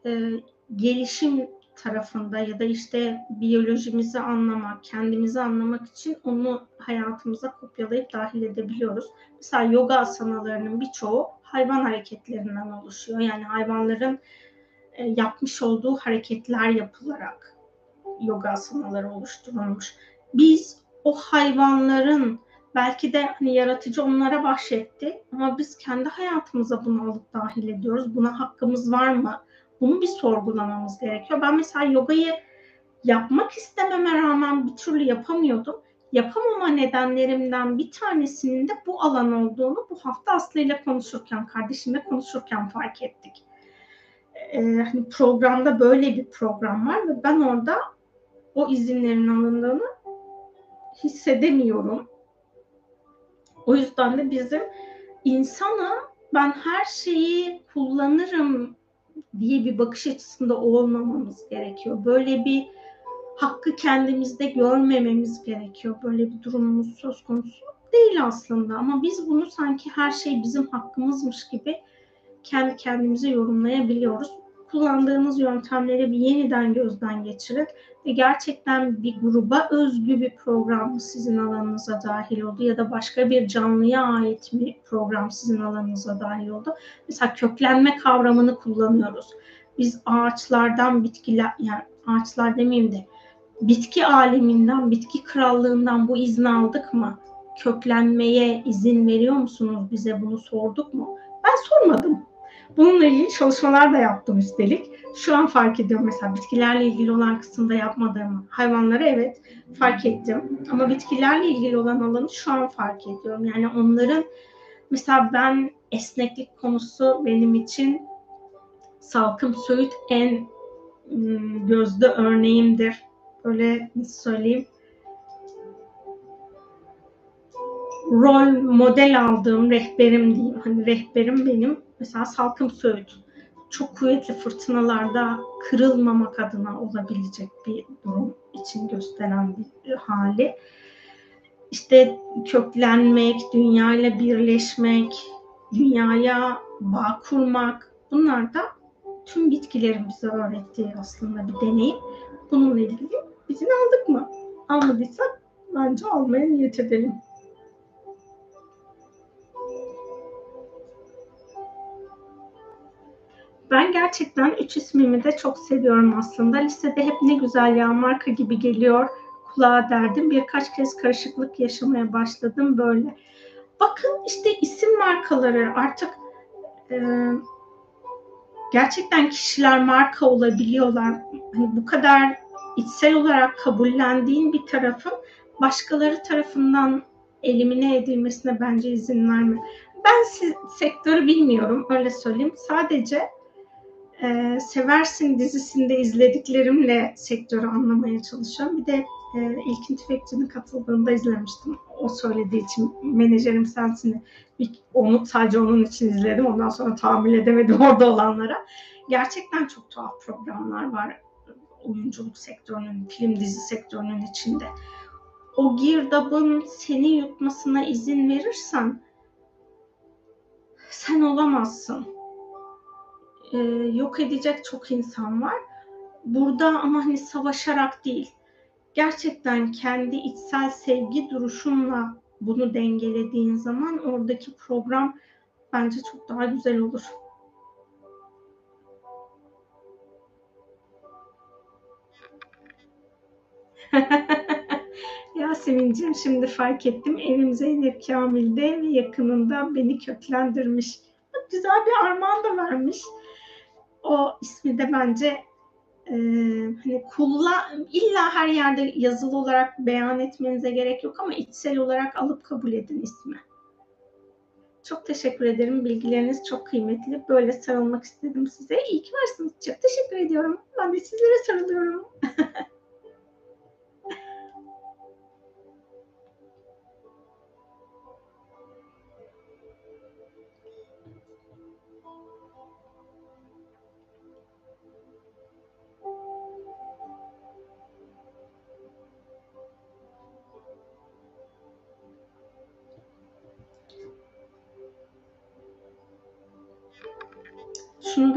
e, gelişim tarafında ya da işte biyolojimizi anlamak, kendimizi anlamak için onu hayatımıza kopyalayıp dahil edebiliyoruz. Mesela yoga asanalarının birçoğu hayvan hareketlerinden oluşuyor. Yani hayvanların e, yapmış olduğu hareketler yapılarak yoga asanaları oluşturulmuş. Biz o hayvanların belki de hani yaratıcı onlara bahşetti ama biz kendi hayatımıza bunu alıp dahil ediyoruz. Buna hakkımız var mı? Bunu bir sorgulamamız gerekiyor. Ben mesela yogayı yapmak istememe rağmen bir türlü yapamıyordum. Yapamama nedenlerimden bir tanesinin de bu alan olduğunu bu hafta Aslı ile konuşurken, kardeşimle konuşurken fark ettik. Ee, hani programda böyle bir program var ve ben orada o izinlerin alındığını hissedemiyorum. O yüzden de bizim insana ben her şeyi kullanırım diye bir bakış açısında olmamamız gerekiyor. Böyle bir hakkı kendimizde görmememiz gerekiyor. Böyle bir durumumuz söz konusu değil aslında ama biz bunu sanki her şey bizim hakkımızmış gibi kendi kendimize yorumlayabiliyoruz. Kullandığınız yöntemleri bir yeniden gözden geçirin ve gerçekten bir gruba özgü bir program sizin alanınıza dahil oldu ya da başka bir canlıya ait bir program sizin alanınıza dahil oldu. Mesela köklenme kavramını kullanıyoruz. Biz ağaçlardan bitkiler, yani ağaçlar demeyeyim de bitki aleminden, bitki krallığından bu izni aldık mı? Köklenmeye izin veriyor musunuz bize bunu sorduk mu? Ben sormadım. Bununla ilgili çalışmalar da yaptım üstelik. Şu an fark ediyorum mesela bitkilerle ilgili olan kısımda yapmadığımı. Hayvanları evet fark ettim. Ama bitkilerle ilgili olan alanı şu an fark ediyorum. Yani onların mesela ben esneklik konusu benim için Salkım Söğüt en gözde örneğimdir. Böyle nasıl söyleyeyim rol model aldığım rehberim diyeyim. Hani rehberim benim mesela Salkım Söğüt. Çok kuvvetli fırtınalarda kırılmamak adına olabilecek bir durum için gösteren bir hali. İşte köklenmek, dünyayla birleşmek, dünyaya bağ kurmak bunlar da tüm bitkilerin bize öğrettiği aslında bir deneyim. Bununla ilgili izin aldık mı? Almadıysak bence almaya niyet edelim. Ben gerçekten üç ismimi de çok seviyorum aslında. Lisede hep ne güzel ya marka gibi geliyor kulağa derdim. Birkaç kez karışıklık yaşamaya başladım böyle. Bakın işte isim markaları artık e, gerçekten kişiler marka olabiliyorlar. Hani bu kadar içsel olarak kabullendiğin bir tarafın başkaları tarafından elimine edilmesine bence izin verme. Ben siz, sektörü bilmiyorum öyle söyleyeyim. Sadece e, Seversin dizisinde izlediklerimle sektörü anlamaya çalışıyorum. Bir de e, İlkin Tüfekçi'nin katıldığında izlemiştim. O söylediği için menajerim sensin. Onu sadece onun için izledim. Ondan sonra tahammül edemedim orada olanlara. Gerçekten çok tuhaf programlar var oyunculuk sektörünün, film dizi sektörünün içinde. O girdabın seni yutmasına izin verirsen sen olamazsın e, yok edecek çok insan var. Burada ama hani savaşarak değil, gerçekten kendi içsel sevgi duruşunla bunu dengelediğin zaman oradaki program bence çok daha güzel olur. Yasemin'ciğim şimdi fark ettim evim Zeynep Kamil'de ve yakınında beni köklendirmiş. Güzel bir armağan da vermiş o ismi de bence e, hani kullan illa her yerde yazılı olarak beyan etmenize gerek yok ama içsel olarak alıp kabul edin ismi. Çok teşekkür ederim. Bilgileriniz çok kıymetli. Böyle sarılmak istedim size. İyi ki varsınız. Çok teşekkür ediyorum. Ben de sizlere sarılıyorum.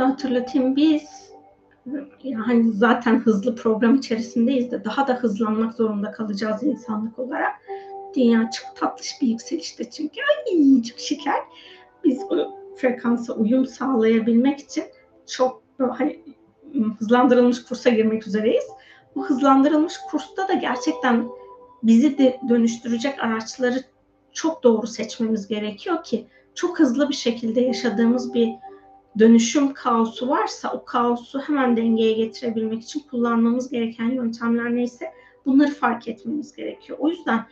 hatırlatayım. Biz yani zaten hızlı program içerisindeyiz de daha da hızlanmak zorunda kalacağız insanlık olarak. Dünya çok tatlış bir yükselişte çünkü. Ay çok şeker. Biz o frekansa uyum sağlayabilmek için çok hani hızlandırılmış kursa girmek üzereyiz. Bu hızlandırılmış kursta da gerçekten bizi de dönüştürecek araçları çok doğru seçmemiz gerekiyor ki çok hızlı bir şekilde yaşadığımız bir dönüşüm kaosu varsa o kaosu hemen dengeye getirebilmek için kullanmamız gereken yöntemler neyse bunları fark etmemiz gerekiyor. O yüzden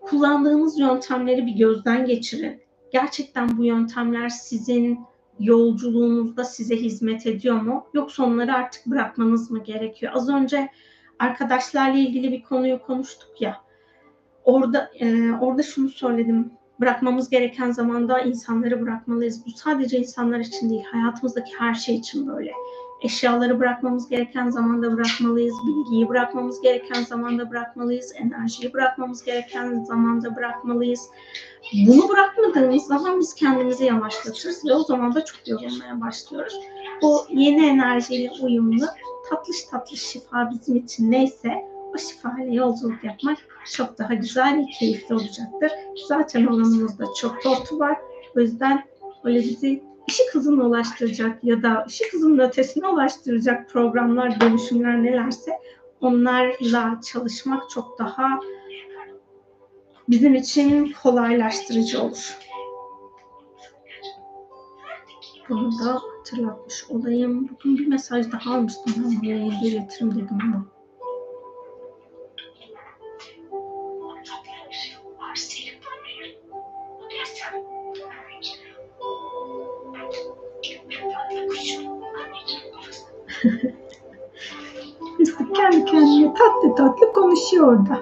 kullandığınız yöntemleri bir gözden geçirin. Gerçekten bu yöntemler sizin yolculuğunuzda size hizmet ediyor mu? Yoksa onları artık bırakmanız mı gerekiyor? Az önce arkadaşlarla ilgili bir konuyu konuştuk ya. Orada e, orada şunu söyledim bırakmamız gereken zamanda insanları bırakmalıyız. Bu sadece insanlar için değil, hayatımızdaki her şey için böyle. Eşyaları bırakmamız gereken zamanda bırakmalıyız, bilgiyi bırakmamız gereken zamanda bırakmalıyız, enerjiyi bırakmamız gereken zamanda bırakmalıyız. Bunu bırakmadığımız zaman biz kendimizi yavaşlatırız ve o zaman da çok yorulmaya başlıyoruz. O yeni enerjiyle uyumlu tatlış tatlış şifa bizim için neyse o şifayla yolculuk yapmak çok daha güzel ve keyifli olacaktır. Zaten alanımızda çok tortu var. O yüzden öyle bizi ışık hızına ulaştıracak ya da ışık hızının ötesine ulaştıracak programlar, dönüşümler nelerse onlarla çalışmak çok daha bizim için kolaylaştırıcı olur. Bunu da hatırlatmış olayım. Bugün bir mesaj daha almıştım. Ben buraya iletirim dedim ama. Yusuf kendi kendine tatlı tatlı konuşuyor orada.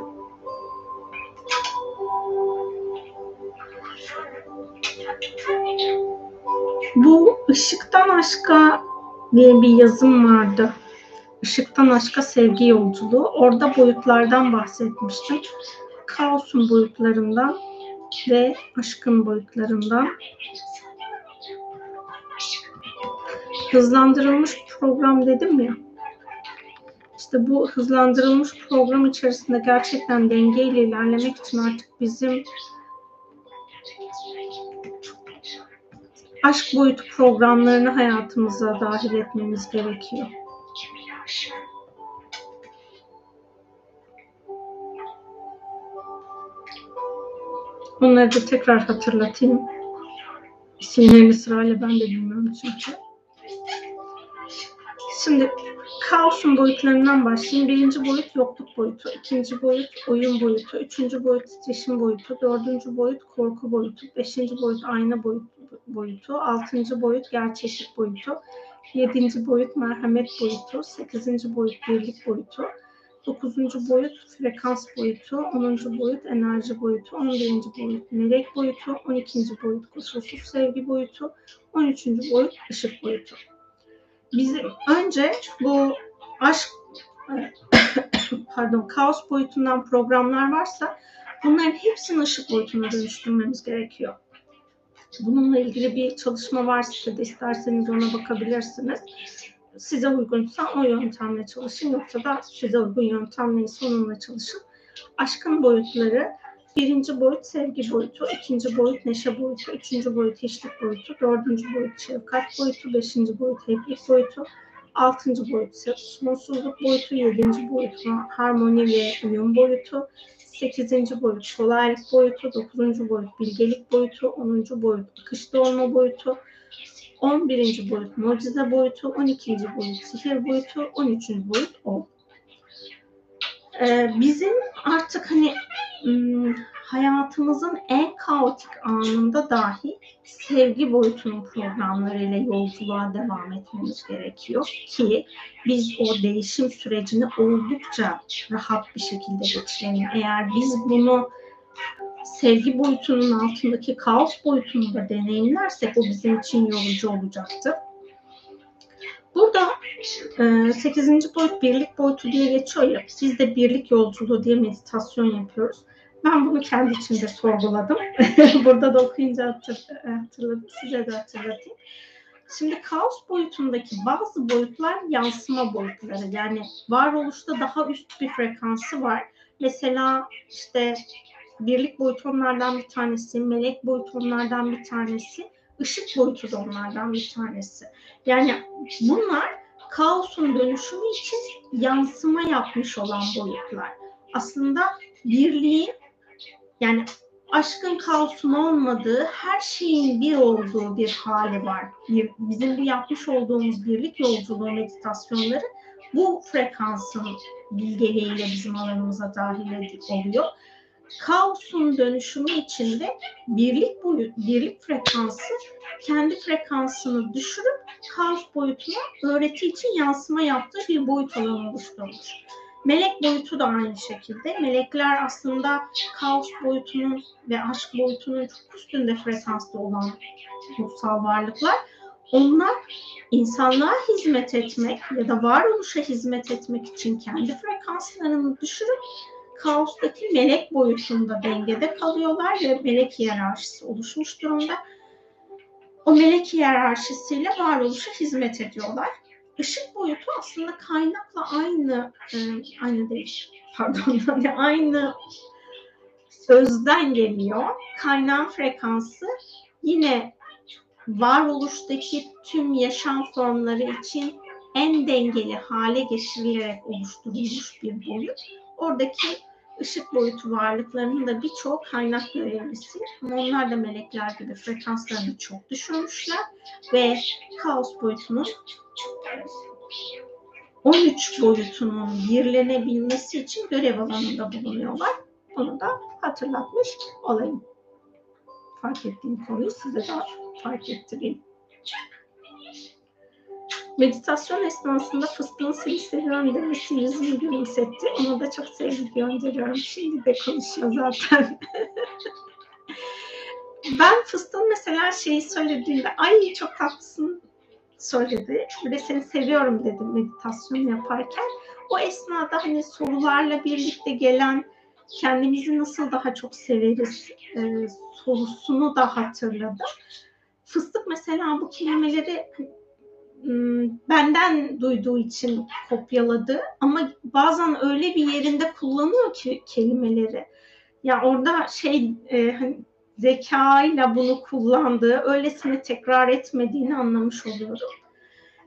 Bu ışıktan aşka diye bir yazım vardı. Işıktan aşka sevgi yolculuğu. Orada boyutlardan bahsetmiştim. Kaosun boyutlarından ve aşkın boyutlarından hızlandırılmış program dedim ya. İşte bu hızlandırılmış program içerisinde gerçekten dengeyle ilerlemek için artık bizim aşk boyutu programlarını hayatımıza dahil etmemiz gerekiyor. Onları da tekrar hatırlatayım. İsimlerini sırayla ben de bilmiyorum çünkü. Şimdi kaosun boyutlarından başlayayım. Birinci boyut yokluk boyutu, ikinci boyut oyun boyutu, üçüncü boyut titreşim boyutu, dördüncü boyut korku boyutu, beşinci boyut ayna boyutu, altıncı boyut gerçeklik boyutu, yedinci boyut merhamet boyutu, sekizinci boyut birlik boyutu, dokuzuncu boyut frekans boyutu, onuncu boyut enerji boyutu, on birinci boyut melek boyutu, on ikinci boyut koşulsuz sevgi boyutu, on üçüncü boyut ışık boyutu bizim önce bu aşk pardon kaos boyutundan programlar varsa bunların hepsini ışık boyutuna dönüştürmemiz gerekiyor. Bununla ilgili bir çalışma var size de isterseniz ona bakabilirsiniz. Size uygunsa o yöntemle çalışın yoksa da size uygun yöntem neyse onunla çalışın. Aşkın boyutları Birinci boyut sevgi boyutu, ikinci boyut neşe boyutu, üçüncü boyut hiçlik boyutu, dördüncü boyut şefkat boyutu, beşinci boyut heplik boyutu, altıncı boyut sonsuzluk boyutu, yedinci boyut harmoni ve uyum boyutu, sekizinci boyut kolaylık boyutu, dokuzuncu boyut bilgelik boyutu, onuncu boyut akışta olma boyutu, on birinci boyut mucize boyutu, on ikinci boyut sihir boyutu, on üçüncü boyut ol. Ee, bizim artık hani hayatımızın en kaotik anında dahi sevgi boyutunun programlarıyla yolculuğa devam etmemiz gerekiyor ki biz o değişim sürecini oldukça rahat bir şekilde geçirelim. Eğer biz bunu sevgi boyutunun altındaki kaos boyutunu da deneyimlersek o bizim için yorucu olacaktır. Burada e, 8. boyut birlik boyutu diye geçiyor ya. Biz de birlik yolculuğu diye meditasyon yapıyoruz. Ben bunu kendi içimde sorguladım. Burada da okuyunca hatır, hatırladım. Size de hatırlatayım. Şimdi kaos boyutundaki bazı boyutlar yansıma boyutları. Yani varoluşta daha üst bir frekansı var. Mesela işte birlik boyutu onlardan bir tanesi, melek boyutu onlardan bir tanesi, ışık boyutu da onlardan bir tanesi. Yani bunlar kaosun dönüşümü için yansıma yapmış olan boyutlar. Aslında birliğin yani aşkın kaosun olmadığı, her şeyin bir olduğu bir hali var. Bizim bu yapmış olduğumuz birlik yolculuğu meditasyonları bu frekansın bilgeliğiyle bizim alanımıza dahil oluyor. Kaosun dönüşümü içinde birlik boyut, birlik frekansı kendi frekansını düşürüp kaos boyutuna öğreti için yansıma yaptığı bir boyut alanı oluşturmuş. Melek boyutu da aynı şekilde. Melekler aslında kaos boyutunun ve aşk boyutunun çok üstünde frekansta olan ruhsal varlıklar. Onlar insanlığa hizmet etmek ya da varoluşa hizmet etmek için kendi frekanslarını düşürüp kaostaki melek boyutunda dengede kalıyorlar ve melek hiyerarşisi oluşmuş durumda. O melek hiyerarşisiyle varoluşa hizmet ediyorlar. Işık boyutu aslında kaynakla aynı, e, aynı değil, pardon, yani aynı özden geliyor. Kaynağın frekansı yine varoluştaki tüm yaşam formları için en dengeli hale getirilerek oluşturulmuş bir boyut. Oradaki ışık boyutu varlıklarının da birçok kaynak görevlisi. Ama onlar da melekler gibi frekanslarını çok düşürmüşler ve kaos boyutunun 13 boyutunun birlenebilmesi için görev alanında bulunuyorlar. Onu da hatırlatmış olayım. Fark ettiğim konuyu size de fark ettireyim. Meditasyon esnasında fıstığın seni seviyorum demesi yüzümü gülümsetti. Ona da çok sevgi gönderiyorum. Şimdi de konuşuyor zaten. ben fıstığın mesela şeyi söylediğinde ay çok tatlısın söyledi. Ve seni seviyorum dedim meditasyon yaparken. O esnada hani sorularla birlikte gelen kendimizi nasıl daha çok severiz e, sorusunu da hatırladım. Fıstık mesela bu kelimeleri benden duyduğu için kopyaladı ama bazen öyle bir yerinde kullanıyor ki kelimeleri. Ya orada şey e, hani zekayla bunu kullandığı, öylesine tekrar etmediğini anlamış oluyorum.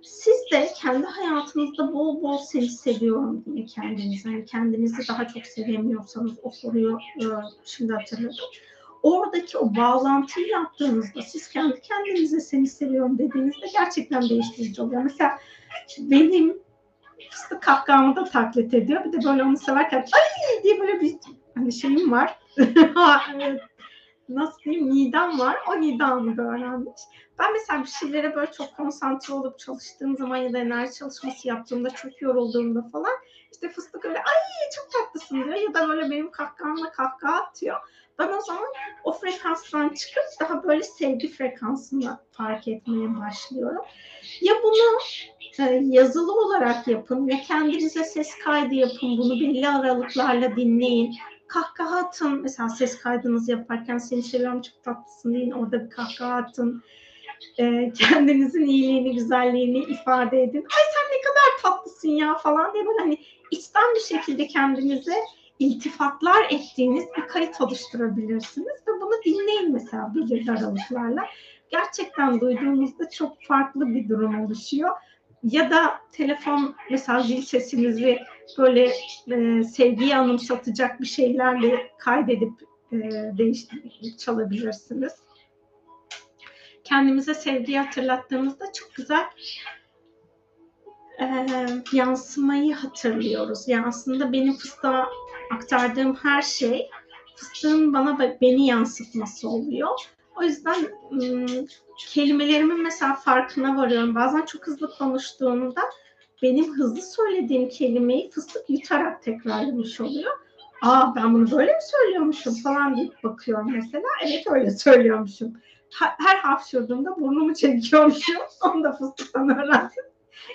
Siz de kendi hayatınızda bol bol seni seviyorum diye kendinize, yani kendinizi daha çok sevemiyorsanız o soruyu e, şimdi hatırladım oradaki o bağlantıyı yaptığınızda siz kendi kendinize seni seviyorum dediğinizde gerçekten değiştirici oluyor. Mesela benim fıstık kahkahamı da taklit ediyor. Bir de böyle onu severken ay diye böyle bir hani şeyim var. Nasıl diyeyim midem var. O nidamı da öğrenmiş. Ben mesela bir şeylere böyle çok konsantre olup çalıştığım zaman ya da enerji çalışması yaptığımda çok yorulduğumda falan işte fıstık öyle ay çok tatlısın diyor ya da böyle benim kahkahamla kahkaha atıyor. Ben o zaman o frekanstan çıkıp daha böyle sevgi frekansını fark etmeye başlıyorum. Ya bunu e, yazılı olarak yapın ya kendinize ses kaydı yapın. Bunu belli aralıklarla dinleyin. Kahkaha atın. Mesela ses kaydınızı yaparken seni seviyorum çok tatlısın deyin. Orada bir kahkaha atın. E, kendinizin iyiliğini, güzelliğini ifade edin. Ay sen ne kadar tatlısın ya falan diye böyle hani içten bir şekilde kendinize iltifatlar ettiğiniz bir kayıt oluşturabilirsiniz ve bunu dinleyin mesela belirli aralıklarla. Gerçekten duyduğunuzda çok farklı bir durum oluşuyor. Ya da telefon mesela zil sesinizi böyle e, sevgiyi anımsatacak bir şeylerle kaydedip e, değiştirip çalabilirsiniz. Kendimize sevgiyi hatırlattığımızda çok güzel e, yansımayı hatırlıyoruz. Yani aslında benim fıstığa aktardığım her şey fıstığın bana da beni yansıtması oluyor. O yüzden ım, kelimelerimin mesela farkına varıyorum. Bazen çok hızlı konuştuğumda benim hızlı söylediğim kelimeyi fıstık yutarak tekrarlamış oluyor. Aa ben bunu böyle mi söylüyormuşum falan deyip bakıyorum mesela. Evet öyle söylüyormuşum. Her hapşırdığımda burnumu çekiyormuşum. Onu da fıstıktan öğrendim.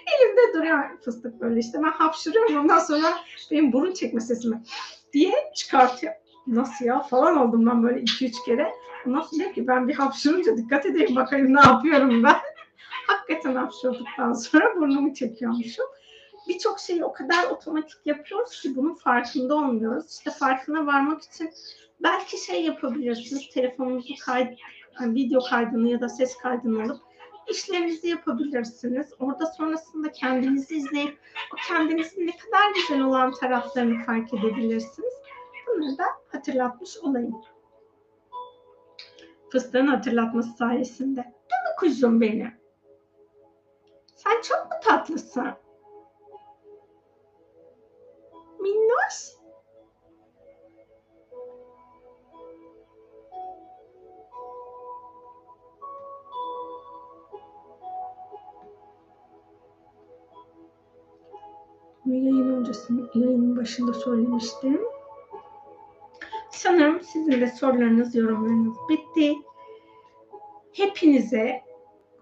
Elimde duruyor fıstık böyle işte. Ben hapşırıyorum ondan sonra benim burun çekme sesimi diye çıkartıyor. Nasıl ya falan oldum ben böyle iki üç kere. Sonra diyor ki ben bir hapşırınca dikkat edeyim bakayım ne yapıyorum ben. Hakikaten hapşurduktan sonra burnumu çekiyormuşum. Birçok şeyi o kadar otomatik yapıyoruz ki bunun farkında olmuyoruz. İşte farkına varmak için belki şey yapabilirsiniz. Telefonunuzu kaydı, yani video kaydını ya da ses kaydını alıp işlerinizi yapabilirsiniz. Orada sonrasında kendinizi izleyip o kendinizin ne kadar güzel olan taraflarını fark edebilirsiniz. Bunları da hatırlatmış olayım. Fıstığın hatırlatması sayesinde. Değil mi kuzum benim? Sen çok mu tatlısın? Minnoş. Yayın öncesinde, yayının başında söylemiştim. Sanırım sizin de sorularınız, yorumlarınız bitti. Hepinize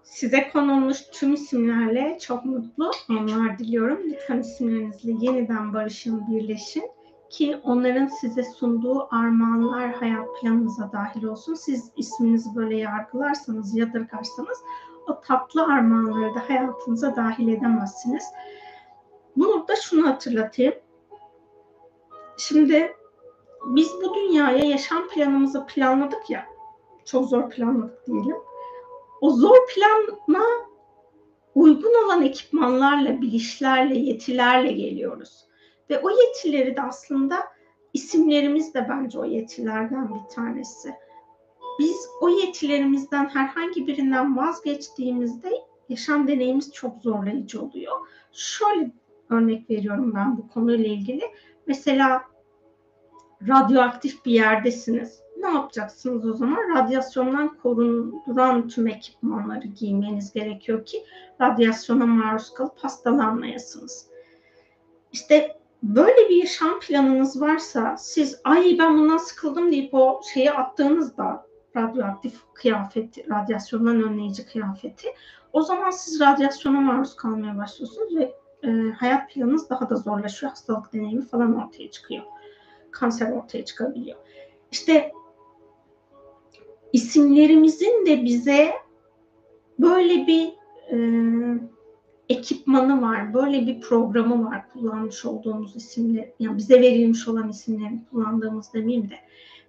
size konulmuş tüm isimlerle çok mutlu anlar diliyorum. Lütfen isimlerinizle yeniden barışın, birleşin ki onların size sunduğu armağanlar hayat planınıza dahil olsun. Siz isminizi böyle yargılarsanız, yadırgarsanız o tatlı armağanları da hayatınıza dahil edemezsiniz. Burada şunu hatırlatayım. Şimdi biz bu dünyaya yaşam planımızı planladık ya. Çok zor planladık diyelim. O zor plana uygun olan ekipmanlarla, bilişlerle, yetilerle geliyoruz. Ve o yetileri de aslında isimlerimiz de bence o yetilerden bir tanesi. Biz o yetilerimizden herhangi birinden vazgeçtiğimizde yaşam deneyimiz çok zorlayıcı oluyor. Şöyle örnek veriyorum ben bu konuyla ilgili. Mesela radyoaktif bir yerdesiniz. Ne yapacaksınız o zaman? Radyasyondan korunduran tüm ekipmanları giymeniz gerekiyor ki radyasyona maruz kalıp hastalanmayasınız. İşte böyle bir yaşam planınız varsa siz ay ben bundan sıkıldım deyip o şeyi attığınızda radyoaktif kıyafeti, radyasyondan önleyici kıyafeti o zaman siz radyasyona maruz kalmaya başlıyorsunuz ve e, hayat planınız daha da zorlaşıyor. Hastalık deneyimi falan ortaya çıkıyor. Kanser ortaya çıkabiliyor. İşte isimlerimizin de bize böyle bir e, ekipmanı var, böyle bir programı var kullanmış olduğumuz isimler, yani bize verilmiş olan isimlerini kullandığımız demeyeyim de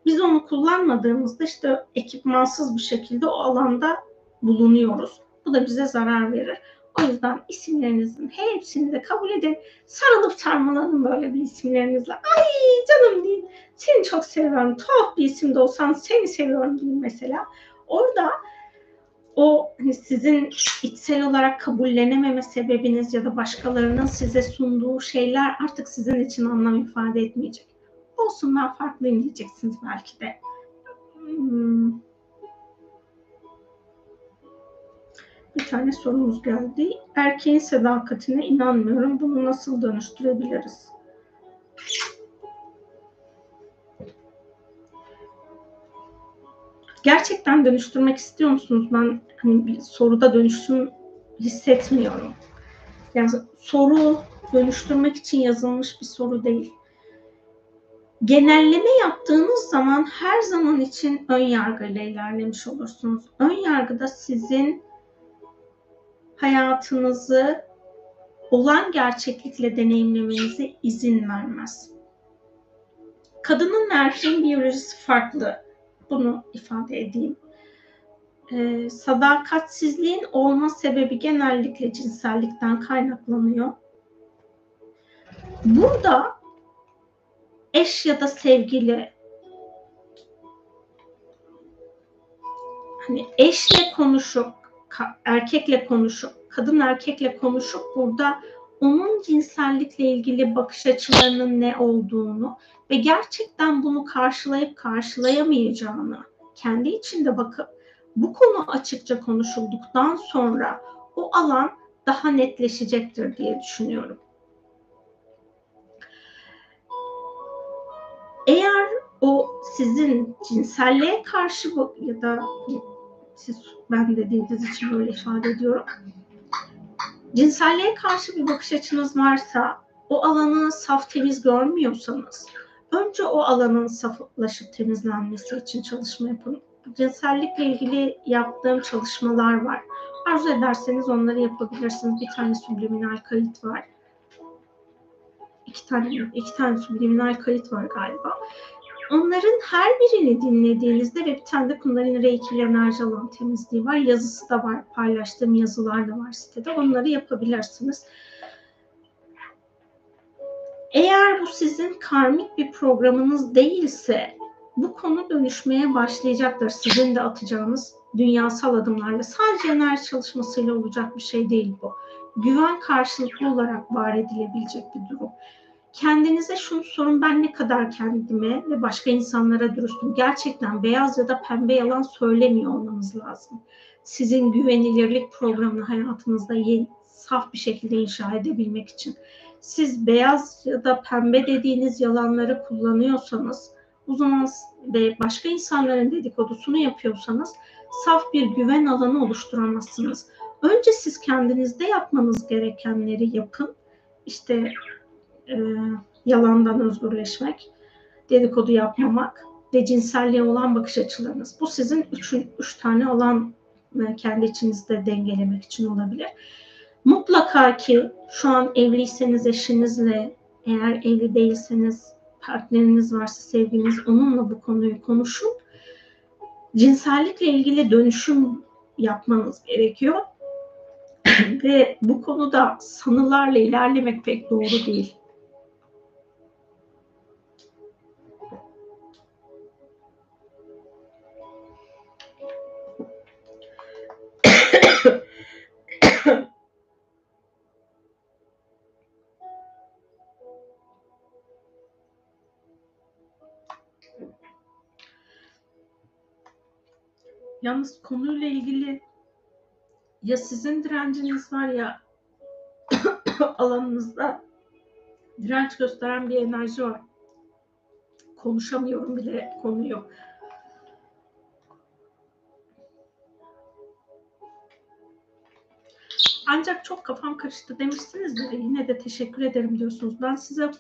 biz onu kullanmadığımızda işte ekipmansız bir şekilde o alanda bulunuyoruz. Bu da bize zarar verir. O yüzden isimlerinizin hepsini de kabul edin. Sarılıp sarmalanın böyle bir isimlerinizle. Ay canım deyin. Seni çok seviyorum. Tuhaf bir isim de olsan seni seviyorum deyin mesela. Orada o hani sizin içsel olarak kabullenememe sebebiniz ya da başkalarının size sunduğu şeyler artık sizin için anlam ifade etmeyecek. Olsun ben farklıyım diyeceksiniz belki de. Hmm. Bir tane sorumuz geldi. Erkeğin sadakatine inanmıyorum. Bunu nasıl dönüştürebiliriz? Gerçekten dönüştürmek istiyor musunuz? Ben hani bir soruda dönüşüm hissetmiyorum. Yani soru dönüştürmek için yazılmış bir soru değil. Genelleme yaptığınız zaman her zaman için ön yargıyla ilerlemiş olursunuz. Ön yargıda sizin hayatınızı olan gerçeklikle deneyimlemenize izin vermez. Kadının ve erkeğin biyolojisi farklı. Bunu ifade edeyim. Ee, sadakatsizliğin olma sebebi genellikle cinsellikten kaynaklanıyor. Burada eş ya da sevgili hani eşle konuşup erkekle konuşup, kadın erkekle konuşup burada onun cinsellikle ilgili bakış açılarının ne olduğunu ve gerçekten bunu karşılayıp karşılayamayacağını kendi içinde bakıp bu konu açıkça konuşulduktan sonra o alan daha netleşecektir diye düşünüyorum. Eğer o sizin cinselliğe karşı ya da siz ben dediğiniz için böyle ifade ediyorum. Cinselliğe karşı bir bakış açınız varsa, o alanı saf temiz görmüyorsanız, önce o alanın saflaşıp temizlenmesi için çalışma yapın. Cinsellikle ilgili yaptığım çalışmalar var. Arzu ederseniz onları yapabilirsiniz. Bir tane subliminal kayıt var. İki tane, iki tane subliminal kayıt var galiba. Onların her birini dinlediğinizde ve bir tane de Kundalini Reiki enerji alan temizliği var. Yazısı da var. Paylaştığım yazılar da var sitede. Onları yapabilirsiniz. Eğer bu sizin karmik bir programınız değilse bu konu dönüşmeye başlayacaktır. Sizin de atacağınız dünyasal adımlarla. Sadece enerji çalışmasıyla olacak bir şey değil bu. Güven karşılıklı olarak var edilebilecek bir durum. Kendinize şunu sorun ben ne kadar kendime ve başka insanlara dürüstüm. Gerçekten beyaz ya da pembe yalan söylemiyor olmanız lazım. Sizin güvenilirlik programını hayatınızda yeni, saf bir şekilde inşa edebilmek için. Siz beyaz ya da pembe dediğiniz yalanları kullanıyorsanız o zaman ve başka insanların dedikodusunu yapıyorsanız saf bir güven alanı oluşturamazsınız. Önce siz kendinizde yapmanız gerekenleri yapın. İşte e, yalandan özgürleşmek, dedikodu yapmamak ve cinselliğe olan bakış açılarınız. Bu sizin üç, üç tane olan e, kendi içinizde dengelemek için olabilir. Mutlaka ki şu an evliyseniz eşinizle, eğer evli değilseniz partneriniz varsa sevginiz onunla bu konuyu konuşun. Cinsellikle ilgili dönüşüm yapmanız gerekiyor. Ve bu konuda sanılarla ilerlemek pek doğru değil. Yalnız konuyla ilgili ya sizin direnciniz var ya alanınızda direnç gösteren bir enerji var. Konuşamıyorum bile konuyu. Ancak çok kafam karıştı demişsiniz de yine de teşekkür ederim diyorsunuz. Ben size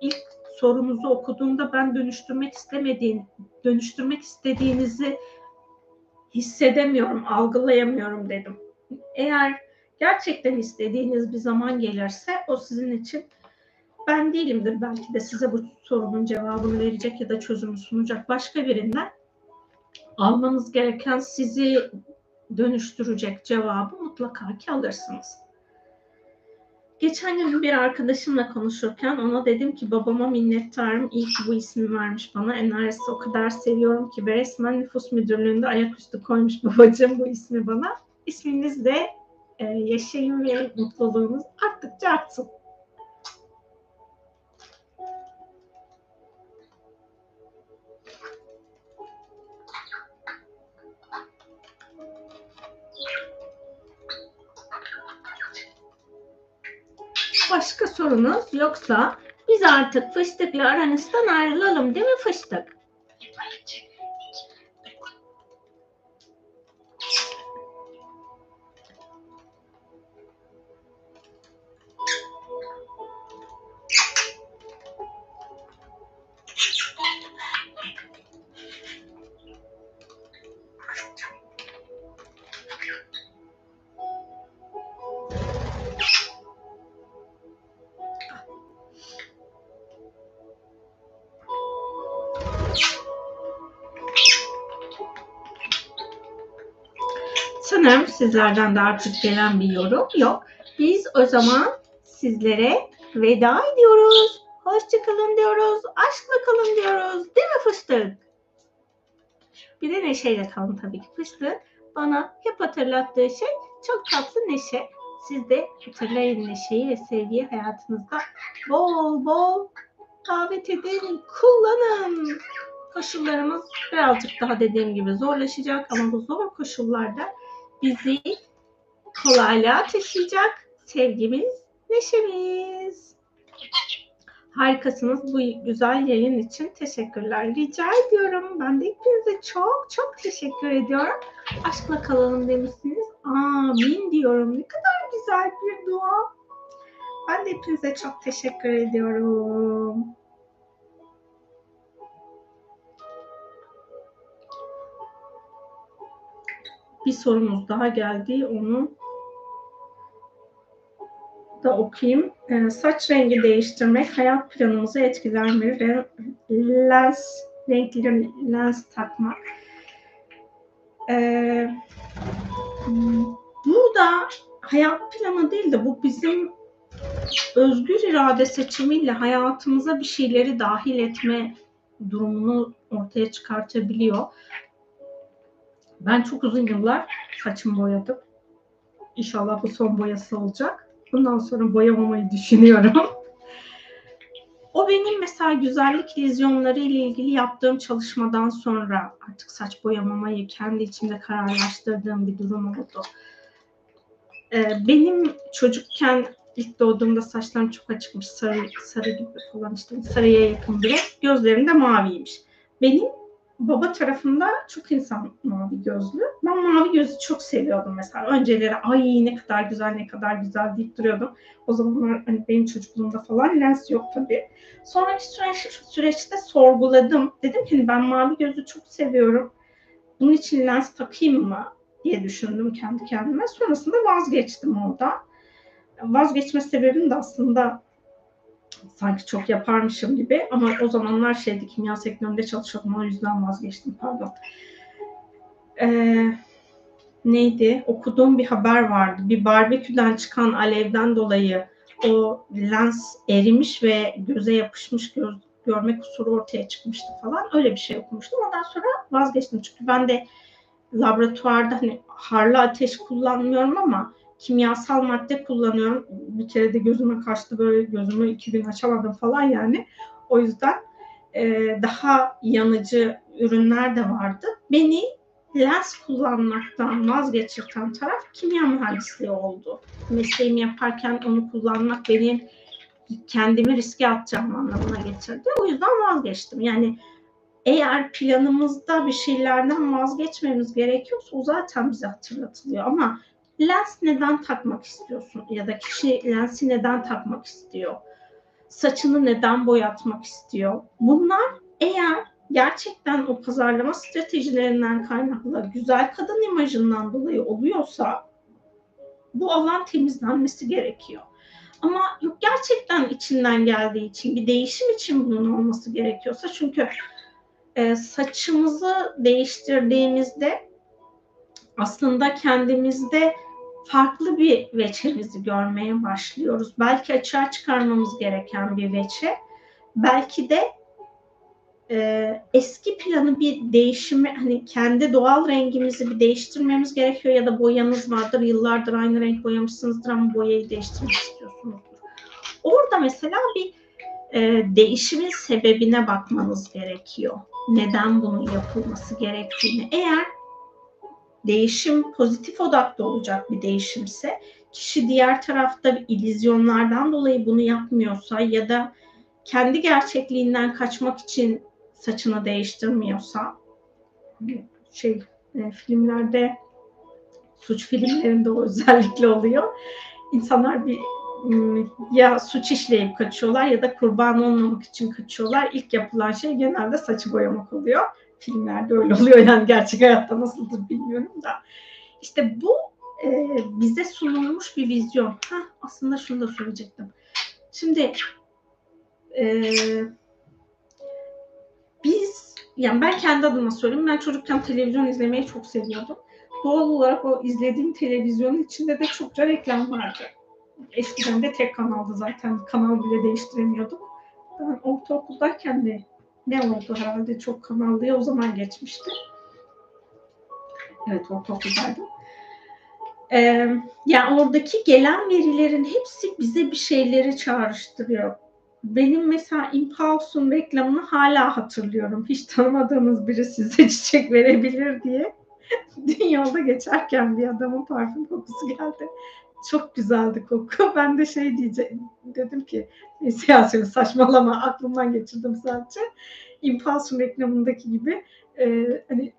ilk sorunuzu okuduğumda ben dönüştürmek istemediğin, dönüştürmek istediğinizi hissedemiyorum, algılayamıyorum dedim. Eğer gerçekten istediğiniz bir zaman gelirse o sizin için ben değilimdir belki de size bu sorunun cevabını verecek ya da çözümü sunacak başka birinden almanız gereken sizi dönüştürecek cevabı mutlaka ki alırsınız. Geçen gün bir arkadaşımla konuşurken ona dedim ki babama minnettarım. İyi ki bu ismi vermiş bana. Enerjisi o kadar seviyorum ki resmen nüfus müdürlüğünde ayaküstü koymuş babacığım bu ismi bana. İsminiz de e, yaşayın ve mutluluğunuz arttıkça artsın. Başka sorunuz yoksa biz artık fıstıkla aranızdan ayrılalım değil mi fıstık? Sizlerden de artık gelen bir yorum yok. Biz o zaman sizlere veda ediyoruz. Hoşçakalın diyoruz. Aşkla kalın diyoruz. Değil mi fıstık? Bir de neşeyle kalın tabii ki fıstık. Bana hep hatırlattığı şey çok tatlı neşe. Siz de hatırlayın neşeyi ve sevgiyi hayatınızda bol bol davet edin, kullanın. Koşullarımız birazcık daha dediğim gibi zorlaşacak ama bu zor koşullarda bizi kolaylığa taşıyacak sevgimiz, neşemiz. Harikasınız. Bu güzel yayın için teşekkürler. Rica ediyorum. Ben de hepinize çok çok teşekkür ediyorum. Aşkla kalalım demişsiniz. Amin diyorum. Ne kadar güzel bir dua. Ben de hepinize çok teşekkür ediyorum. Bir sorumuz daha geldi. Onu da okuyayım. E, saç rengi değiştirmek hayat planımızı etkiler mi? Re, lens, renkli lens takmak. E, bu da hayat planı değil de bu bizim özgür irade seçimiyle hayatımıza bir şeyleri dahil etme durumunu ortaya çıkartabiliyor. Ben çok uzun yıllar saçımı boyadım. İnşallah bu son boyası olacak. Bundan sonra boyamamayı düşünüyorum. O benim mesela güzellik vizyonları ile ilgili yaptığım çalışmadan sonra artık saç boyamamayı kendi içimde kararlaştırdığım bir durum oldu. Ee, benim çocukken ilk doğduğumda saçlarım çok açıkmış. Sarı, sarı gibi falan işte sarıya yakın bile. Gözlerim de maviymiş. Benim baba tarafında çok insan mavi gözlü. Ben mavi gözü çok seviyordum mesela. Önceleri ay ne kadar güzel ne kadar güzel deyip duruyordum. O zamanlar hani benim çocukluğumda falan lens yok tabii. Sonraki süreç, süreçte sorguladım. Dedim ki hani ben mavi gözü çok seviyorum. Bunun için lens takayım mı diye düşündüm kendi kendime. Sonrasında vazgeçtim orada. Vazgeçme sebebim de aslında sanki çok yaparmışım gibi ama o zamanlar şeydi kimya sektöründe çalışıyordum o yüzden vazgeçtim pardon. Ee, neydi? Okuduğum bir haber vardı. Bir barbeküden çıkan alevden dolayı o lens erimiş ve göze yapışmış göz görme kusuru ortaya çıkmıştı falan. Öyle bir şey okumuştum. Ondan sonra vazgeçtim. Çünkü ben de laboratuvarda hani harlı ateş kullanmıyorum ama kimyasal madde kullanıyorum. Bir kere de gözüme kaçtı böyle gözümü iki gün açamadım falan yani. O yüzden e, daha yanıcı ürünler de vardı. Beni lens kullanmaktan vazgeçirten taraf kimya mühendisliği oldu. Mesleğimi yaparken onu kullanmak benim kendimi riske atacağım anlamına getirdi. O yüzden vazgeçtim. Yani eğer planımızda bir şeylerden vazgeçmemiz gerekiyorsa o zaten bize hatırlatılıyor. Ama lens neden takmak istiyorsun? Ya da kişi lensi neden takmak istiyor? Saçını neden boyatmak istiyor? Bunlar eğer gerçekten o pazarlama stratejilerinden kaynaklı güzel kadın imajından dolayı oluyorsa bu alan temizlenmesi gerekiyor. Ama yok gerçekten içinden geldiği için bir değişim için bunun olması gerekiyorsa çünkü e, saçımızı değiştirdiğimizde aslında kendimizde farklı bir veçemizi görmeye başlıyoruz. Belki açığa çıkarmamız gereken bir veçe, belki de e, eski planı bir değişimi, hani kendi doğal rengimizi bir değiştirmemiz gerekiyor ya da boyanız vardır, yıllardır aynı renk boyamışsınızdır ama boyayı değiştirmek istiyorsunuzdur. Orada mesela bir e, değişimin sebebine bakmanız gerekiyor. Neden bunun yapılması gerektiğini. Eğer değişim pozitif odaklı olacak bir değişimse kişi diğer tarafta ilizyonlardan dolayı bunu yapmıyorsa ya da kendi gerçekliğinden kaçmak için saçını değiştirmiyorsa şey e, filmlerde suç filmlerinde o özellikle oluyor. İnsanlar bir ya suç işleyip kaçıyorlar ya da kurban olmamak için kaçıyorlar. İlk yapılan şey genelde saçı boyamak oluyor filmlerde öyle oluyor yani gerçek hayatta nasıldır bilmiyorum da. İşte bu e, bize sunulmuş bir vizyon. Ha, aslında şunu da söyleyecektim. Şimdi e, biz yani ben kendi adıma söyleyeyim. Ben çocukken televizyon izlemeyi çok seviyordum. Doğal olarak o izlediğim televizyonun içinde de çokça reklam vardı. Eskiden de tek kanaldı zaten. Kanal bile değiştiremiyordum. Ben ortaokuldayken de ne oldu herhalde çok kanallıya o zaman geçmişti. Evet ortaokuldaydım. Ee, yani oradaki gelen verilerin hepsi bize bir şeyleri çağrıştırıyor. Benim mesela Impulse'un reklamını hala hatırlıyorum. Hiç tanımadığınız biri size çiçek verebilir diye. Dünyada geçerken bir adamın parfüm kokusu geldi. Çok güzeldi koku. Ben de şey diyeceğim dedim ki siyasi saçmalama aklımdan geçirdim sadece. Impulsum reklamındaki gibi e, hani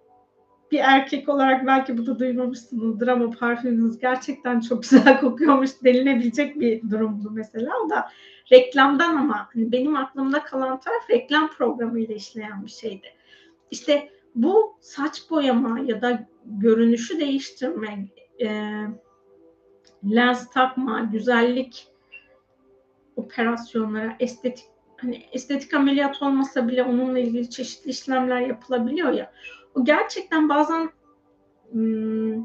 bir erkek olarak belki bu da duymamışsınızdır ama parfümünüz gerçekten çok güzel kokuyormuş denilebilecek bir durumdu mesela. O da reklamdan ama hani benim aklımda kalan taraf reklam programıyla işleyen bir şeydi. İşte bu saç boyama ya da görünüşü değiştirme, e, lens takma, güzellik operasyonlara, estetik hani estetik ameliyat olmasa bile onunla ilgili çeşitli işlemler yapılabiliyor ya. O gerçekten bazen hmm,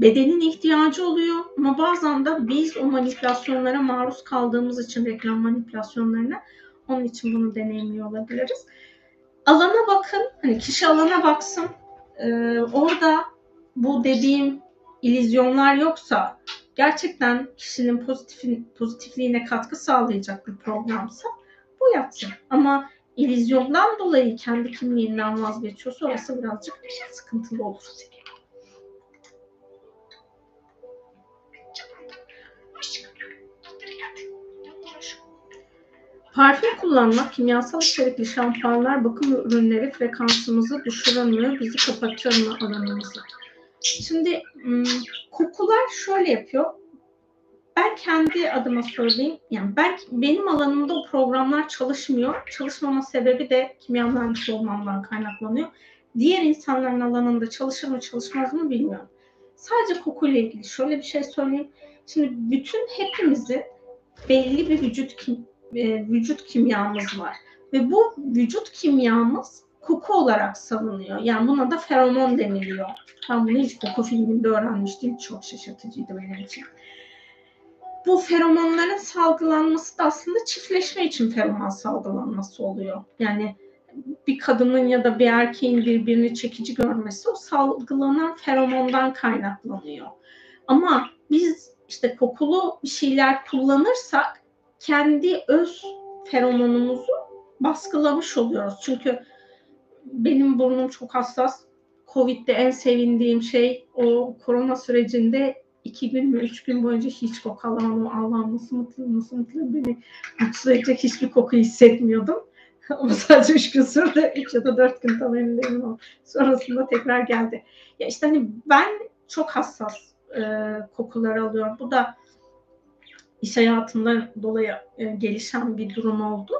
bedenin ihtiyacı oluyor ama bazen de biz o manipülasyonlara maruz kaldığımız için reklam manipülasyonlarına onun için bunu deneyimliyor olabiliriz. Alana bakın, hani kişi alana baksın. Ee, orada bu dediğim ilizyonlar yoksa gerçekten kişinin pozitifin, pozitifliğine katkı sağlayacak bir programsa bu yapsın. Ama ilizyondan dolayı kendi kimliğinden vazgeçiyorsa orası birazcık sıkıntılı olur. Parfüm kullanmak, kimyasal içerikli şampuanlar, bakım ürünleri frekansımızı mü, bizi kapatır mı alanımızı? Şimdi kokular şöyle yapıyor. Ben kendi adıma söyleyeyim. Yani ben benim alanımda o programlar çalışmıyor. Çalışmama sebebi de kimya mühendisi olmamdan kaynaklanıyor. Diğer insanların alanında çalışır mı çalışmaz mı bilmiyorum. Sadece kokuyla ilgili şöyle bir şey söyleyeyim. Şimdi bütün hepimizi belli bir vücut kim, e, vücut kimyamız var ve bu vücut kimyamız koku olarak salınıyor. Yani buna da feromon deniliyor. Ben bunu hiç koku filminde öğrenmiştim. Çok şaşırtıcıydı benim için. Bu feromonların salgılanması da aslında çiftleşme için feromon salgılanması oluyor. Yani bir kadının ya da bir erkeğin birbirini çekici görmesi o salgılanan feromondan kaynaklanıyor. Ama biz işte kokulu bir şeyler kullanırsak kendi öz feromonumuzu baskılamış oluyoruz. Çünkü benim burnum çok hassas. Covid'de en sevindiğim şey o korona sürecinde iki gün mü üç gün boyunca hiç koku alamam. Allah'ım nasıl mutlu nasıl mutlu beni mutsuz edecek hiçbir koku hissetmiyordum. Ama sadece üç gün sürdü. Üç ya da dört gün tam emin ama sonrasında tekrar geldi. Ya işte hani ben çok hassas e, kokular alıyorum. Bu da iş hayatından dolayı e, gelişen bir durum oldu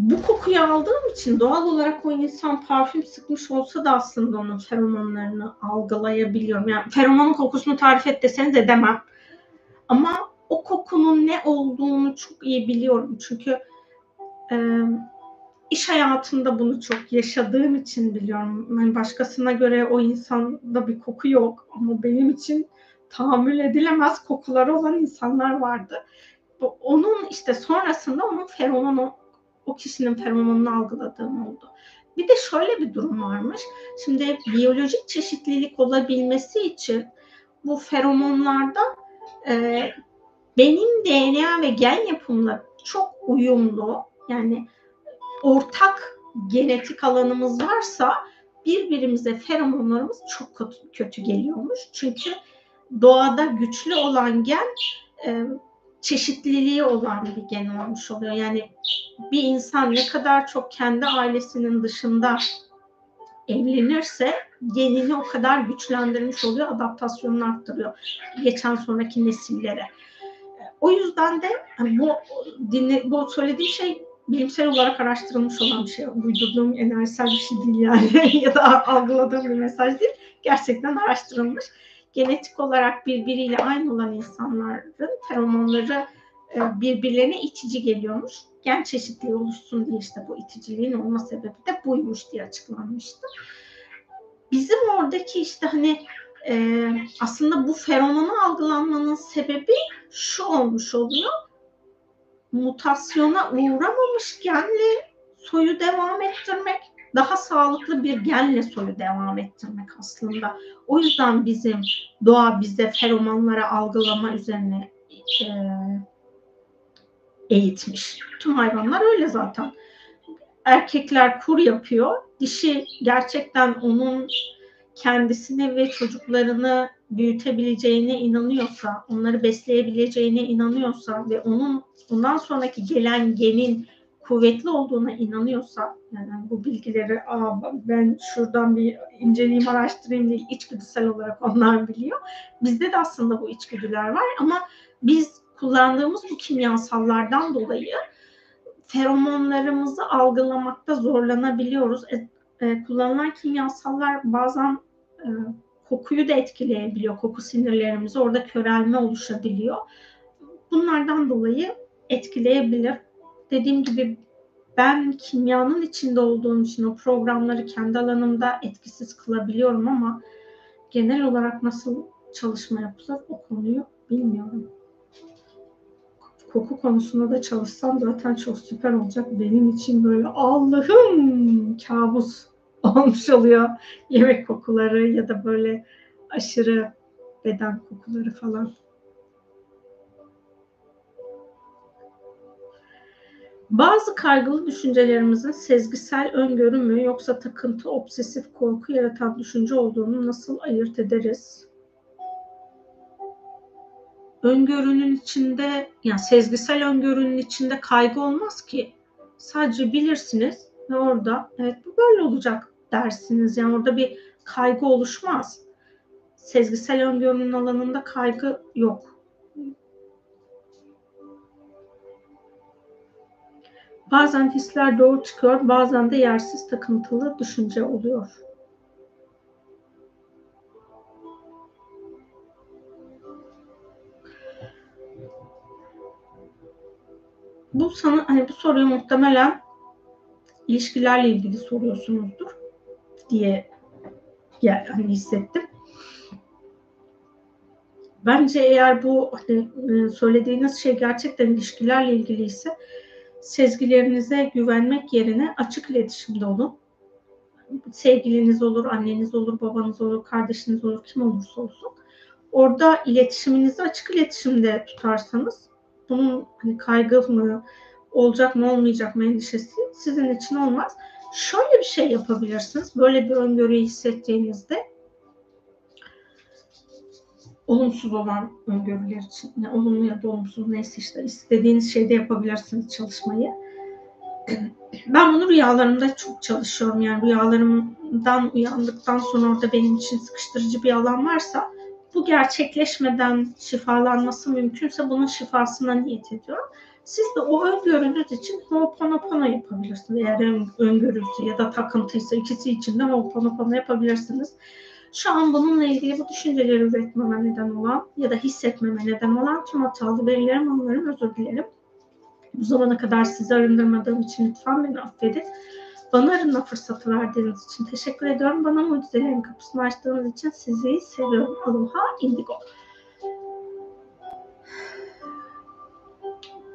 bu kokuyu aldığım için doğal olarak o insan parfüm sıkmış olsa da aslında onun feromonlarını algılayabiliyorum. Yani feromonun kokusunu tarif et deseniz edemem. Ama o kokunun ne olduğunu çok iyi biliyorum. Çünkü e, iş hayatında bunu çok yaşadığım için biliyorum. Yani başkasına göre o insanda bir koku yok. Ama benim için tahammül edilemez kokuları olan insanlar vardı. Onun işte sonrasında onun feromonu o kişinin feromonunu algıladığım oldu. Bir de şöyle bir durum varmış. Şimdi biyolojik çeşitlilik olabilmesi için bu feromonlarda e, benim DNA ve gen yapımla çok uyumlu yani ortak genetik alanımız varsa birbirimize feromonlarımız çok kötü, kötü geliyormuş. Çünkü doğada güçlü olan gen e, çeşitliliği olan bir gen olmuş oluyor. Yani bir insan ne kadar çok kendi ailesinin dışında evlenirse genini o kadar güçlendirmiş oluyor, adaptasyonunu arttırıyor geçen sonraki nesillere. O yüzden de bu dinle, bu söylediği şey bilimsel olarak araştırılmış olan bir şey. Uydurduğum enerjisel bir şey değil yani ya da algıladığım bir mesaj değil. Gerçekten araştırılmış. Genetik olarak birbiriyle aynı olan insanların feromonları e, birbirlerine itici geliyormuş. Gen çeşitliği oluşsun diye işte bu iticiliğin olma sebebi de buymuş diye açıklanmıştı. Bizim oradaki işte hani e, aslında bu feromonu algılanmanın sebebi şu olmuş oluyor. Mutasyona uğramamış genle soyu devam ettirmek, daha sağlıklı bir genle soyu devam ettirmek aslında. O yüzden bizim doğa bize feromonları algılama üzerine e, eğitmiş. Tüm hayvanlar öyle zaten. Erkekler kur yapıyor. Dişi gerçekten onun kendisini ve çocuklarını büyütebileceğine inanıyorsa, onları besleyebileceğine inanıyorsa ve onun ondan sonraki gelen genin kuvvetli olduğuna inanıyorsa, yani bu bilgileri Aa, ben şuradan bir inceleyeyim, araştırayım diye içgüdüsel olarak onlar biliyor. Bizde de aslında bu içgüdüler var ama biz kullandığımız bu kimyasallardan dolayı feromonlarımızı algılamakta zorlanabiliyoruz. E, e, kullanılan kimyasallar bazen e, kokuyu da etkileyebiliyor. Koku sinirlerimizi orada körelme oluşabiliyor. Bunlardan dolayı etkileyebilir. Dediğim gibi ben kimyanın içinde olduğum için o programları kendi alanımda etkisiz kılabiliyorum ama genel olarak nasıl çalışma yapılır o konuyu bilmiyorum. Koku konusunda da çalışsam zaten çok süper olacak. Benim için böyle Allah'ım kabus olmuş oluyor. Yemek kokuları ya da böyle aşırı beden kokuları falan. Bazı kaygılı düşüncelerimizin sezgisel öngörü mü yoksa takıntı, obsesif korku yaratan düşünce olduğunu nasıl ayırt ederiz? Öngörünün içinde, yani sezgisel öngörünün içinde kaygı olmaz ki. Sadece bilirsiniz ve orada evet bu böyle olacak dersiniz. Yani orada bir kaygı oluşmaz. Sezgisel öngörünün alanında kaygı yok. Bazen hisler doğru çıkıyor, bazen de yersiz takıntılı düşünce oluyor. Bu sana hani bu soruyu muhtemelen ilişkilerle ilgili soruyorsunuzdur diye yani hani hissettim. Bence eğer bu hani, e, söylediğiniz şey gerçekten ilişkilerle ilgiliyse sezgilerinize güvenmek yerine açık iletişimde olun. Sevgiliniz olur, anneniz olur, babanız olur, kardeşiniz olur, kim olursa olsun. Orada iletişiminizi açık iletişimde tutarsanız bunun hani kaygı mı, olacak mı olmayacak mı endişesi sizin için olmaz. Şöyle bir şey yapabilirsiniz. Böyle bir öngörüyü hissettiğinizde olumsuz olan öngörüler için, yani olumlu ya da olumsuz neyse işte istediğiniz şeyde yapabilirsiniz çalışmayı. Ben bunu rüyalarımda çok çalışıyorum. Yani rüyalarımdan uyandıktan sonra orada benim için sıkıştırıcı bir alan varsa bu gerçekleşmeden şifalanması mümkünse bunun şifasına niyet ediyorum. Siz de o öngörünüz için Ho'oponopono yapabilirsiniz. Eğer öngörüsü ya da takıntıysa ikisi için de Ho'oponopono yapabilirsiniz. Şu an bununla ilgili bu düşünceleri üretmeme neden olan ya da hissetmeme neden olan tüm hatalı verilerim onların özür dilerim. Bu zamana kadar sizi arındırmadığım için lütfen beni affedin. Bana arınma fırsatı verdiğiniz için teşekkür ediyorum. Bana mucizelerin kapısını açtığınız için sizi seviyorum. Aloha Indigo.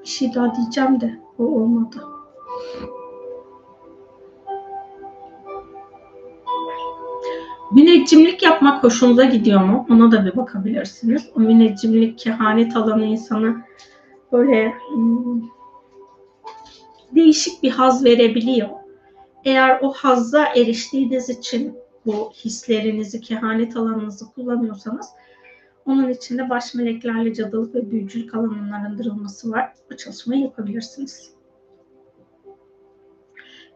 Bir şey daha diyeceğim de o olmadı. Müneccimlik yapmak hoşunuza gidiyor mu? Ona da bir bakabilirsiniz. O müneccimlik, kehanet alanı insanı böyle hmm, değişik bir haz verebiliyor. Eğer o hazza eriştiğiniz için bu hislerinizi, kehanet alanınızı kullanıyorsanız onun içinde baş meleklerle cadılık ve büyücülük alanının arındırılması var. Bu çalışmayı yapabilirsiniz.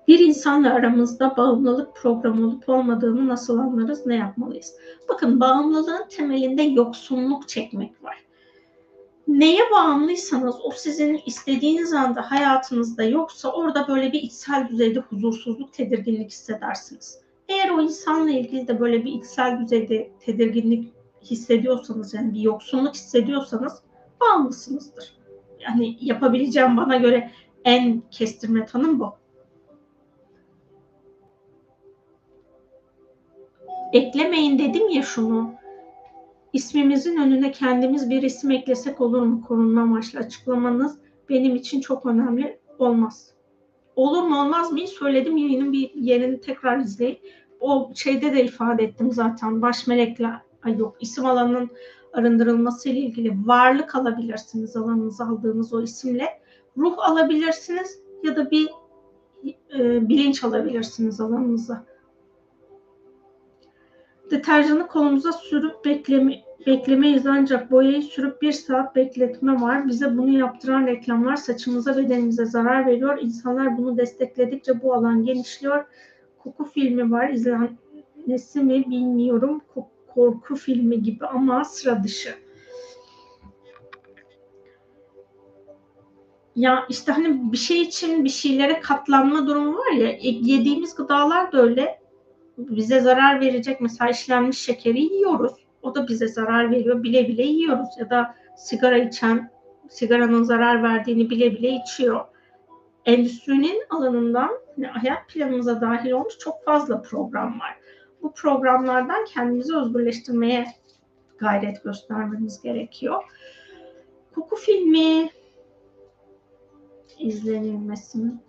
Bir insanla aramızda bağımlılık programı olup olmadığını nasıl anlarız, ne yapmalıyız? Bakın bağımlılığın temelinde yoksunluk çekmek var. Neye bağımlıysanız o sizin istediğiniz anda hayatınızda yoksa orada böyle bir içsel düzeyde huzursuzluk, tedirginlik hissedersiniz. Eğer o insanla ilgili de böyle bir içsel düzeyde tedirginlik hissediyorsanız yani bir yoksunluk hissediyorsanız bağımlısınızdır. Yani yapabileceğim bana göre en kestirme tanım bu. Eklemeyin dedim ya şunu. İsmimizin önüne kendimiz bir isim eklesek olur mu? Korunma amaçlı açıklamanız benim için çok önemli. Olmaz. Olur mu olmaz mı? Söyledim yayının bir yerini tekrar izleyin. O şeyde de ifade ettim zaten. Baş melekler, ay yok isim alanının arındırılması ile ilgili varlık alabilirsiniz alanınıza aldığınız o isimle. Ruh alabilirsiniz ya da bir e, bilinç alabilirsiniz alanınıza. Deterjanı kolumuza sürüp bekleme, beklemeyiz ancak boyayı sürüp bir saat bekletme var. Bize bunu yaptıran reklamlar saçımıza bedenimize zarar veriyor. İnsanlar bunu destekledikçe bu alan genişliyor. Koku filmi var. İzlenmesi mi bilmiyorum. Korku filmi gibi ama sıra dışı. ya işte hani bir şey için bir şeylere katlanma durumu var ya e, yediğimiz gıdalar da öyle bize zarar verecek mesela işlenmiş şekeri yiyoruz. O da bize zarar veriyor. Bile bile yiyoruz ya da sigara içen sigaranın zarar verdiğini bile bile içiyor. Endüstrinin alanından yani hayat planımıza dahil olmuş çok fazla program var. Bu programlardan kendimizi özgürleştirmeye gayret göstermemiz gerekiyor. Koku filmi izlenilmesi mi?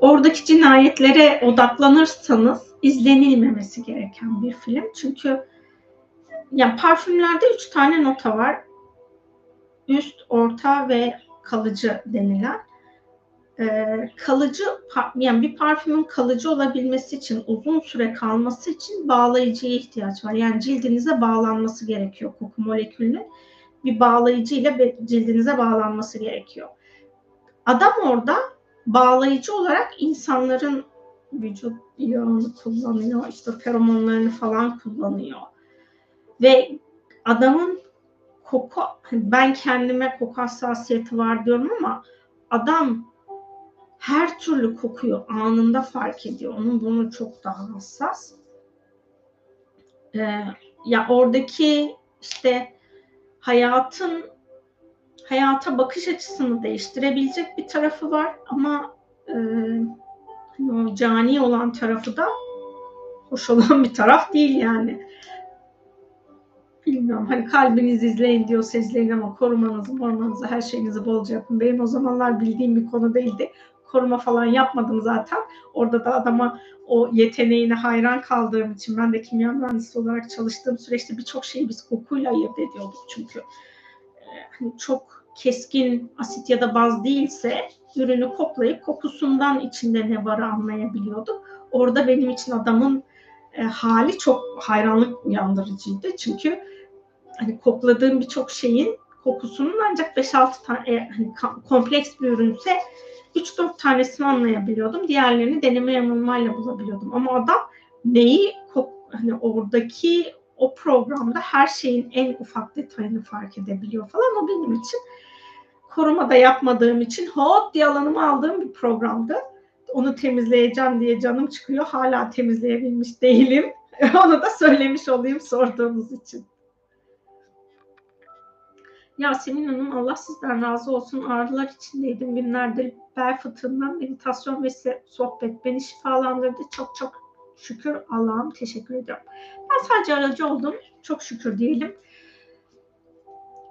Oradaki cinayetlere odaklanırsanız izlenilmemesi gereken bir film. Çünkü yani parfümlerde üç tane nota var. Üst, orta ve kalıcı denilen. Ee, kalıcı yani bir parfümün kalıcı olabilmesi için uzun süre kalması için bağlayıcıya ihtiyaç var. Yani cildinize bağlanması gerekiyor koku molekülünün bir bağlayıcı ile cildinize bağlanması gerekiyor. Adam orada bağlayıcı olarak insanların vücut yağını kullanıyor, işte feromonlarını falan kullanıyor. Ve adamın koku, ben kendime koku hassasiyeti var diyorum ama adam her türlü kokuyu anında fark ediyor. Onun bunu çok daha hassas. Ee, ya oradaki işte hayatın hayata bakış açısını değiştirebilecek bir tarafı var ama e, hani cani olan tarafı da hoş olan bir taraf değil yani. Bilmiyorum hani kalbinizi izleyin diyorsa izleyin ama korumanızı, mormanızı, her şeyinizi bolca yapın. Benim o zamanlar bildiğim bir konu değildi. Koruma falan yapmadım zaten. Orada da adama o yeteneğine hayran kaldığım için ben de kimya mühendisi olarak çalıştığım süreçte birçok şeyi biz kokuyla ayırt ediyorduk çünkü. Ee, hani çok keskin asit ya da baz değilse ürünü koklayıp kokusundan içinde ne var anlayabiliyorduk. Orada benim için adamın e, hali çok hayranlık uyandırıcıydı. Çünkü hani kokladığım birçok şeyin kokusunun ancak 5-6 tane e, hani kompleks bir ürünse 3-4 tanesini anlayabiliyordum. Diğerlerini deneme yanılmayla bulabiliyordum. Ama adam neyi hani oradaki o programda her şeyin en ufak detayını fark edebiliyor falan. O benim için korumada yapmadığım için hop diye alanımı aldığım bir programdı. Onu temizleyeceğim diye canım çıkıyor. Hala temizleyebilmiş değilim. Onu da söylemiş olayım sorduğunuz için. Yasemin Hanım Allah sizden razı olsun. Ağrılar içindeydim günlerdir. Bel fıtığından meditasyon ve sohbet beni şifalandırdı. Çok çok şükür Allah'ım teşekkür ediyorum. Ben sadece aracı oldum. Çok şükür diyelim.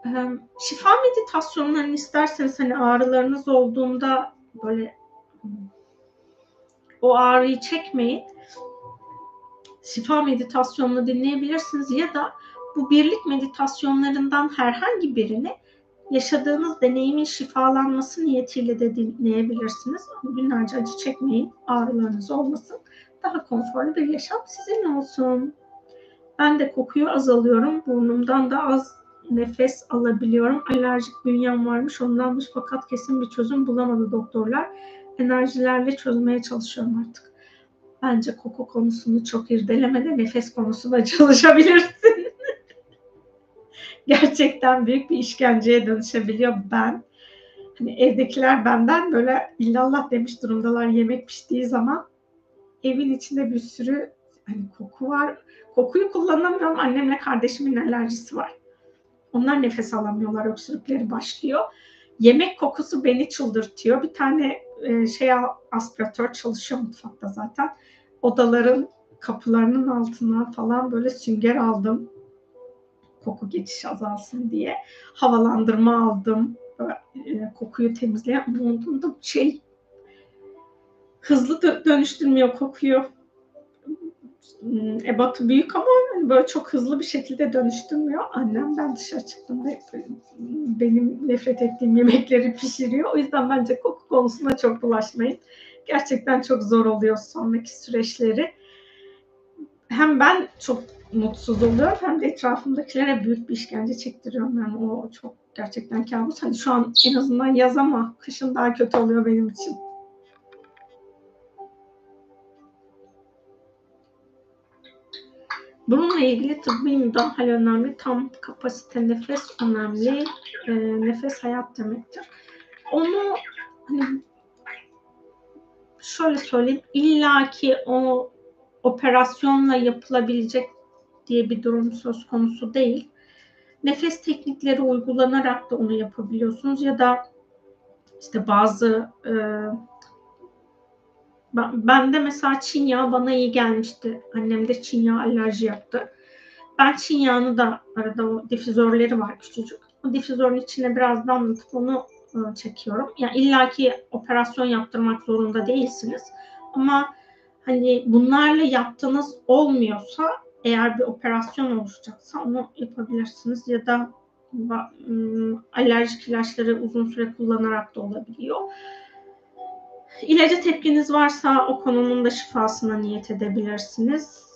Ee, şifa meditasyonlarını isterseniz hani ağrılarınız olduğunda böyle o ağrıyı çekmeyin. Şifa meditasyonunu dinleyebilirsiniz ya da bu birlik meditasyonlarından herhangi birini yaşadığınız deneyimin şifalanması niyetiyle de dinleyebilirsiniz. Günlerce acı çekmeyin, ağrılarınız olmasın. Daha konforlu bir yaşam sizin olsun. Ben de kokuyu azalıyorum. Burnumdan da az nefes alabiliyorum. Alerjik bünyem varmış ondanmış fakat kesin bir çözüm bulamadı doktorlar. Enerjilerle çözmeye çalışıyorum artık. Bence koku konusunu çok irdelemede nefes konusunda çalışabilirsin gerçekten büyük bir işkenceye dönüşebiliyor ben. Hani evdekiler benden böyle illallah demiş durumdalar yemek piştiği zaman evin içinde bir sürü hani koku var. Kokuyu kullanamıyorum. Annemle kardeşimin alerjisi var. Onlar nefes alamıyorlar. Öksürükleri başlıyor. Yemek kokusu beni çıldırtıyor. Bir tane e, şey aspiratör çalışıyor mutfakta zaten. Odaların kapılarının altına falan böyle sünger aldım koku geçişi azalsın diye havalandırma aldım. E, kokuyu temizleyen da şey hızlı dönüştürmüyor kokuyu. Hmm, ebatı büyük ama hani böyle çok hızlı bir şekilde dönüştürmüyor. Annem ben dışarı çıktım ve benim nefret ettiğim yemekleri pişiriyor. O yüzden bence koku konusuna çok bulaşmayın. Gerçekten çok zor oluyor sonraki süreçleri. Hem ben çok mutsuz oluyorum hem de etrafımdakilere büyük bir işkence çektiriyorum. Yani o çok gerçekten kabus. Hani şu an en azından yaz ama kışın daha kötü oluyor benim için. Bununla ilgili tıbbi müdahale önemli. Tam kapasite nefes önemli. E, nefes hayat demektir. Onu hani şöyle söyleyeyim. illaki o operasyonla yapılabilecek diye bir durum söz konusu değil. Nefes teknikleri uygulanarak da onu yapabiliyorsunuz ya da işte bazı e, ben de mesela Çin yağı bana iyi gelmişti. Annem de Çin yağı alerji yaptı. Ben Çin yağını da arada o difüzörleri var küçücük. O difüzörün içine biraz damlatıp onu e, çekiyorum. Yani illaki operasyon yaptırmak zorunda değilsiniz. Ama hani bunlarla yaptığınız olmuyorsa eğer bir operasyon oluşacaksa onu yapabilirsiniz ya da alerjik ilaçları uzun süre kullanarak da olabiliyor. İlaca tepkiniz varsa o konunun da şifasına niyet edebilirsiniz.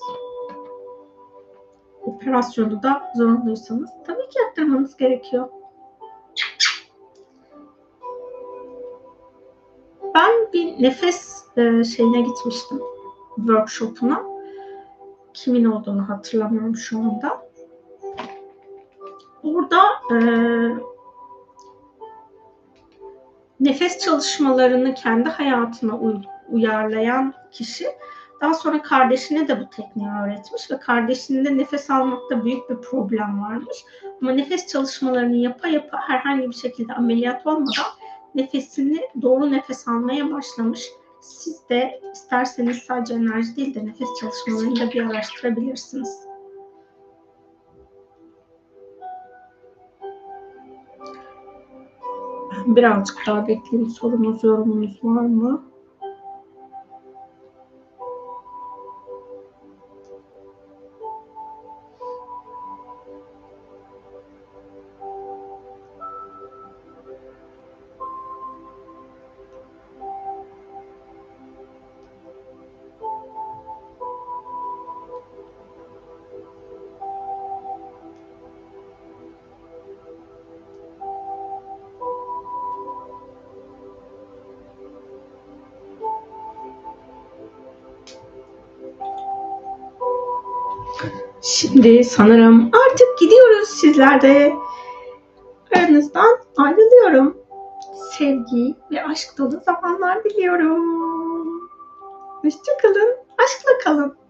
Operasyonu da zorunluysanız tabii ki yaptırmanız gerekiyor. Ben bir nefes e, şeyine gitmiştim. Workshop'una. Kimin olduğunu hatırlamıyorum şu anda. Orada e, nefes çalışmalarını kendi hayatına uy- uyarlayan kişi daha sonra kardeşine de bu tekniği öğretmiş ve kardeşinde nefes almakta büyük bir problem varmış. Ama nefes çalışmalarını yapa yapa herhangi bir şekilde ameliyat olmadan nefesini doğru nefes almaya başlamış. Siz de isterseniz sadece enerji değil de nefes çalışmalarını da bir araştırabilirsiniz. Birazcık daha bekleyeyim. Sorunuz, yorumunuz var mı? Şimdi sanırım artık gidiyoruz sizlerde. Aranızdan ayrılıyorum. Sevgi ve aşk dolu zamanlar diliyorum. Hoşçakalın, aşkla kalın.